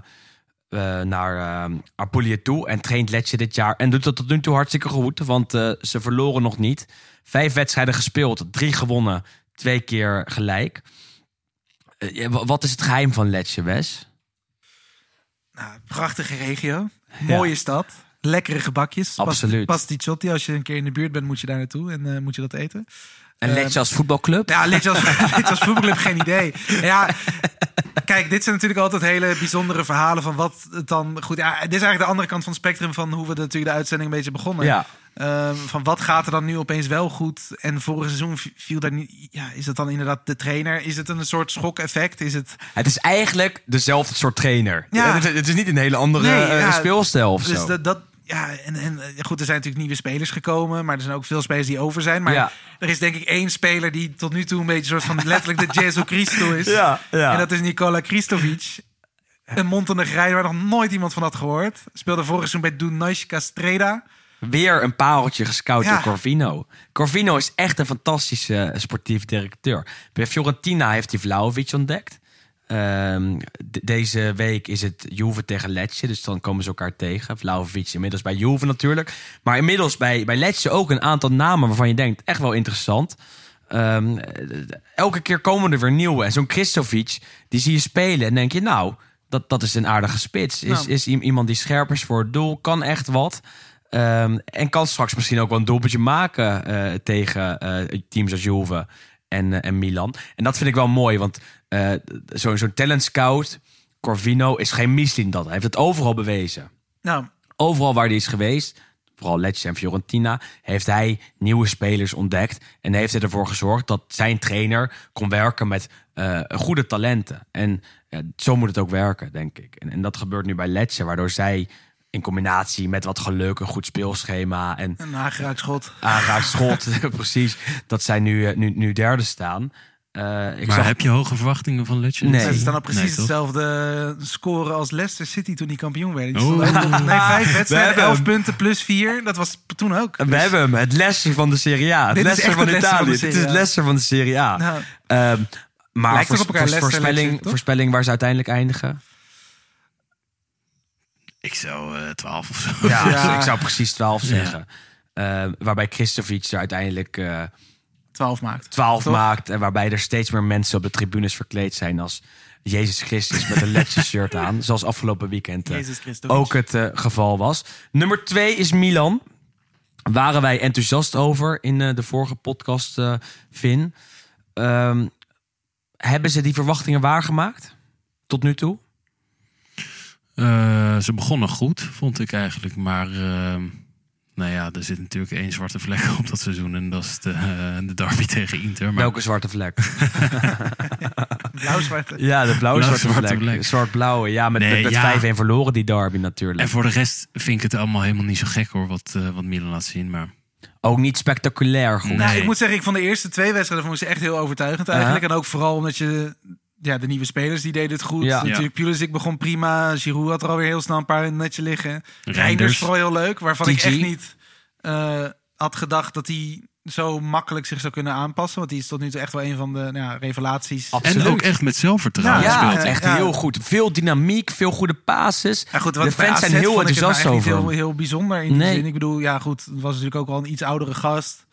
eh, naar eh, Apulia toe en traint Lecce dit jaar. En doet het tot nu toe hartstikke goed, want ze verloren nog niet. Vijf wedstrijden gespeeld, drie gewonnen, twee keer gelijk. Eh, wat is het geheim van Lecce, Wes? Nou, prachtige regio. Mooie stad. Lekkere gebakjes. Pas- Absoluut. Pasticiotti. Als je een keer in de buurt bent, moet je daar naartoe en eh, moet je dat eten. En Eh, Lecce als voetbalclub? Ja, Lecce als, als voetbalclub, geen idee. Ja, kijk, dit zijn natuurlijk altijd hele bijzondere verhalen van wat het dan... Goed, ja, dit is eigenlijk de andere kant van het spectrum van hoe we natuurlijk de uitzending een beetje begonnen. Ja. Ehm, van wat gaat er dan nu opeens wel goed? En vorig seizoen viel daar niet... Ja, is het dan inderdaad de trainer? Is het een soort schok-effect? Is het... Het is eigenlijk dezelfde soort trainer. Ja. Het, is, het is niet een hele andere Nee, eh, ja, speelstijl of Dus zo. dat, dat ja, en, en eh, goed, er zijn natuurlijk nieuwe spelers gekomen, maar er zijn ook veel spelers die over zijn. Maar Ja. er is denk ik één speler die tot nu toe een beetje soort van letterlijk de Jesu Christo is. Ja, ja. En dat is Nikola Kristovic. Een Montenegrijner waar nog nooit iemand van had gehoord. Speelde vorig seizoen bij Dunajska Streda. Weer een pareltje gescout Ja. door Corvino. Corvino is echt een fantastische eh, sportief directeur. Bij Fiorentina heeft hij Vlaovic ontdekt. Ehm, de- deze week is het Juve tegen Lecce, dus dan komen ze elkaar tegen. Vlaovic inmiddels bij Juve natuurlijk. Maar inmiddels bij, bij Lecce ook een aantal namen waarvan je denkt, echt wel interessant. Ehm, eh, elke keer komen er weer nieuwe. En zo'n Kristovic, die zie je spelen en denk je, nou, dat, dat is een aardige spits. Is, Nou. is iemand die scherp is voor het doel, kan echt wat. Ehm, en kan straks misschien ook wel een doelpuntje maken eh, tegen eh, teams als Juve en, eh, en Milan. En dat vind ik wel mooi, want eh, zo'n talent scout, Corvino, is geen Michelin dat. Hij heeft het overal bewezen. Nou, Overal waar hij is geweest, vooral Lecce en Fiorentina, heeft hij nieuwe spelers ontdekt. En heeft hij ervoor gezorgd dat zijn trainer kon werken met eh, goede talenten. En zo moet het ook werken, denk ik. En, en dat gebeurt nu bij Lecce, waardoor zij in combinatie met wat geluk, een goed speelschema en een nageraakt schot. aangeraakt schot, precies, dat zij nu, eh, nu, nu derde staan. Eh, ik Maar zag, heb je hoge verwachtingen van Lecce? Nee. Ze staan op precies Nee, hetzelfde score als Leicester City toen die kampioen werden. Die Oeh. stonden ook op- nee, vijf wedstrijden, hebben elf hem. punten plus vier. Dat was toen ook. we Dus- hebben hem, het Leicester van de Serie A. Het Dit is Leicester echt van Italië. de Dit is het. Leicester van de Serie A. Nou, Ehm, maar Leicester, voorspelling, toch? voorspelling waar ze uiteindelijk eindigen. Ik zou eh 12 of zo. Ja, Ja. ik zou precies 12 zeggen. Ehm, waarbij Kristovic er uiteindelijk eh 12 maakt. 12 Toch? maakt. En waarbij er steeds meer mensen op de tribunes verkleed zijn als Jezus Christus met een Lecce shirt aan. Zoals afgelopen weekend eh, ook het eh, geval was. Nummer 2 is Milan. Waren wij enthousiast over in eh, de vorige podcast, eh Vin. Ehm, hebben ze die verwachtingen waargemaakt? Tot nu toe? Eh, ze begonnen goed, vond ik eigenlijk. Maar ehm, nou ja, er zit natuurlijk één zwarte vlek op dat seizoen. En dat is de, eh, de derby tegen Inter. Maar Welke zwarte vlek? Blauw-zwart. Ja, de blauwe zwarte, Blauw-zwarte vlek. Zwart-blauwe. Ja, met, Nee, met, met ja. 5-1 verloren die derby natuurlijk. En voor de rest vind ik het allemaal helemaal niet zo gek hoor, wat, eh, wat Milan laat zien. Maar Ook niet spectaculair goed. Nee. Nou, ik moet zeggen, ik vond de eerste twee wedstrijden vond ik ze echt heel overtuigend eigenlijk. En ook vooral omdat je... Ja, de nieuwe spelers die deden het goed. Ja. Natuurlijk, Pulisic begon prima. Giroud had er alweer heel snel een paar in het netje liggen. Reinders vooral heel leuk. Waarvan ik echt niet eh, had gedacht dat hij zo makkelijk zich zou kunnen aanpassen. Want die is tot nu toe echt wel een van de nou ja, revelaties. Absoluut. En ook echt met zelfvertrouwen Ja, Ja, speelt. echt Ja. heel goed. Veel dynamiek, veel goede passes. Ja, goed, de fans zijn heel enthousiast echt over heel, heel bijzonder in die Nee. zin. Ik bedoel, ja goed, het was natuurlijk ook wel een iets oudere gast.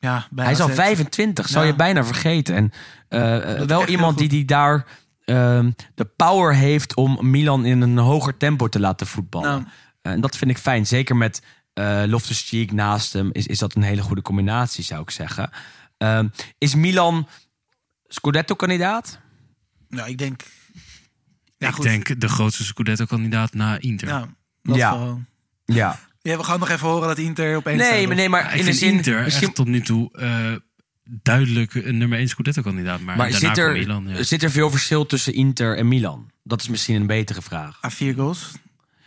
Ja, bij Hij is al AZ. 25, zou Ja. je bijna vergeten. En eh, eh, wel iemand die, die daar ehm, de power heeft om Milan in een hoger tempo te laten voetballen. Nou. En dat vind ik fijn. Zeker met eh Loftus-Cheek naast hem is, is dat een hele goede combinatie, zou ik zeggen. Ehm, is Milan Scudetto-kandidaat? Nou, ik denk... Ja, ik goed. denk de grootste Scudetto-kandidaat na Inter. Ja, dat Ja. wel. Ja. Ja, we gaan nog even horen dat Inter opeens... Nee, staat, maar, nee, maar ik in de zin... Inter misschien- echt tot nu toe eh, duidelijk een nummer 1 Scudetto-kandidaat. Maar, Maar daarna zit er, Milan, ja. zit er veel verschil tussen Inter en Milan? Dat is misschien een betere vraag. Ah, vier goals.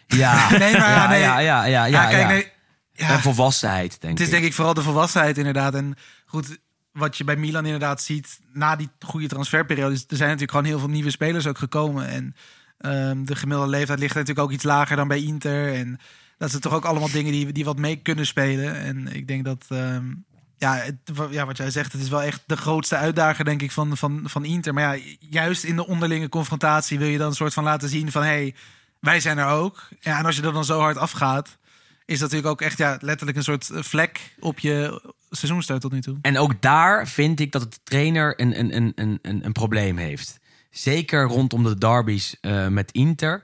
Ja, Nee, maar ja, ja, nee. ja, ja, ja, ja, Ja, kijk, ja. nee. Ja, En volwassenheid, denk het is ik. denk ik vooral de volwassenheid inderdaad. En goed, wat je bij Milan inderdaad ziet na die goede transferperiode. is- Er zijn natuurlijk gewoon heel veel nieuwe spelers ook gekomen. En ehm, de gemiddelde leeftijd ligt natuurlijk ook iets lager dan bij Inter. En dat zijn toch ook allemaal dingen die, die wat mee kunnen spelen. En ik denk dat, ehm, ja, ja, wat jij zegt, het is wel echt de grootste uitdager, denk ik, van, van, van Inter. Maar ja, juist in de onderlinge confrontatie wil je dan een soort van laten zien van... hey, wij zijn er ook. Ja, en als je er dan zo hard afgaat, is dat natuurlijk ook echt ja, letterlijk een soort vlek op je seizoenstart tot nu toe. En ook daar vind ik dat de trainer een, een, een, een, een, een probleem heeft. Zeker rondom de derbies eh, met Inter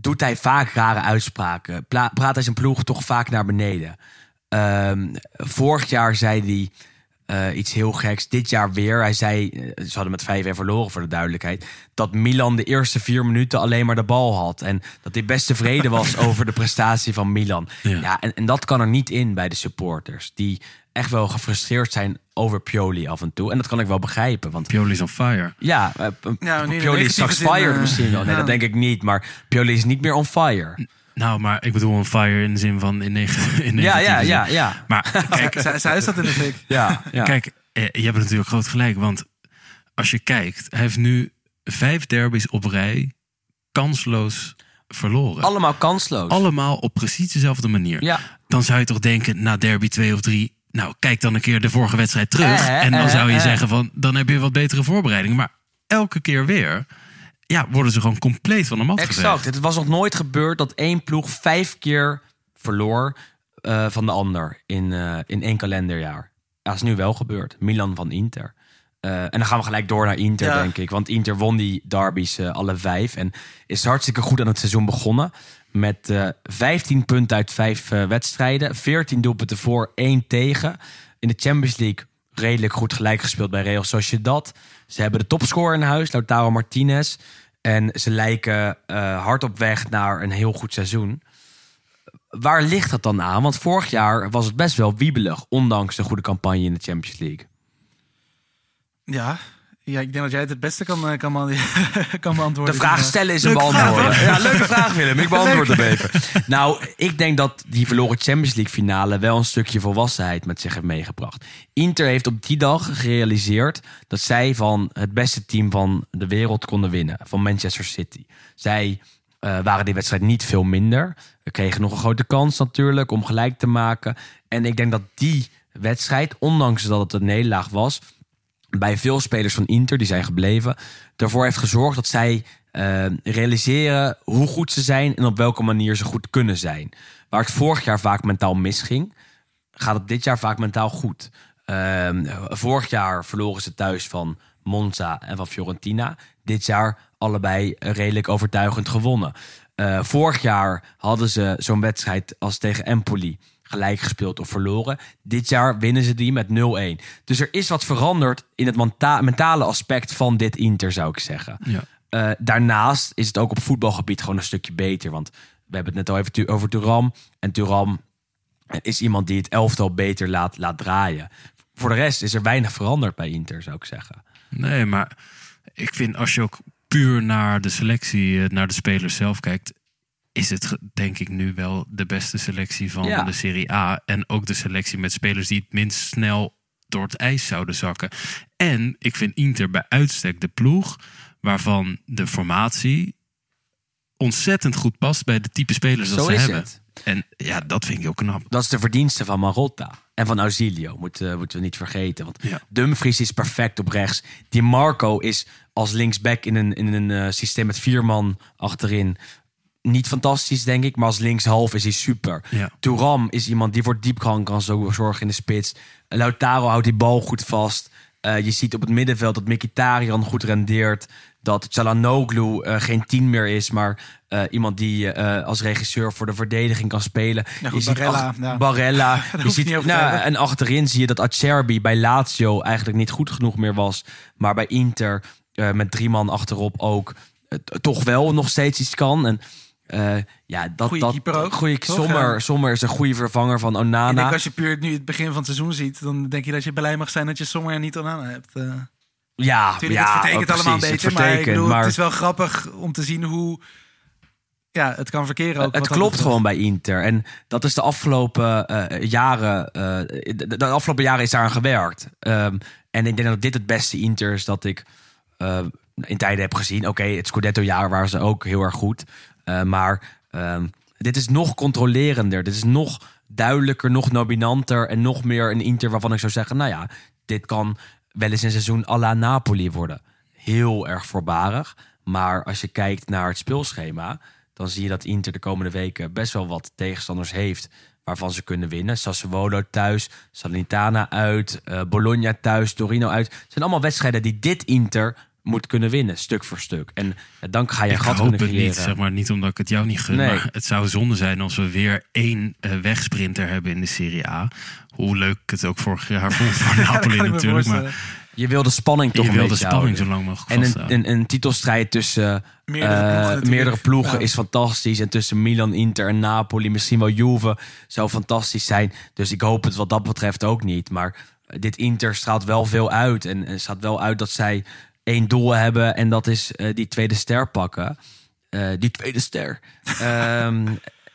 doet hij vaak rare uitspraken. Pla- praat hij zijn ploeg toch vaak naar beneden. Ehm, vorig jaar zei hij eh, iets heel geks. Dit jaar weer. Hij zei, eh, ze hadden met 5-1 verloren voor de duidelijkheid. Dat Milan de eerste vier minuten alleen maar de bal had. En dat hij best tevreden was over de prestatie van Milan. Ja. Ja, en, en dat kan er niet in bij de supporters. Die echt wel gefrustreerd zijn over Pioli af en toe. En dat kan ik wel begrijpen. Want Pioli is on fire. ja, eh, in Pioli is straks zin, fired eh, misschien wel. Nee, ja. dat denk ik niet. Maar Pioli is niet meer on fire. Nou, maar ik bedoel on fire in de zin van in, neg in Ja, ja, ja, ja. Maar kijk, Zij, zij is dat in de fik. ja, ja. Kijk, eh, je hebt natuurlijk groot gelijk. Want als je kijkt, hij heeft nu vijf derbies op rij kansloos verloren. Allemaal kansloos. Allemaal op precies dezelfde manier. Ja. Dan zou je toch denken, na derby 2 of 3... Nou, kijk dan een keer de vorige wedstrijd terug. Eh, en dan eh, zou je eh. zeggen van, dan heb je wat betere voorbereiding. Maar elke keer weer, ja, worden ze gewoon compleet van de mat Exact. geveegd. Het was nog nooit gebeurd dat één ploeg vijf keer verloor eh, van de ander in, eh, in één kalenderjaar. Dat is nu wel gebeurd. Milan van Inter. Eh, en dan gaan we gelijk door naar Inter, Ja. denk ik. Want Inter won die derbies eh, alle vijf. En is hartstikke goed aan het seizoen begonnen. Met eh 15 punten uit vijf eh, wedstrijden. 14 doelpunten voor, 1 tegen. In de Champions League redelijk goed gelijk gespeeld bij Real Sociedad. Ze hebben de topscorer in huis, Lautaro Martinez. En ze lijken eh, hard op weg naar een heel goed seizoen. Waar ligt dat dan aan? Want vorig jaar was het best wel wiebelig, ondanks de goede campagne in de Champions League. Ja. Ja, ik denk dat jij het het beste kan, eh, kan, kan beantwoorden. De vraag stellen is een beantwoorden. ja, leuke vraag Willem, ik beantwoord hem even. Nou, ik denk dat die verloren Champions League finale wel een stukje volwassenheid met zich heeft meegebracht. Inter heeft op die dag gerealiseerd dat zij van het beste team van de wereld konden winnen, van Manchester City. Zij eh, waren die wedstrijd niet veel minder. We kregen nog een grote kans natuurlijk om gelijk te maken. En ik denk dat die wedstrijd, ondanks dat het een nederlaag was, bij veel spelers van Inter, die zijn gebleven, ervoor heeft gezorgd dat zij eh, realiseren hoe goed ze zijn en op welke manier ze goed kunnen zijn. Waar het vorig jaar vaak mentaal misging, gaat het dit jaar vaak mentaal goed. Ehm, vorig jaar verloren ze thuis van Monza en van Fiorentina. Dit jaar allebei redelijk overtuigend gewonnen. Eh, vorig jaar hadden ze zo'n wedstrijd als tegen Empoli gelijk gespeeld of verloren. Dit jaar winnen ze die met 0-1. Dus er is wat veranderd in het menta- mentale aspect van dit Inter, zou ik zeggen. Ja. Eh, daarnaast is het ook op voetbalgebied gewoon een stukje beter. Want we hebben het net al even over Turam. En Turam is iemand die het elftal beter laat, laat draaien. Voor de rest is er weinig veranderd bij Inter, zou ik zeggen. Nee, maar ik vind als je ook puur naar de selectie, eh, naar de spelers zelf kijkt, is het denk ik nu wel de beste selectie van Ja. de Serie A. En ook de selectie met spelers die het minst snel door het ijs zouden zakken. En ik vind Inter bij uitstek de ploeg waarvan de formatie ontzettend goed past bij de type spelers dat Zo ze hebben. het. En ja, dat vind ik heel knap. Dat is de verdienste van Marotta. En van Ausilio, moeten, moeten we niet vergeten. Want Ja. Dumfries is perfect op rechts. Die Marco is als linksback in een, in een eh, systeem met vier man achterin. Niet fantastisch, denk ik. Maar als linkshalf is hij super. Ja. Touram is iemand die voor diepgang kan zo zorgen in de spits. Lautaro houdt die bal goed vast. Eh, je ziet op het middenveld dat Mkhitaryan goed rendeert. Dat Çalhanoğlu eh geen tien meer is, maar eh, iemand die als regisseur voor de verdediging kan spelen. Ja, goed, je ziet Barella, ja. Barella. Je ziet, nou, en achterin zie je dat Acerbi bij Lazio eigenlijk niet goed genoeg meer was. Maar bij Inter met drie man achterop ook toch wel nog steeds iets kan. En eh, ja, dat, Goeie dat, keeper ook, Goeie, toch? Sommer, Ja. Sommer is een goede vervanger van Onana. Ik denk als je puur nu het begin van het seizoen ziet, dan denk je dat je blij mag zijn dat je Sommer en niet Onana hebt. Eh ja, ja, het vertekent allemaal een beetje, het maar ik vertekent, bedoel, maar- het is wel grappig om te zien hoe ja, het kan verkeren ook. het klopt gewoon bij Inter. En dat is de afgelopen eh, jaren. de, de afgelopen jaren is daaraan gewerkt. Ehm, en ik denk dat dit het beste Inter is dat ik in tijden heb gezien. Oké, het Scudetto-jaar waren ze ook heel erg goed. Eh, maar ehm, dit is nog controlerender. Dit is nog duidelijker, nog dominanter. En nog meer een Inter waarvan ik zou zeggen: nou ja, dit kan wel eens een seizoen à la Napoli worden. Heel erg voorbarig. Maar als je kijkt naar het speelschema, dan zie je dat Inter de komende weken best wel wat tegenstanders heeft waarvan ze kunnen winnen. Sassuolo thuis, Salernitana uit, eh, Bologna thuis, Torino uit. Het zijn allemaal wedstrijden die dit Inter moet kunnen winnen, stuk voor stuk. En dan ga je Ik gat hoop kunnen het creëren. niet, zeg maar. Niet omdat ik het jou niet gun. Nee. Maar het zou zonde zijn als we weer één eh, wegsprinter hebben in de Serie A. Hoe leuk het ook vorig jaar vond voor Napoli natuurlijk. Maar. Je wil de spanning toch je wil de spanning zo lang mogelijk En een, een, een titelstrijd tussen Meerdere eh, ploegen natuurlijk. meerdere ploegen Ja. is fantastisch. En tussen Milan, Inter en Napoli, misschien wel Juve, zou fantastisch zijn. Dus ik hoop het wat dat betreft ook niet. Maar dit Inter straalt wel veel uit. En, en straalt wel uit dat zij één doel hebben. En dat is eh, die tweede ster pakken. Eh, die tweede ster. Ehm,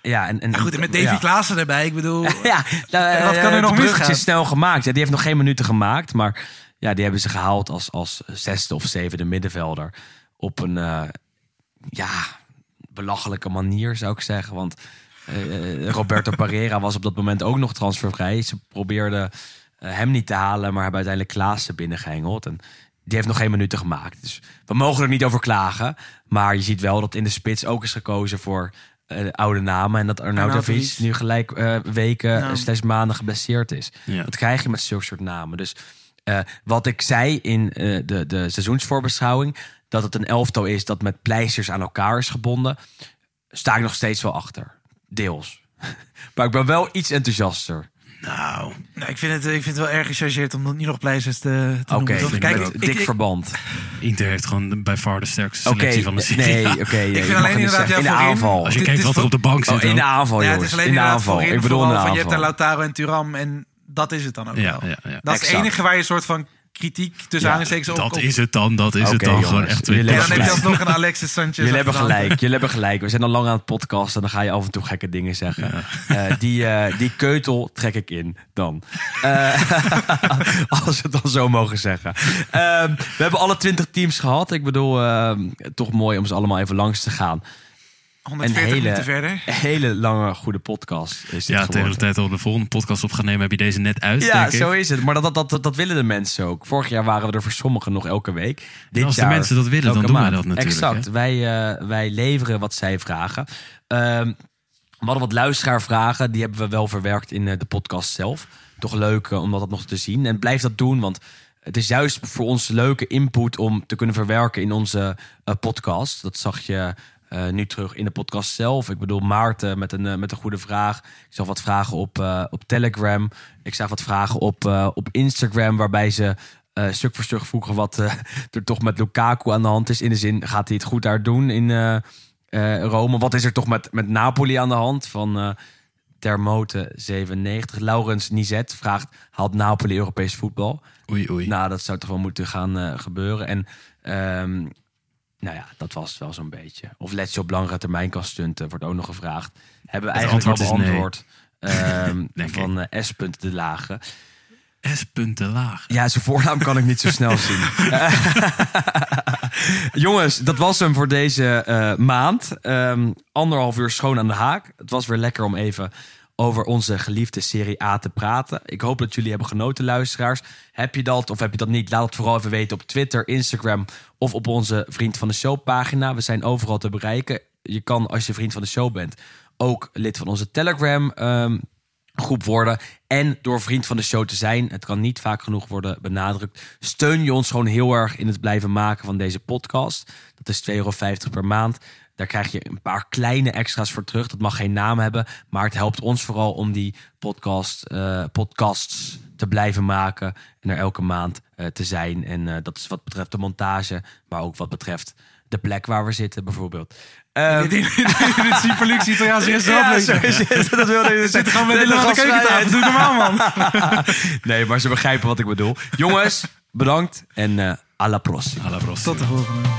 ja, en, en, goed, en met Davy ja. Klaassen erbij. Ik bedoel, Ja, nou, wat kan er nog het misgaan? is snel gemaakt. Ja, die heeft nog geen minuten gemaakt. Maar ja, die hebben ze gehaald als, als zesde of zevende middenvelder. Op een eh, ja, belachelijke manier, zou ik zeggen. Want eh, Roberto Pereira was op dat moment ook nog transfervrij. Ze probeerden eh, hem niet te halen, maar hebben uiteindelijk Klaassen binnengehengeld. En die heeft nog geen minuten gemaakt. Dus we mogen er niet over klagen. Maar je ziet wel dat in de spits ook is gekozen voor eh, oude namen. En dat Arnautovic nu gelijk eh, weken Ja. eh, slash maanden geblesseerd is. Ja. Dat krijg je met zulke soort namen. Dus wat ik zei in de, de seizoensvoorbeschouwing... dat het een elftal is dat met pleisters aan elkaar is gebonden... sta ik nog steeds wel achter. Deels. maar ik ben wel iets enthousiaster. Nou, nou, ik, vind het, ik vind het wel erg gechargeerd om dat niet nog pleisters te, te Oké, noemen. toch? Kijk, ik, dik ik- verband. Inter heeft gewoon bij far de sterkste Oké, selectie van de Serie nee, oké. Ik je vind mag alleen het niet inderdaad, zeggen. in de voorin- aanval. Als je Dit kijkt is wat er voor- op de bank zit. Oh, in de aanval, ja, het jongens. is alleen in de inderdaad aanval. voorin Ik bedoel in de van je hebt aanval. daar Lautaro en Turam en dat is het dan ook Ja, wel. ja, ja. Dat is het Exact. enige waar je een soort van kritiek tussen Ja, aanhalingstekens. Dat op- is het dan, dat is het dan. jongens. Gewoon echt Jullie En dan heb je gelijk. alsnog een Alexis Sanchez. Jullie hebben gelijk, jullie hebben gelijk. We zijn al lang aan het podcasten en dan ga je af en toe gekke dingen zeggen. Eh, die, eh, die keutel trek ik in dan. Eh, als we het dan zo mogen zeggen. Ehm, we hebben alle 20 teams gehad. Ik bedoel, ehm, toch mooi om ze allemaal even langs te gaan. 140 Een hele- minuten verder. Hele lange, goede podcast is dit Ja, tegen de tijd dat we de volgende podcast op gaan nemen, heb je deze net uit, Ja, zo is het. Maar dat, dat, dat, dat willen de mensen ook. Vorig jaar waren we er voor sommigen nog elke week. Dit als de mensen dat willen, dan doen wij maand. dat natuurlijk, Exact. hè? Wij, eh, wij leveren wat zij vragen. Ehm, we hadden wat luisteraarvragen. Die hebben we wel verwerkt in eh, de podcast zelf. Toch leuk eh, om dat nog te zien. En blijf dat doen, want het is juist voor ons leuke input... om te kunnen verwerken in onze podcast. Dat zag je eh, nu terug in de podcast zelf. Ik bedoel, Maarten met een, eh, met een goede vraag. Ik zag wat vragen op, eh, op Telegram. Ik zag wat vragen op, op Instagram... waarbij ze stuk voor stuk vroegen wat er toch met Lukaku aan de hand is. In de zin, gaat hij het goed daar doen in Rome? Wat is er toch met, met Napoli aan de hand? Van Termote 97. Laurens Nizet vraagt, haalt Napoli Europees voetbal? Oei, oei. Nou, dat zou toch wel moeten gaan gebeuren. En ehm, nou ja, dat was het wel zo'n beetje. Of Letje op langere termijn kan stunten, wordt ook nog gevraagd. Hebben we Het eigenlijk al nee. beantwoord. Ehm, ik. van eh, S. de Lage. S. punten laag. Ja, zijn voornaam kan ik niet zo snel zien. Jongens, dat was hem voor deze eh, maand. Ehm, anderhalf uur schoon aan de haak. Het was weer lekker om even over onze geliefde Serie A te praten. Ik hoop dat jullie hebben genoten, luisteraars. Heb je dat of heb je dat niet? Laat het vooral even weten op Twitter, Instagram of op onze Vriend van de Show pagina. We zijn overal te bereiken. Je kan, als je vriend van de show bent, ook lid van onze Telegram ehm, groep worden. En door vriend van de show te zijn, het kan niet vaak genoeg worden benadrukt, steun je ons gewoon heel erg in het blijven maken van deze podcast. Dat is 2,50 euro per maand. Daar krijg je een paar kleine extra's voor terug. Dat mag geen naam hebben, maar het helpt ons vooral om die podcast, eh, podcasts te blijven maken en er elke maand eh, te zijn. En eh, dat is wat betreft de montage, maar ook wat betreft de plek waar we zitten bijvoorbeeld. Ehm, Dit is Super Luxe Italiaanse restaurant. ja, is het. Dat wilde je Zit gewoon met De keukentafel. Doe normaal, man. Nee, maar ze begrijpen wat ik bedoel. Jongens, bedankt en eh alla prossima. À la prossima. Tot de volgende.